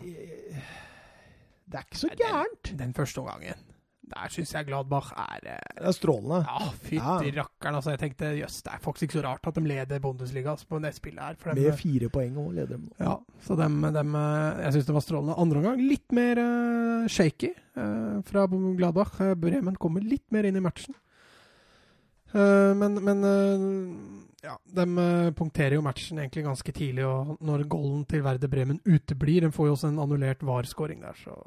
det er ikke så gærent. Den, den første omgangen. Der syns jeg Gladbach er eh, Det er strålende. Ja, fytti ja. rakkeren. Altså, jeg tenkte jøss, det er faktisk ikke så rart at de leder Bundesliga altså, på det spillet her. de, Med fire poeng òg leder de nå. Ja, så dem, dem eh, Jeg syns det var strålende. Andre omgang litt mer uh, shaky uh, fra Gladbach. Bremen kommer litt mer inn i matchen. Uh, men, men ja, De punkterer jo matchen egentlig ganske tidlig, og når goalen til Verde Bremen uteblir De får jo også en annullert VAR-skåring der, så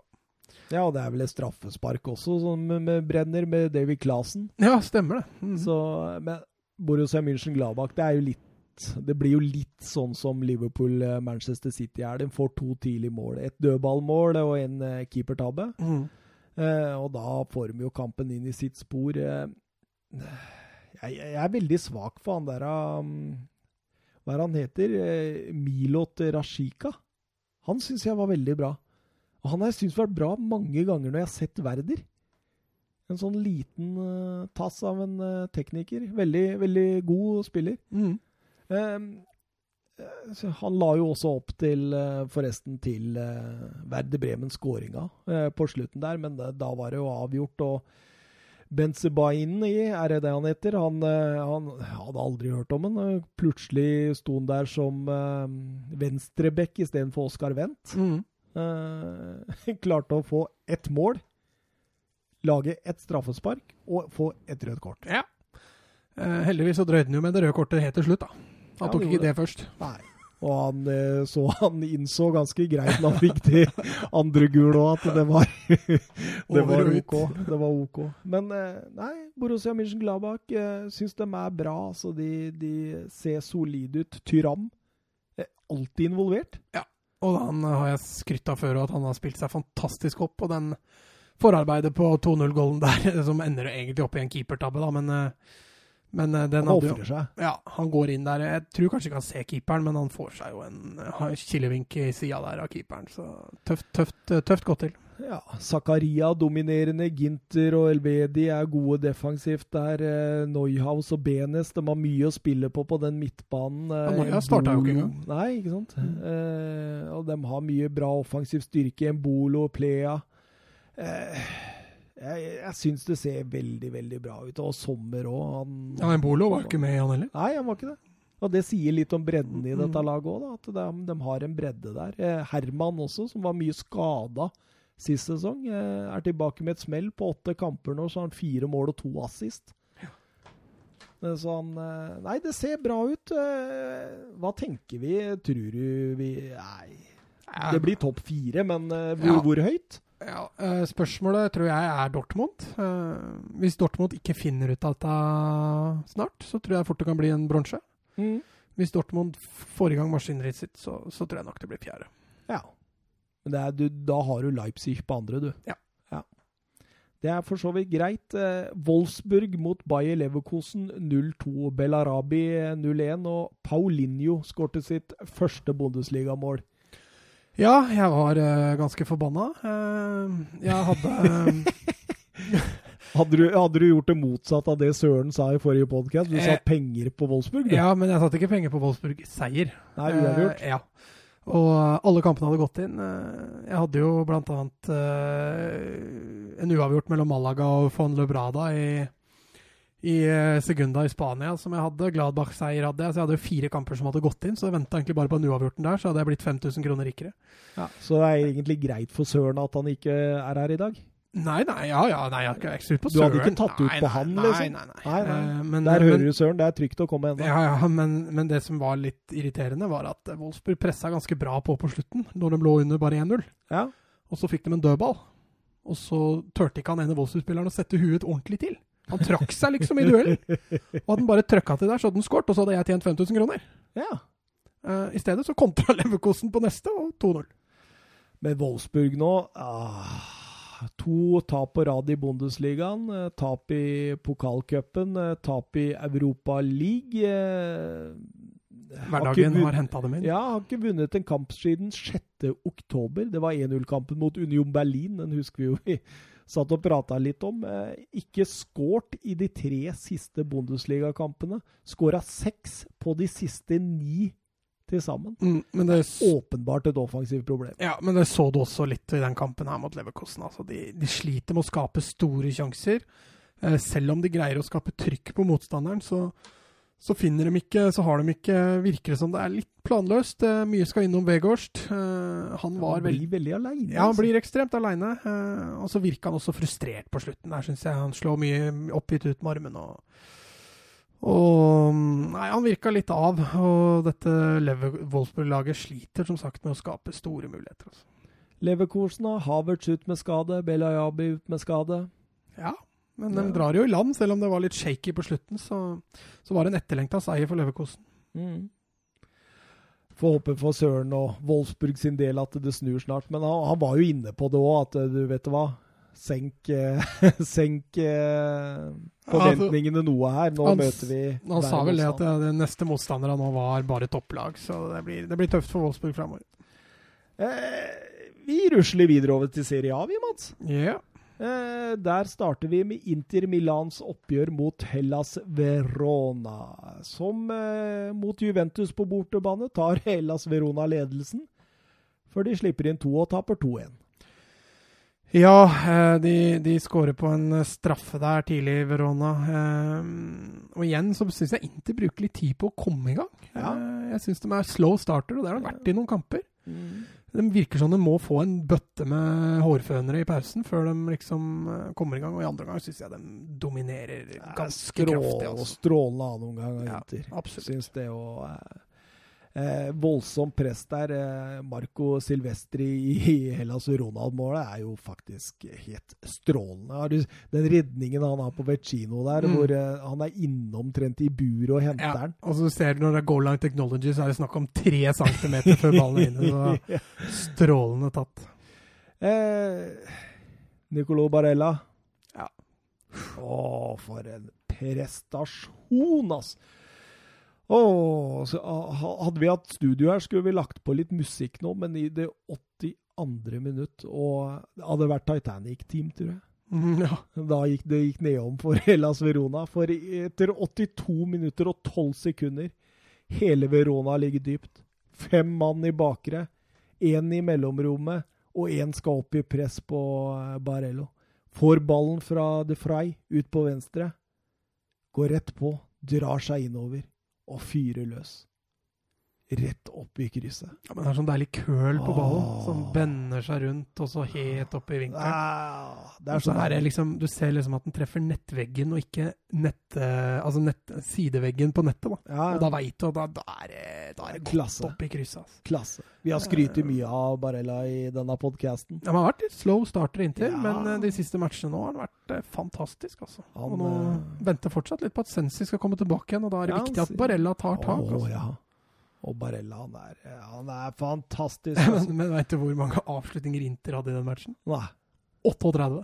Ja, og det er vel et straffespark også, som med brenner med David Clasen. Ja, stemmer det. Mm. Så, men Borussia München-Gladbach, det er jo litt det blir jo litt sånn som Liverpool-Manchester City er. De får to tidlige mål. Et dødballmål og en uh, keepertabbe. Mm. Eh, og da får de jo kampen inn i sitt spor. Uh, jeg, jeg, er veldig svak for han der um, Hva er han heter? Eh, Milot Rashika. Han syns jeg var veldig bra. Og han har jeg syntes vært bra mange ganger når jeg har sett Werder. En sånn liten uh, tass av en uh, tekniker. Veldig, veldig god spiller. Mm. Um, han la jo også opp til, forresten, til Werder Bremen skåringa på slutten der, men da var det jo avgjort. og Benzebaini, er det det han heter? Han, han hadde aldri hørt om han. Plutselig sto han der som venstreback istedenfor Oskar Wendt. Mm. Uh, (laughs) klarte å få ett mål, lage ett straffespark og få et rødt kort. Ja. Uh, heldigvis så drøyde han jo med det røde kortet helt til slutt, da. Han ja, tok ikke det først. Nei. Og han, eh, så han innså ganske greit når han fikk de andre gule òg, at det var, (laughs) det var OK. Det var OK. Men eh, nei, Borussia Mönchengladbach eh, syns de er bra. Så de, de ser solide ut. Tyram er alltid involvert. Ja, og han har jeg skrytt av før, at han har spilt seg fantastisk opp. Og den forarbeidet på 2-0-golden der, (laughs) som ender egentlig opp i en keepertabbe, da, men men uh, den han ofrer seg. Ja, han går inn der. Jeg tror kanskje ikke han ser keeperen, men han får seg jo en kilevink i sida der av keeperen. Så tøft, tøft, tøft gått til. Ja, Zakaria dominerende. Ginter og Elvedi er gode defensivt der. Uh, Neuhaus og Benes de har mye å spille på på den midtbanen. Uh, ja, Neuhaus starta jo ikke engang. Nei, ikke sant. Mm. og de har mye bra offensiv styrke. Embolo, Plea. Eh, jeg, jeg syns det ser veldig, veldig bra ut. Og Sommer òg. Ja, Embolo var ikke med, han heller? Nei, han var ikke det. Og det sier litt om bredden i dette mm. laget òg, at de, de, har en bredde der. Eh, Herman også, som var mye skada sist sesong, eh, er tilbake med et smell. På åtte kamper nå så har han fire mål og to assist. Ja. Så han eh, Nei, det ser bra ut. Hva tenker vi? Tror du vi Nei. Det blir topp fire, men hvor, ja. hvor høyt? Ja, Spørsmålet tror jeg er Dortmund. Hvis Dortmund ikke finner ut av dette snart, så tror jeg fort det kan bli en bronse. Hvis Dortmund får i gang maskineriet sitt, så, så tror jeg nok det blir fjerde. Ja. Men det er, du, da har du Leipzig på andre, du. Ja. Det er for så vidt greit. Eh, Wolfsburg mot Bayer Leverkosen 0-2. Belarabi 0-1. Og Paulinho skårte sitt første Bundesligamål. Ja, jeg var eh, ganske forbanna. Eh, jeg hadde eh, (laughs) Hadde du, hadde du gjort det motsatt av det Søren sa i forrige podkast? Du Eh, satt penger på Wolfsburg, du? Ja, men jeg satte ikke penger på Wolfsburg seier. Nei, uavgjort. Eh, ja. Og alle kampene hadde gått inn. Eh, Jeg hadde jo annet eh, en uavgjort mellom Malaga og von Lebrada i, i eh, Segunda i Spania, som jeg hadde. Gladbach-seier hadde jeg. Så jeg hadde jo fire kamper som hadde gått inn, så jeg venta egentlig bare på den uavgjorten der, så hadde jeg blitt 5000 kroner rikere. Ja, så det er egentlig greit for Søren at han ikke er her i dag? Nei, nei, ja, ja, nei, jeg er ikke- sur på Du hadde ikke tatt ut Nei, på han, liksom? Nei, nei. Nei, nei. Eh, Men, Der men- hører du Søren, det er trygt å komme ennå. Ja, ja, men, men det som var litt irriterende, var at Wolfsburg pressa ganske bra på på slutten, når de lå under bare 1-0. Ja. Og så fikk de en dødball. Og så turte ikke han ene Wolfsburg-spilleren å sette huet ordentlig til. Han trakk seg liksom i duellen. Og hadde han bare trøkka til der, så hadde han skåret, og så hadde jeg tjent 5000 kroner. ja. Uh, I stedet så kontra (laughs) Leverkosen på neste, og 2-0. Men Wolfsburg nå ah, To tap på rad i Bundesligaen. eh, Tap i pokalcupen. eh, Tap i Europa League. Hverdagen har har henta dem inn. Ja, har ikke vunnet en kamp siden 6. oktober. Det var 1-0-kampen mot Union Berlin. Den husker vi jo vi satt og prata litt om. Eh, ikke skåret i de tre siste Bundesliga-kampene. Skåra seks på de siste ni til sammen. Mm, men det Åpenbart et offensivt problem. Ja, men det så du også litt i den kampen her mot Leverkosten. Altså, de, de sliter med å skape store sjanser. Eh, selv om de greier å skape trykk på motstanderen, så, så finner de ikke Så har de ikke Virker det som det er litt planløst. Eh, mye skal innom Vegårst. Eh, han var Han blir veldig aleine. ja, han blir ekstremt aleine. Eh, og så virka han også frustrert på slutten. Der syns jeg han slår mye oppgitt ut med armen. Og, og Nei, han virka litt av. Og dette Wolfsburg-laget sliter som sagt med å skape store muligheter. Altså. Leverkosen har Havertz ut med skade, Belayabi ut med skade. Ja, men Ja. de drar jo i land. Selv om det var litt shaky på slutten, så, så var det en etterlengta seier for Leverkosen. Mm. Får håpe for Søren og Wolfsburg sin del at det snur snart. Men han, han var jo inne på det òg, at eh, du vet hva Senk, eh, (laughs) senk eh, forventningene noe her. Nå han- møter vi Han sa vel det at det, det neste motstandere nå var bare topplag, så det blir, det blir tøft for Wolfsburg framover. eh, Vi rusler videre over til Serie A, vi, Mats. Yeah. Eh, der starter vi med Inter Milans oppgjør mot Hellas Verona. Som eh, mot Juventus på bortebane tar Hellas Verona ledelsen, før de slipper inn to og taper 2-1. Ja, eh, de, de skårer på en straffe der tidlig, Verona. Eh, Og igjen så syns jeg Inter bruker litt tid på å komme i gang. Ja. Eh, Jeg syns de er slow starter, og det har de vært i noen kamper. De virker som de må få en bøtte med hårfønere i pausen før de liksom eh, kommer i gang. Og i andre gang syns jeg de dominerer ganske kraftig. Altså. Strålende annen av Ja, Inter. absolutt. Syns det og eh, Voldsomt press der. Eh, Marco Silvestri i Hellas Ronald-målet er jo faktisk helt strålende. Den redningen han har på Vecino der, Mm. hvor eh, han er innomtrent i buret og henter Ja, den. og så ser du når det er goal line technology, så er det snakk om tre centimeter før ballen er inne. Så (laughs) strålende tatt. Eh, Nicolo Barella. Ja. Å, for en prestasjon, ass! Å, så, ah, hadde vi hatt studio her, skulle vi lagt på litt musikk nå, men i det 82. minutt Og det hadde vært Titanic-team, tror jeg. Mm, ja. Da gikk det gikk nedom for (laughs) Hellas Verona. For etter 82 minutter og 12 sekunder Hele Verona ligger dypt. Fem mann i bakre. Én i mellomrommet, og én skal opp i press på eh, Barello. Får ballen fra De Frey ut på venstre. Går rett på, drar seg innover og fyrer løs. Rett opp i krysset. Ja, men det er sånn deilig køl på ballen, Åh. som vender seg rundt, og så helt opp i vinkelen. Ah, det er så sånn er liksom, du ser liksom at den treffer nettveggen, og ikke nett, eh, altså nett, sideveggen på nettet. da. ja, Og da veit du at da, da er det, da er det godt Klasse. opp i krysset. Altså. Klasse. Vi har skrytt mye av Barella i denne podkasten. De har vært litt slow starter inntil, Ja. men eh, de siste matchene nå har han vært eh, fantastisk. altså. Han, og nå venter fortsatt litt på at Sensi skal komme tilbake igjen, og da er det Ja, viktig at Barella tar tak. Å, altså. ja. Og Barella, han er, han er fantastisk. (laughs) Altså. men men veit du hvor mange avslutninger Inter hadde i den matchen? Nei. 38.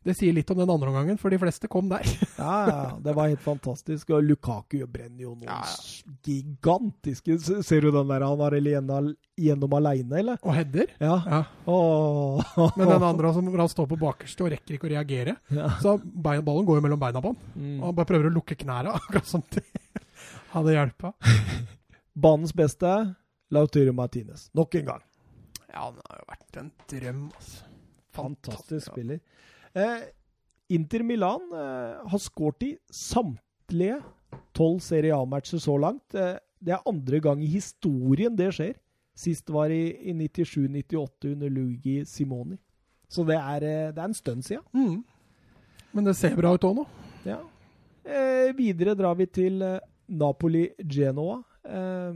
Det sier litt om den andre omgangen, for de fleste kom der. (laughs) Ja, ja, det var helt fantastisk. Og Lukaku brenner jo noen Ja, ja. gigantiske Ser du den der han har igjennom, gjennom aleine, eller? Og header. Ja. Ja. Oh. Men den andre som han står på bakerste og rekker ikke å reagere. Så ballen går jo mellom beina på han. Og Mm. han bare prøver å lukke knærne, (laughs) akkurat det hadde hjelpa. (laughs) Banens beste, Lautiro Martinez. Nok en gang. Ja, han har jo vært en drøm, altså. Fantastisk spiller. Eh, Inter Milan eh, har skåret i samtlige tolv Serie A-matcher så langt. Eh, det er andre gang i historien det skjer. Sist var i, i 97-98 under Luigi Simoni. Så det er, eh, det er en stund siden. Mm. Men det ser bra ut òg nå. Ja. Eh, videre drar vi til eh, Napoli-Genoa. Eh,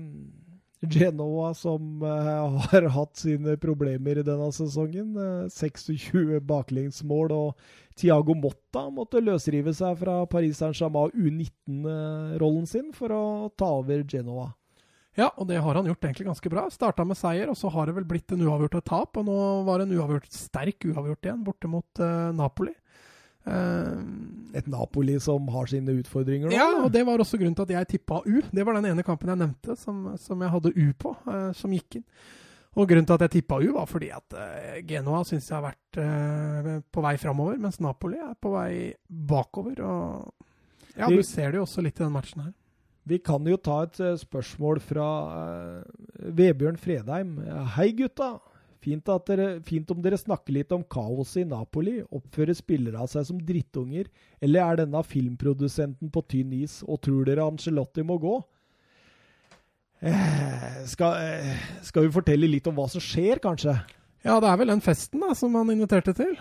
Genoa som eh, har hatt sine problemer i denne sesongen. Eh, 26 baklengsmål, og Tiago Motta måtte løsrive seg fra Paris Saint-Germain U19-rollen sin for å ta over Genoa. Ja, og det har han gjort egentlig ganske bra. Starta med seier, og så har det vel blitt en uavgjort og tap. Og nå var det en uavgjort, sterk uavgjort igjen, borte mot eh, Napoli. Eh, Et Napoli som har sine utfordringer nå. ja, og det var også grunnen til at jeg tippa U. Det var den ene kampen jeg nevnte som, som jeg hadde U på, eh, som gikk inn. Og grunnen til at jeg tippa U, var fordi at eh, Genoa syns jeg har vært eh, på vei framover, mens Napoli er på vei bakover. Og ja, du ser det jo også litt i den matchen her. Vi kan jo ta et eh, spørsmål fra eh, Vebjørn Fredheim. Hei, gutta. Fint, at dere, fint om dere snakker litt om kaoset i Napoli. Oppfører spillere av seg som drittunger? Eller er denne filmprodusenten på tynn is, og tror dere Angelotti må gå? Eh, skal, eh, skal vi fortelle litt om hva som skjer, kanskje? Ja, det er vel den festen da, som han inviterte til.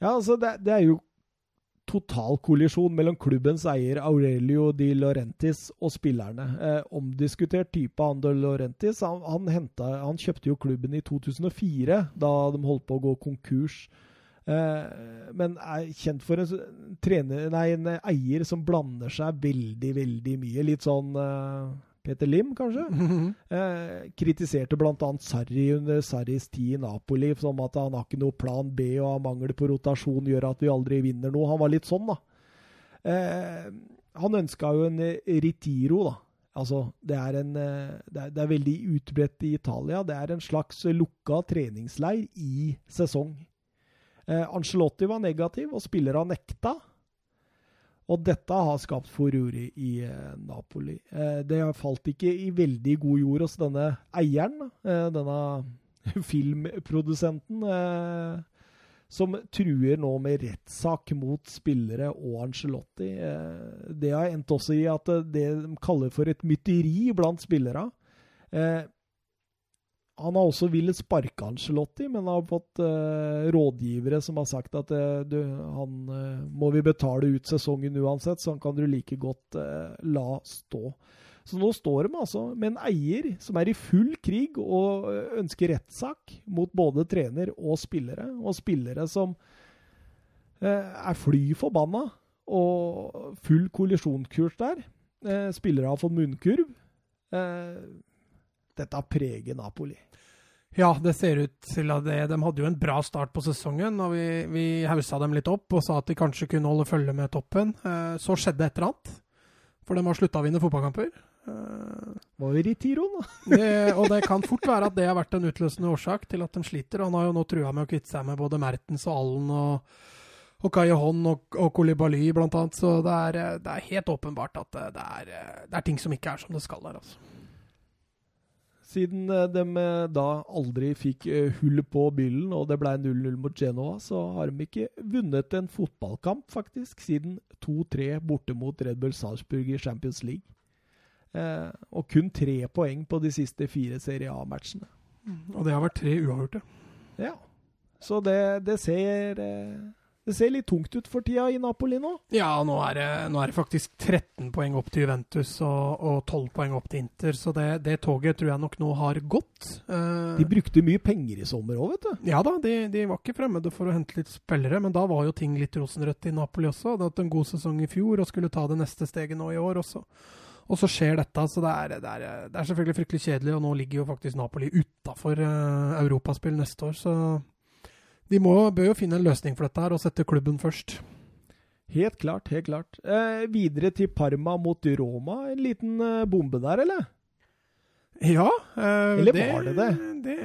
Ja, altså det, det er jo total kollisjon mellom klubbens eier Aurelio Di Laurentis og spillerne. Eh, omdiskutert type han De Laurentis. Han, han, hentet, han kjøpte jo klubben i 2004, da de holdt på å gå konkurs. Eh, men er kjent for en, trener, nei, en eier som blander seg veldig, veldig mye. Litt sånn eh, Peter Lim, kanskje? (laughs) Eh, kritiserte bl.a. Sarri under Sarris tid i Napoli, som at han har ikke noe plan B og har mangel på rotasjon gjør at vi aldri vinner noe. Han var litt sånn, da. Eh, han ønska jo en eh, Ritiro, da. Altså, det er, en, eh, det, er, det er veldig utbredt i Italia. Det er en slags lukka treningsleir i sesong. Eh, Ancelotti var negativ, og spillere nekta. Og dette har skapt furore i eh, Napoli. Eh, det falt ikke i veldig god jord hos denne eieren, eh, denne (laughs) filmprodusenten, som truer nå med rettssak mot spillere og Angelotti. Det har endt også i at det de kaller for et mytteri blant spillere. Han har også villet sparke Angelotti, men har fått eh, rådgivere som har sagt at eh, du, han eh, må vi betale ut sesongen uansett, så han kan du like godt la stå. Så nå står de altså med en eier som er i full krig og ønsker rettssak mot både trener og spillere. Og spillere som er fly forbanna og full kollisjonskurs der. Spillere har fått munnkurv. Eh, dette preger Napoli. Ja, det ser ut til at det, de hadde jo en bra start på sesongen, og vi, vi haussa dem litt opp og sa at de kanskje kunne holde følge med toppen. Eh, så skjedde et eller annet, for de har slutta å vinne fotballkamper. Var Var i Tiron, da. (laughs) det, og det kan fort være at det har vært en utløsende årsak til at de sliter. Han har jo nå trua med å kvitte seg med både Mertens og Allen og, og Kaihon og, og Kolibaly annet, så det er, eh, det er helt åpenbart at det, er, eh, det er ting som ikke er som det skal der, altså. Siden eh, de eh, da aldri fikk eh, hull på byllen, og det ble 0-0 mot Genoa, så har de ikke vunnet en fotballkamp, faktisk, siden 2-3 borte mot Red Bull Salzburg i Champions League. Eh, og kun tre poeng på de siste fire Serie A-matchene. Og det har vært tre uavgjorte. Ja. Så det, det ser eh, det ser litt tungt ut for tida i Napoli nå. Ja, nå er det, nå er det faktisk 13 poeng opp til Juventus og, og 12 poeng opp til Inter, så det, det, toget tror jeg nok nå har gått. Uh, de brukte mye penger i sommer òg, vet du. Ja da, de, de, var ikke fremmede for å hente litt spillere, men da var jo ting litt rosenrødt i Napoli også. Hadde hatt en god sesong i fjor og skulle ta det neste steget nå i år også. Og så skjer dette, så det er, det er, det er selvfølgelig fryktelig kjedelig. Og nå ligger jo faktisk Napoli utafor uh, europaspill neste år, så de må, bør jo finne en løsning for dette her og sette klubben først. Helt klart, helt klart. Eh, videre til Parma mot Roma. En liten eh, bombe der, eller? Ja. Eh, eller det, var det det? det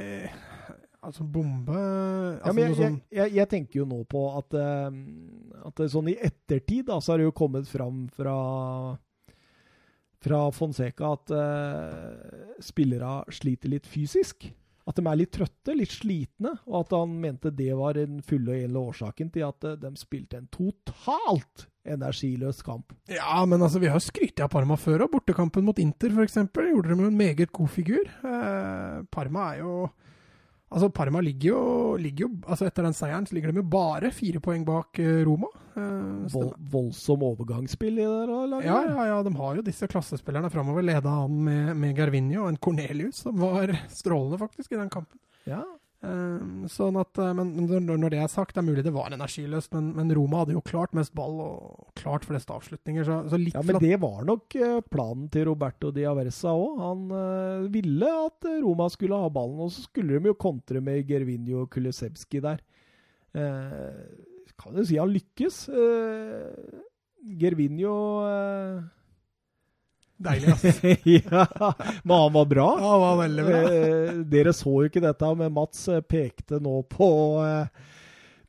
altså, bombe altså, ja, men jeg, sånn... jeg, jeg, jeg, tenker jo nå på at, uh, at sånn i ettertid da, så har det jo kommet fram fra fra Fonseca at uh, spillere sliter litt fysisk at de er litt trøtte, litt slitne, og at han mente det var den fulle og hele årsaken til at eh, de spilte en totalt energiløs kamp. Ja, men altså, vi har skrytt av Parma før, og bortekampen mot Inter f.eks. gjorde de jo en meget god figur. Eh, Parma er jo Altså, Parma ligger jo, ligger jo, altså Etter den seieren så ligger de jo bare fire poeng bak uh, Roma. Eh, Vold, voldsom overgangsspill i det der laget? Ja, ja, ja, de har jo disse klassespillerne framover, leda an med, med Garvinho og en Cornelius, som var (laughs) strålende faktisk i den kampen. Ja, sånn at, uh, men når det er sagt, det er mulig det var energiløst, men, men Roma hadde jo klart mest ball og klart flest avslutninger. Så, så ja, Men det var nok uh, planen til Roberto Diaversa òg. Han ville at Roma skulle ha ballen, og så skulle de jo kontre med Gervinho og Kulisevski der. kan jo si han lykkes. Gervinho Deilig, ass. (laughs) ja, men han var bra. Ja, han var veldig bra. Eh, dere så jo ikke dette, men Mats eh, pekte nå på uh,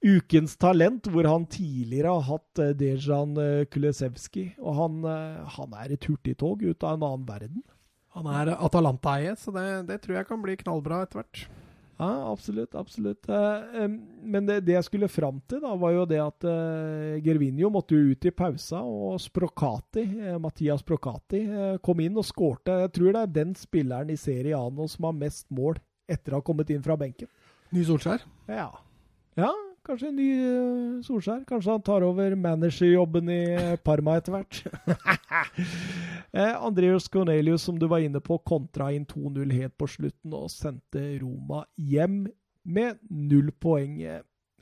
ukens talent, hvor han tidligere har hatt uh, Dejan Kulesevskij. Og han, han, er et hurtigtog ut av en annen verden. Han er Atalanta-eie, så det, det tror jeg kan bli knallbra etter hvert. Ja, absolutt. absolutt. Eh, men det, det, jeg skulle fram til, da, var jo det at uh, Gervinho måtte jo ut i pausa, og Sprocati, uh, Mathias Sprocati uh, kom inn og skårte. Jeg tror det er den spilleren i Serie A som har mest mål etter å ha kommet inn fra benken. Ny Solskjær? Ja. Ja, Kanskje en ny uh, Solskjær. Kanskje han tar over managerjobben i Parma etter hvert. (laughs) eh, Andreas Cornelius, som du var inne på, kontra inn 2-0 helt på slutten og sendte Roma hjem med null poeng.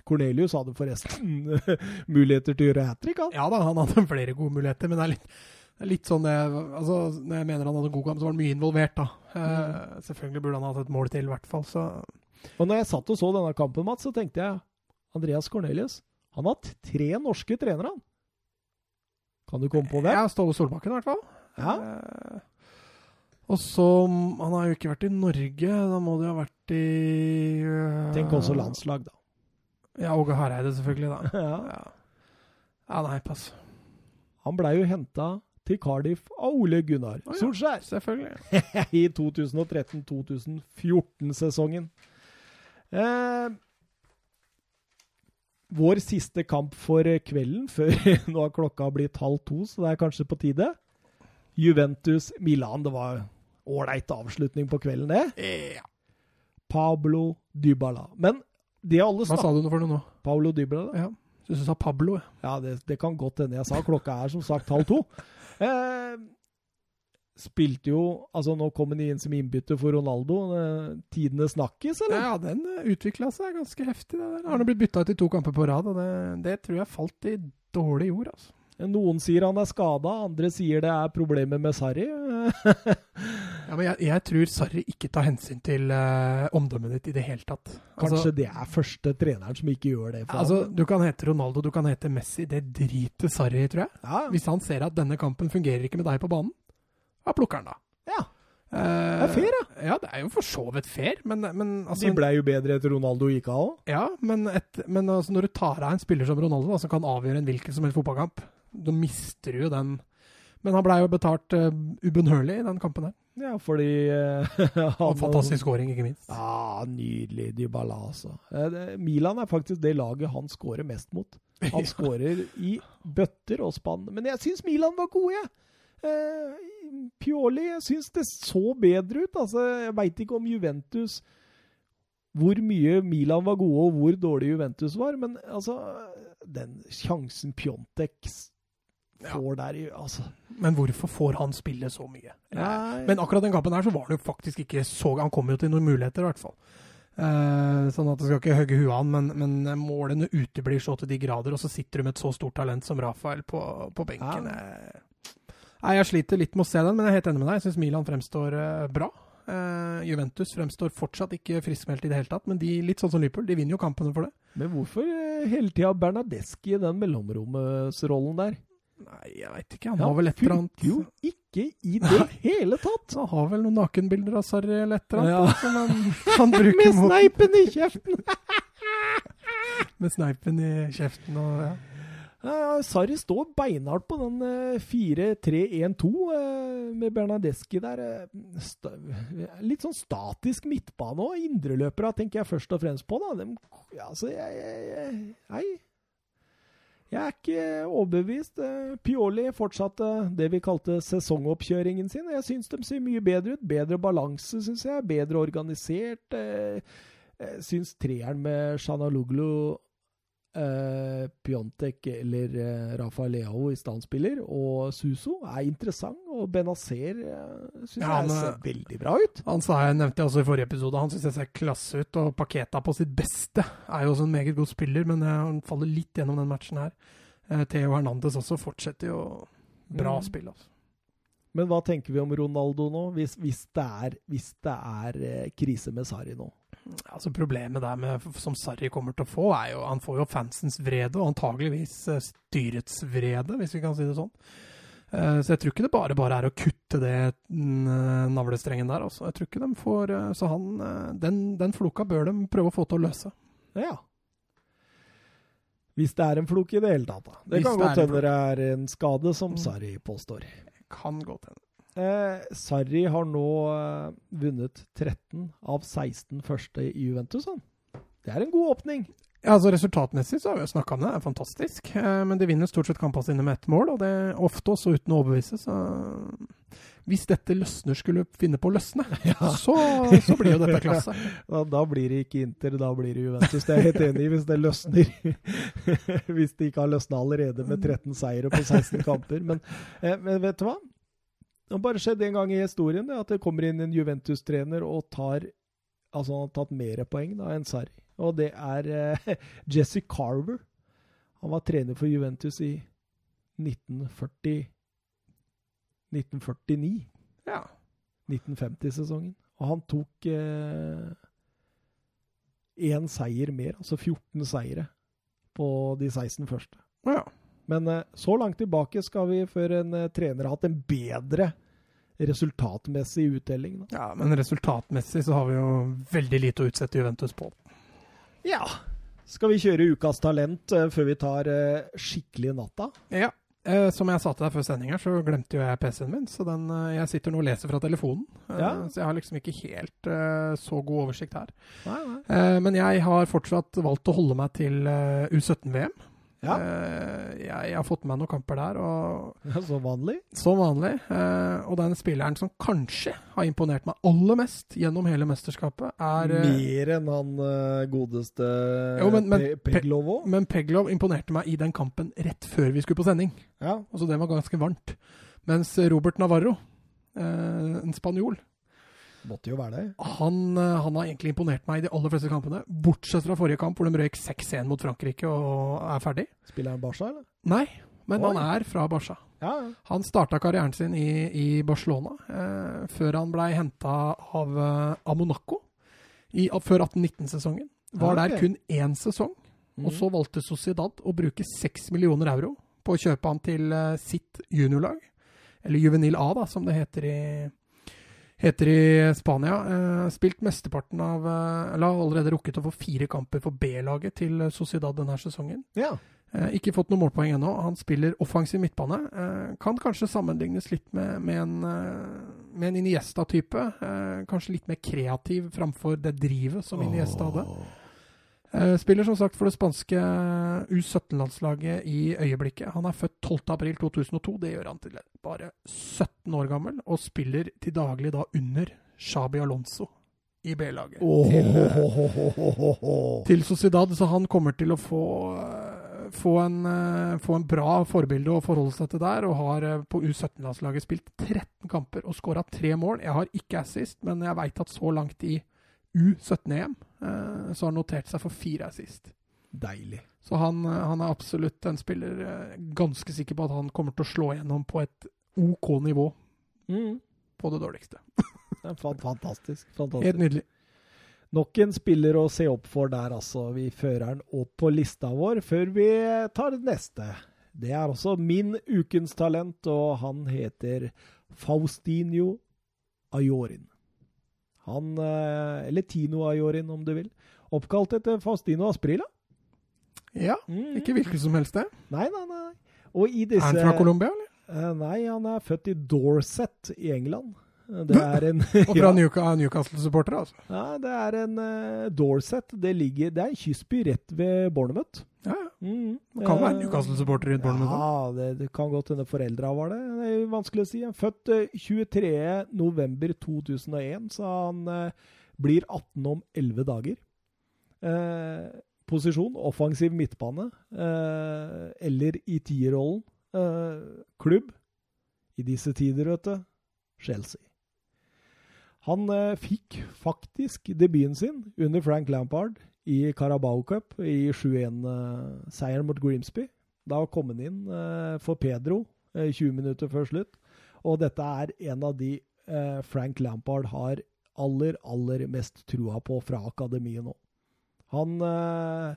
Cornelius hadde forresten (laughs) muligheter til å gjøre hat trick, han. Ja da, han hadde flere gode muligheter, men det er litt, det er litt sånn jeg, altså, Når jeg mener han hadde en god kamp, så var han mye involvert, da. Eh, mm. selvfølgelig burde han hatt et mål til, i hvert fall. Så. Og når jeg satt og så denne kampen, Mats, så tenkte jeg Andreas Cornelius. Han har hatt tre norske trenere, han. Kan du komme på det? Ja, Ståle Solbakken i hvert fall. Ja. Eh, og så Han har jo ikke vært i Norge. Da må det jo ha vært i uh, Tenk også landslag, da. Ja, Åge Hareide, selvfølgelig, da. (laughs) ja. ja. ja. nei, pass. Han blei jo henta til Cardiff av Ole Gunnar oh, ja. Solskjær. Selvfølgelig. (laughs) I 2013-2014-sesongen. Eh, vår siste kamp for kvelden, (laughs) før nå har klokka blitt halv to, så det er kanskje på tide. Juventus-Milan. Det var ålreit avslutning på kvelden, det. Ja. Pablo Dybala. Men det alle Hva sa du for noe nå? Pablo Dybala. Ja. Syns du sa Pablo. Ja, det, det kan godt hende jeg sa. Klokka er som sagt halv to. Eh, spilte jo Altså, nå kom han inn som innbytter for Ronaldo. Tidene snakkes, eller? Ja, den eh, utvikla seg ganske heftig. det der. Han har blitt bytta ut i to kamper på rad, og det, det, tror jeg falt i dårlig jord. altså. Noen sier han er skada, andre sier det er problemer med Sarri. (laughs) ja, men jeg, jeg, tror Sarri ikke tar hensyn til uh, omdømmet ditt i det hele tatt. Kanskje altså, det er første treneren som ikke gjør det? altså, Du kan hete Ronaldo, du kan hete Messi. Det driter Sarri tror jeg. Ja. Hvis han ser at denne kampen fungerer ikke med deg på banen, hva plukker han da? Ja. Uh, det er fair, da. Ja, det er jo for så vidt fair, men, men altså, De ble jo bedre etter Ronaldo gikk av òg. Ja, men, et, men altså, når du tar av en spiller som Ronaldo, da, som kan avgjøre en hvilken som helst fotballkamp, da mister du jo den Men han blei jo betalt uh, ubønnhørlig i den kampen der. Ja, fordi uh, (laughs) han, Fantastisk skåring, ikke minst. Ja, Nydelig Dybala, altså. Milan er faktisk det laget han skårer mest mot. Han (laughs) skårer i bøtter og spann. Men jeg syns Milan var gode, jeg! Eh, Pioli, jeg syns det så bedre ut. Altså, jeg veit ikke om Juventus Hvor mye Milan var gode, og hvor dårlig Juventus var. Men altså Den sjansen Pjontek får der altså. Men hvorfor får han spille så mye? Nei. Men akkurat den kampen her så var det jo faktisk ikke så Han kom jo til noen muligheter, i hvert fall. Eh, sånn at det skal ikke hogge huet av men, men målene uteblir så til de grader, og så sitter du med et så stort talent som Rafael på, på benken. Ja. Nei, jeg sliter litt med å se den, men jeg er helt enig med deg. Jeg syns Milan fremstår eh, bra. Uh, Juventus fremstår fortsatt ikke friskmeldt i det hele tatt, men de, litt sånn som Liverpool, de vinner jo kampene for det. Men hvorfor eh, hele tida Bernadeschi i den mellomromsrollen der? Nei, jeg veit ikke. Han har vel et eller annet jo ikke i det hele tatt! Han har vel noen nakenbilder av Sarri eller et eller Ja. annet som han, han bruker Med sneipen i kjeften! (laughs) Med sneipen i kjeften og ja. Ja, Sarri står beinhardt på den eh, 4-3-1-2 eh, med Bernadeschi der. eh, litt sånn statisk midtbane og Indreløpere tenker jeg først og fremst på. da. Dem, altså, jeg, jeg, jeg. Jeg er ikke overbevist. Eh, Pioli fortsatte det vi kalte sesongoppkjøringen sin. Jeg syns de ser mye bedre ut. Bedre balanse, syns jeg. Bedre organisert. Eh, Jeg syns treeren med Shanaluglu eh, Pjontek eller Rafa Rafael Leao i standspiller, og Suso er interessant. Og Benazer eh, syns Ja, jeg ser veldig bra ut. Han sa jeg nevnte også i forrige episode, han syns jeg ser klasse ut. Og Paketa på sitt beste er jo også en meget god spiller, men eh, han faller litt gjennom den matchen her. Eh, Theo Hernandez også fortsetter jo bra Mm. spill. altså. Men hva tenker vi om Ronaldo nå, hvis, hvis det er, hvis det er eh, krise med Sarri nå? Altså Problemet der med, som Sarri kommer til å få, er jo han får jo fansens vrede, og antageligvis eh, styrets vrede, hvis vi kan si det sånn. Eh, Så jeg tror ikke det bare bare er å kutte det mm, eh, navlestrengen der. Altså. Jeg tror ikke de får Så han, den, den floka bør de prøve å få til å løse. Ja. Hvis det er en flok i det hele tatt, da. Det Hvis kan godt en hende det er en skade, som Mm. Sarri påstår. Kan godt hende. Eh, Sarri har nå eh, vunnet 13 av 16 første i Juventus. Han. Det er en god åpning. Ja, altså Resultatmessig så har vi jo snakka om det, det er fantastisk. Eh, men de vinner stort sett kampene sine med ett mål, og det er ofte også uten å overbevise. Så hvis dette løsner skulle finne på å løsne, (laughs) så, så blir jo dette klasse. (laughs) Da, da blir det ikke Inter, da blir det Juventus. Det er jeg helt enig i, hvis det løsner. (laughs) hvis det ikke har løsna allerede med 13 seire på 16 kamper. Men, eh, men vet du hva? Det har bare skjedd en gang i historien det, at det kommer inn en Juventus-trener og tar Altså han har tatt mer poeng da enn Sarri. Og det er eh, (laughs) Jesse Carver. Han var trener for Juventus i 1940 1949. Ja. 1950-sesongen. Og han tok én seier mer, altså 14 seire, på de 16 første. ja. Men eh, så langt tilbake skal vi før en eh, trener har hatt en bedre resultatmessig uttelling. Da. Ja, men resultatmessig så har vi jo veldig lite å utsette Juventus på. Ja. Skal vi kjøre ukas talent eh, før vi tar skikkelig natta? Ja. Eh, som jeg sa til deg før sendinga, så glemte jo jeg PC-en min. Så den, jeg sitter nå og leser fra telefonen. Eh, Ja. Så jeg har liksom ikke helt eh, så god oversikt her. Nei, nei. Men jeg har fortsatt valgt å holde meg til eh, U17-VM. Ja. Eh, jeg, jeg har fått med meg noen kamper der, og Som vanlig. som vanlig. Eh, og den spilleren som kanskje har imponert meg aller mest gjennom hele mesterskapet, er eh, Mer enn han godeste Jo, men- men- Pe Peglov òg. Men Peglov imponerte meg i den kampen rett før vi skulle på sending. Ja. Altså, det var ganske varmt. Mens Robert Navarro, en spanjol, Måtte jo være det. han, eh, han har egentlig imponert meg i de aller fleste kampene. Bortsett fra forrige kamp, hvor de røyk 6-1 mot Frankrike og er ferdig. Spiller han Barca, eller? Nei, men Oi. han er fra Barca. Ja, ja. Han starta karrieren sin i, i Barcelona, eh, før han blei henta av, eh, av Monaco i, før 18-19-sesongen. Var Ja, ok. der kun én sesong, og så valgte Sociedad å bruke 6 millioner euro på å kjøpe han til eh, sitt juniorlag. Eller Juvenil A, da, som det heter i, heter i Spania. Eh, spilt mesteparten av eh, Eller har allerede rukket å få fire kamper for B-laget til Sociedad denne sesongen. ja. Eh, ikke fått noen målpoeng ennå. Han spiller offensiv midtbane. Eh, kan kanskje sammenlignes litt med, med en, med en Iniesta-type. Eh, kanskje litt mer kreativ framfor det drivet som Iniesta hadde. Eh, Spiller som sagt for det spanske U17-landslaget i øyeblikket. Han er født 12.4.2002. Det gjør han til bare 17 år gammel, og spiller til daglig da under Shabi Alonso i B-laget. Til, eh, til Sociedad, så han kommer til å få, eh, få, en, eh, få en bra forbilde å forholde seg til der, og har på U17-landslaget spilt 13 kamper og skåra tre mål. Jeg har ikke assist, men jeg veit at så langt i U17-EM eh, så har han notert seg for fire assist. Deilig. Så han, eh, han er absolutt en spiller eh, ganske sikker på at han kommer til å slå gjennom på et OK nivå Mm. på det dårligste. (laughs) Det er fan- Fantastisk. Helt nydelig. Nok en spiller å se opp for der, altså. Vi fører den opp på lista vår før vi tar det neste. Det er også min ukens talent, og han heter Faustinho Ayorin. Han, eh, eller Tino Ajorin, om du vil. Oppkalt etter Faustino Asprila. Ja, Mm. ikke hvilken som helst det. Nei, nei, nei. Og i Er han fra Colombia, eller? Eh, Nei, han er født i Dorset i England. Det er en Og fra ja. Newcastle-supportere, altså. Ja, det er en uh, Dorset. Det ligger Det er en kystby rett ved Bournemouth. Ja. Mm. Det kan være Eh, Newcastle-supporter rundt bordet. Ja, det, det kan godt hende foreldra var det. Det er vanskelig å si. Født eh, 23.11.2001, så han eh, blir 18 om 11 dager. Eh, posisjon offensiv midtbane, eh, eller i tierrollen. Eh, klubb i disse tider, vet du. Chelsea. Han eh, fikk faktisk debuten sin under Frank Lampard i Carabao Cup i 7-1-seieren mot Grimsby. Da kom han inn eh, for Pedro eh, 20 minutter før slutt. Og dette er en av de eh, Frank Lampard har aller, aller mest trua på fra akademiet nå. Han eh,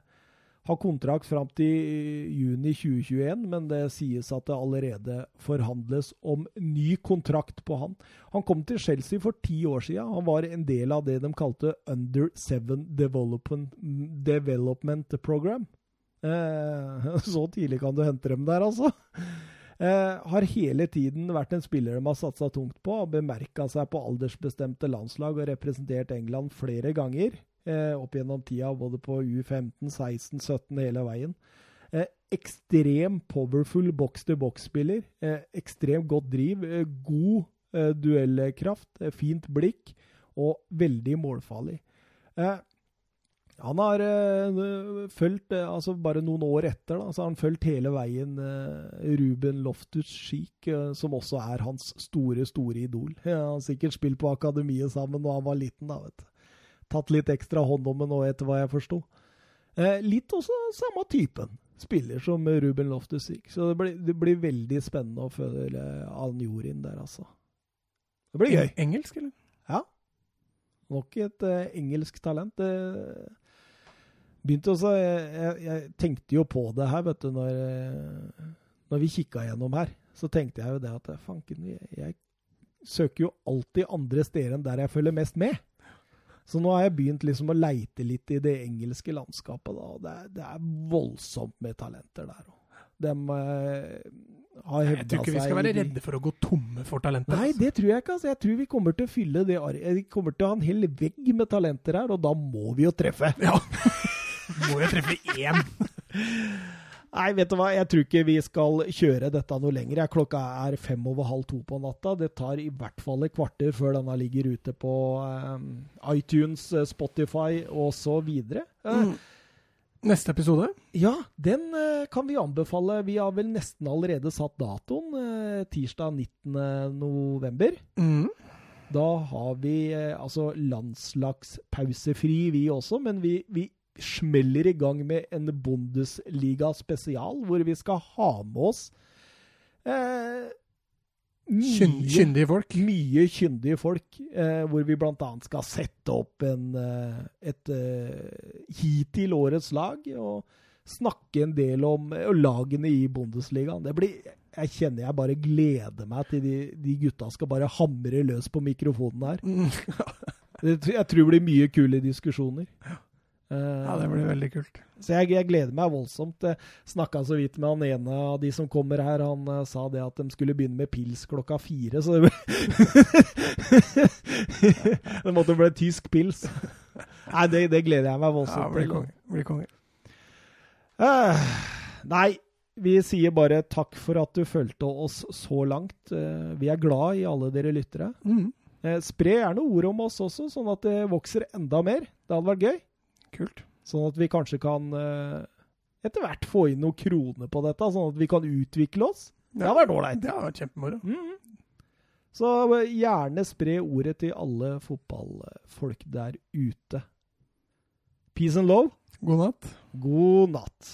har kontrakt fram til juni 2021, men det sies at det allerede forhandles om ny kontrakt på han. Han kom til Chelsea for ti år siden. Han var en del av det de kalte Under Seven Development, Development Program. Eh, (laughs) så tidlig kan du hente dem der, altså. Eh, har hele tiden vært en spiller de har satsa tungt på. Bemerka seg på aldersbestemte landslag og representert England flere ganger eh, opp gjennom tida, både på U15, 16, 17, hele veien. Eh, ekstrem powerful box-to-box-spiller. Eh, ekstremt godt driv. Eh, god eh, duellkraft. Eh, fint blikk. Og veldig målfarlig. Han har fulgt, altså bare noen år etter, da, så har han fulgt hele veien Ruben Loftus-Schiek, som også er hans store, store idol. Han har sikkert spilt på akademiet sammen da han var liten, da, vet du. Tatt litt ekstra hånd om det nå, etter hva jeg forsto. Eh, litt også samme typen spiller som Ruben Loftus-Cheek, så det blir, det blir veldig spennende å følge Ann Jorin der, altså. Det blir gøy. Engelsk, eller? Ja. Nok et eh, engelsk talent. Det begynte også jeg, jeg, jeg tenkte jo på det her, vet du, når, eh, når vi kikka gjennom her. Så tenkte jeg jo det at fanken, jeg, jeg søker jo alltid andre steder enn der jeg følger mest med. Så nå har jeg begynt liksom å leite litt i det engelske landskapet. da, og Det er, det er voldsomt med talenter der òg. De eh, har Jeg tror ikke vi skal være redde for å gå tomme for talenter. Nei, altså. det tror jeg ikke. altså. Jeg tror vi kommer til å fylle det ar- Vi kommer til å ha en hel vegg med talenter her, og da må vi jo treffe. Ja. (laughs) Må jo treffe én. (laughs) Nei, vet du hva, jeg tror ikke vi skal kjøre dette noe lenger. Klokka er fem over halv to på natta. Det tar i hvert fall et kvarter før denne ligger ute på eh, iTunes, eh, Spotify videre. Eh, Mm. Neste episode? Ja, den uh, kan vi anbefale. Vi har vel nesten allerede satt datoen. Uh, tirsdag 19. november. Mm. Da har vi uh, altså landslagspausefri, vi også, men vi, vi smeller i gang med en Bundesliga spesial, hvor vi skal ha med oss eh, mye, kyndige folk. mye kyndige folk, eh, hvor vi bl.a. skal sette opp en, eh, et eh, hittil årets lag, og snakke en del om eh, lagene i Bundesligaen. Det blir jeg kjenner jeg bare gleder meg til de, de gutta skal bare hamre løs på mikrofonen her. Mm. (laughs) Jeg tror det blir mye kule diskusjoner. Eh, Ja, det blir veldig kult. Så jeg, jeg gleder meg voldsomt. Jeg snakka så vidt med han ene av de som kommer her. Han uh, sa det at de skulle begynne med pils klokka fire, så det (laughs) Det måtte bli tysk pils. Nei, det, det gleder jeg meg Ja, voldsomt blir bli konge. Blir konge. Uh, nei, vi sier bare takk for at du fulgte oss så langt. Uh, vi er glad i alle dere lyttere. Mm. Eh, spre gjerne ord om oss også, sånn at det vokser enda mer. Det hadde vært gøy. Kult. Sånn at vi kanskje kan eh, etter hvert få inn noen kroner på dette, sånn at vi kan utvikle oss. Det hadde vært ålreit. Det har vært kjempemoro. Mm. Så eh, gjerne spre ordet til alle fotballfolk der ute. Peace and love. God natt. God natt.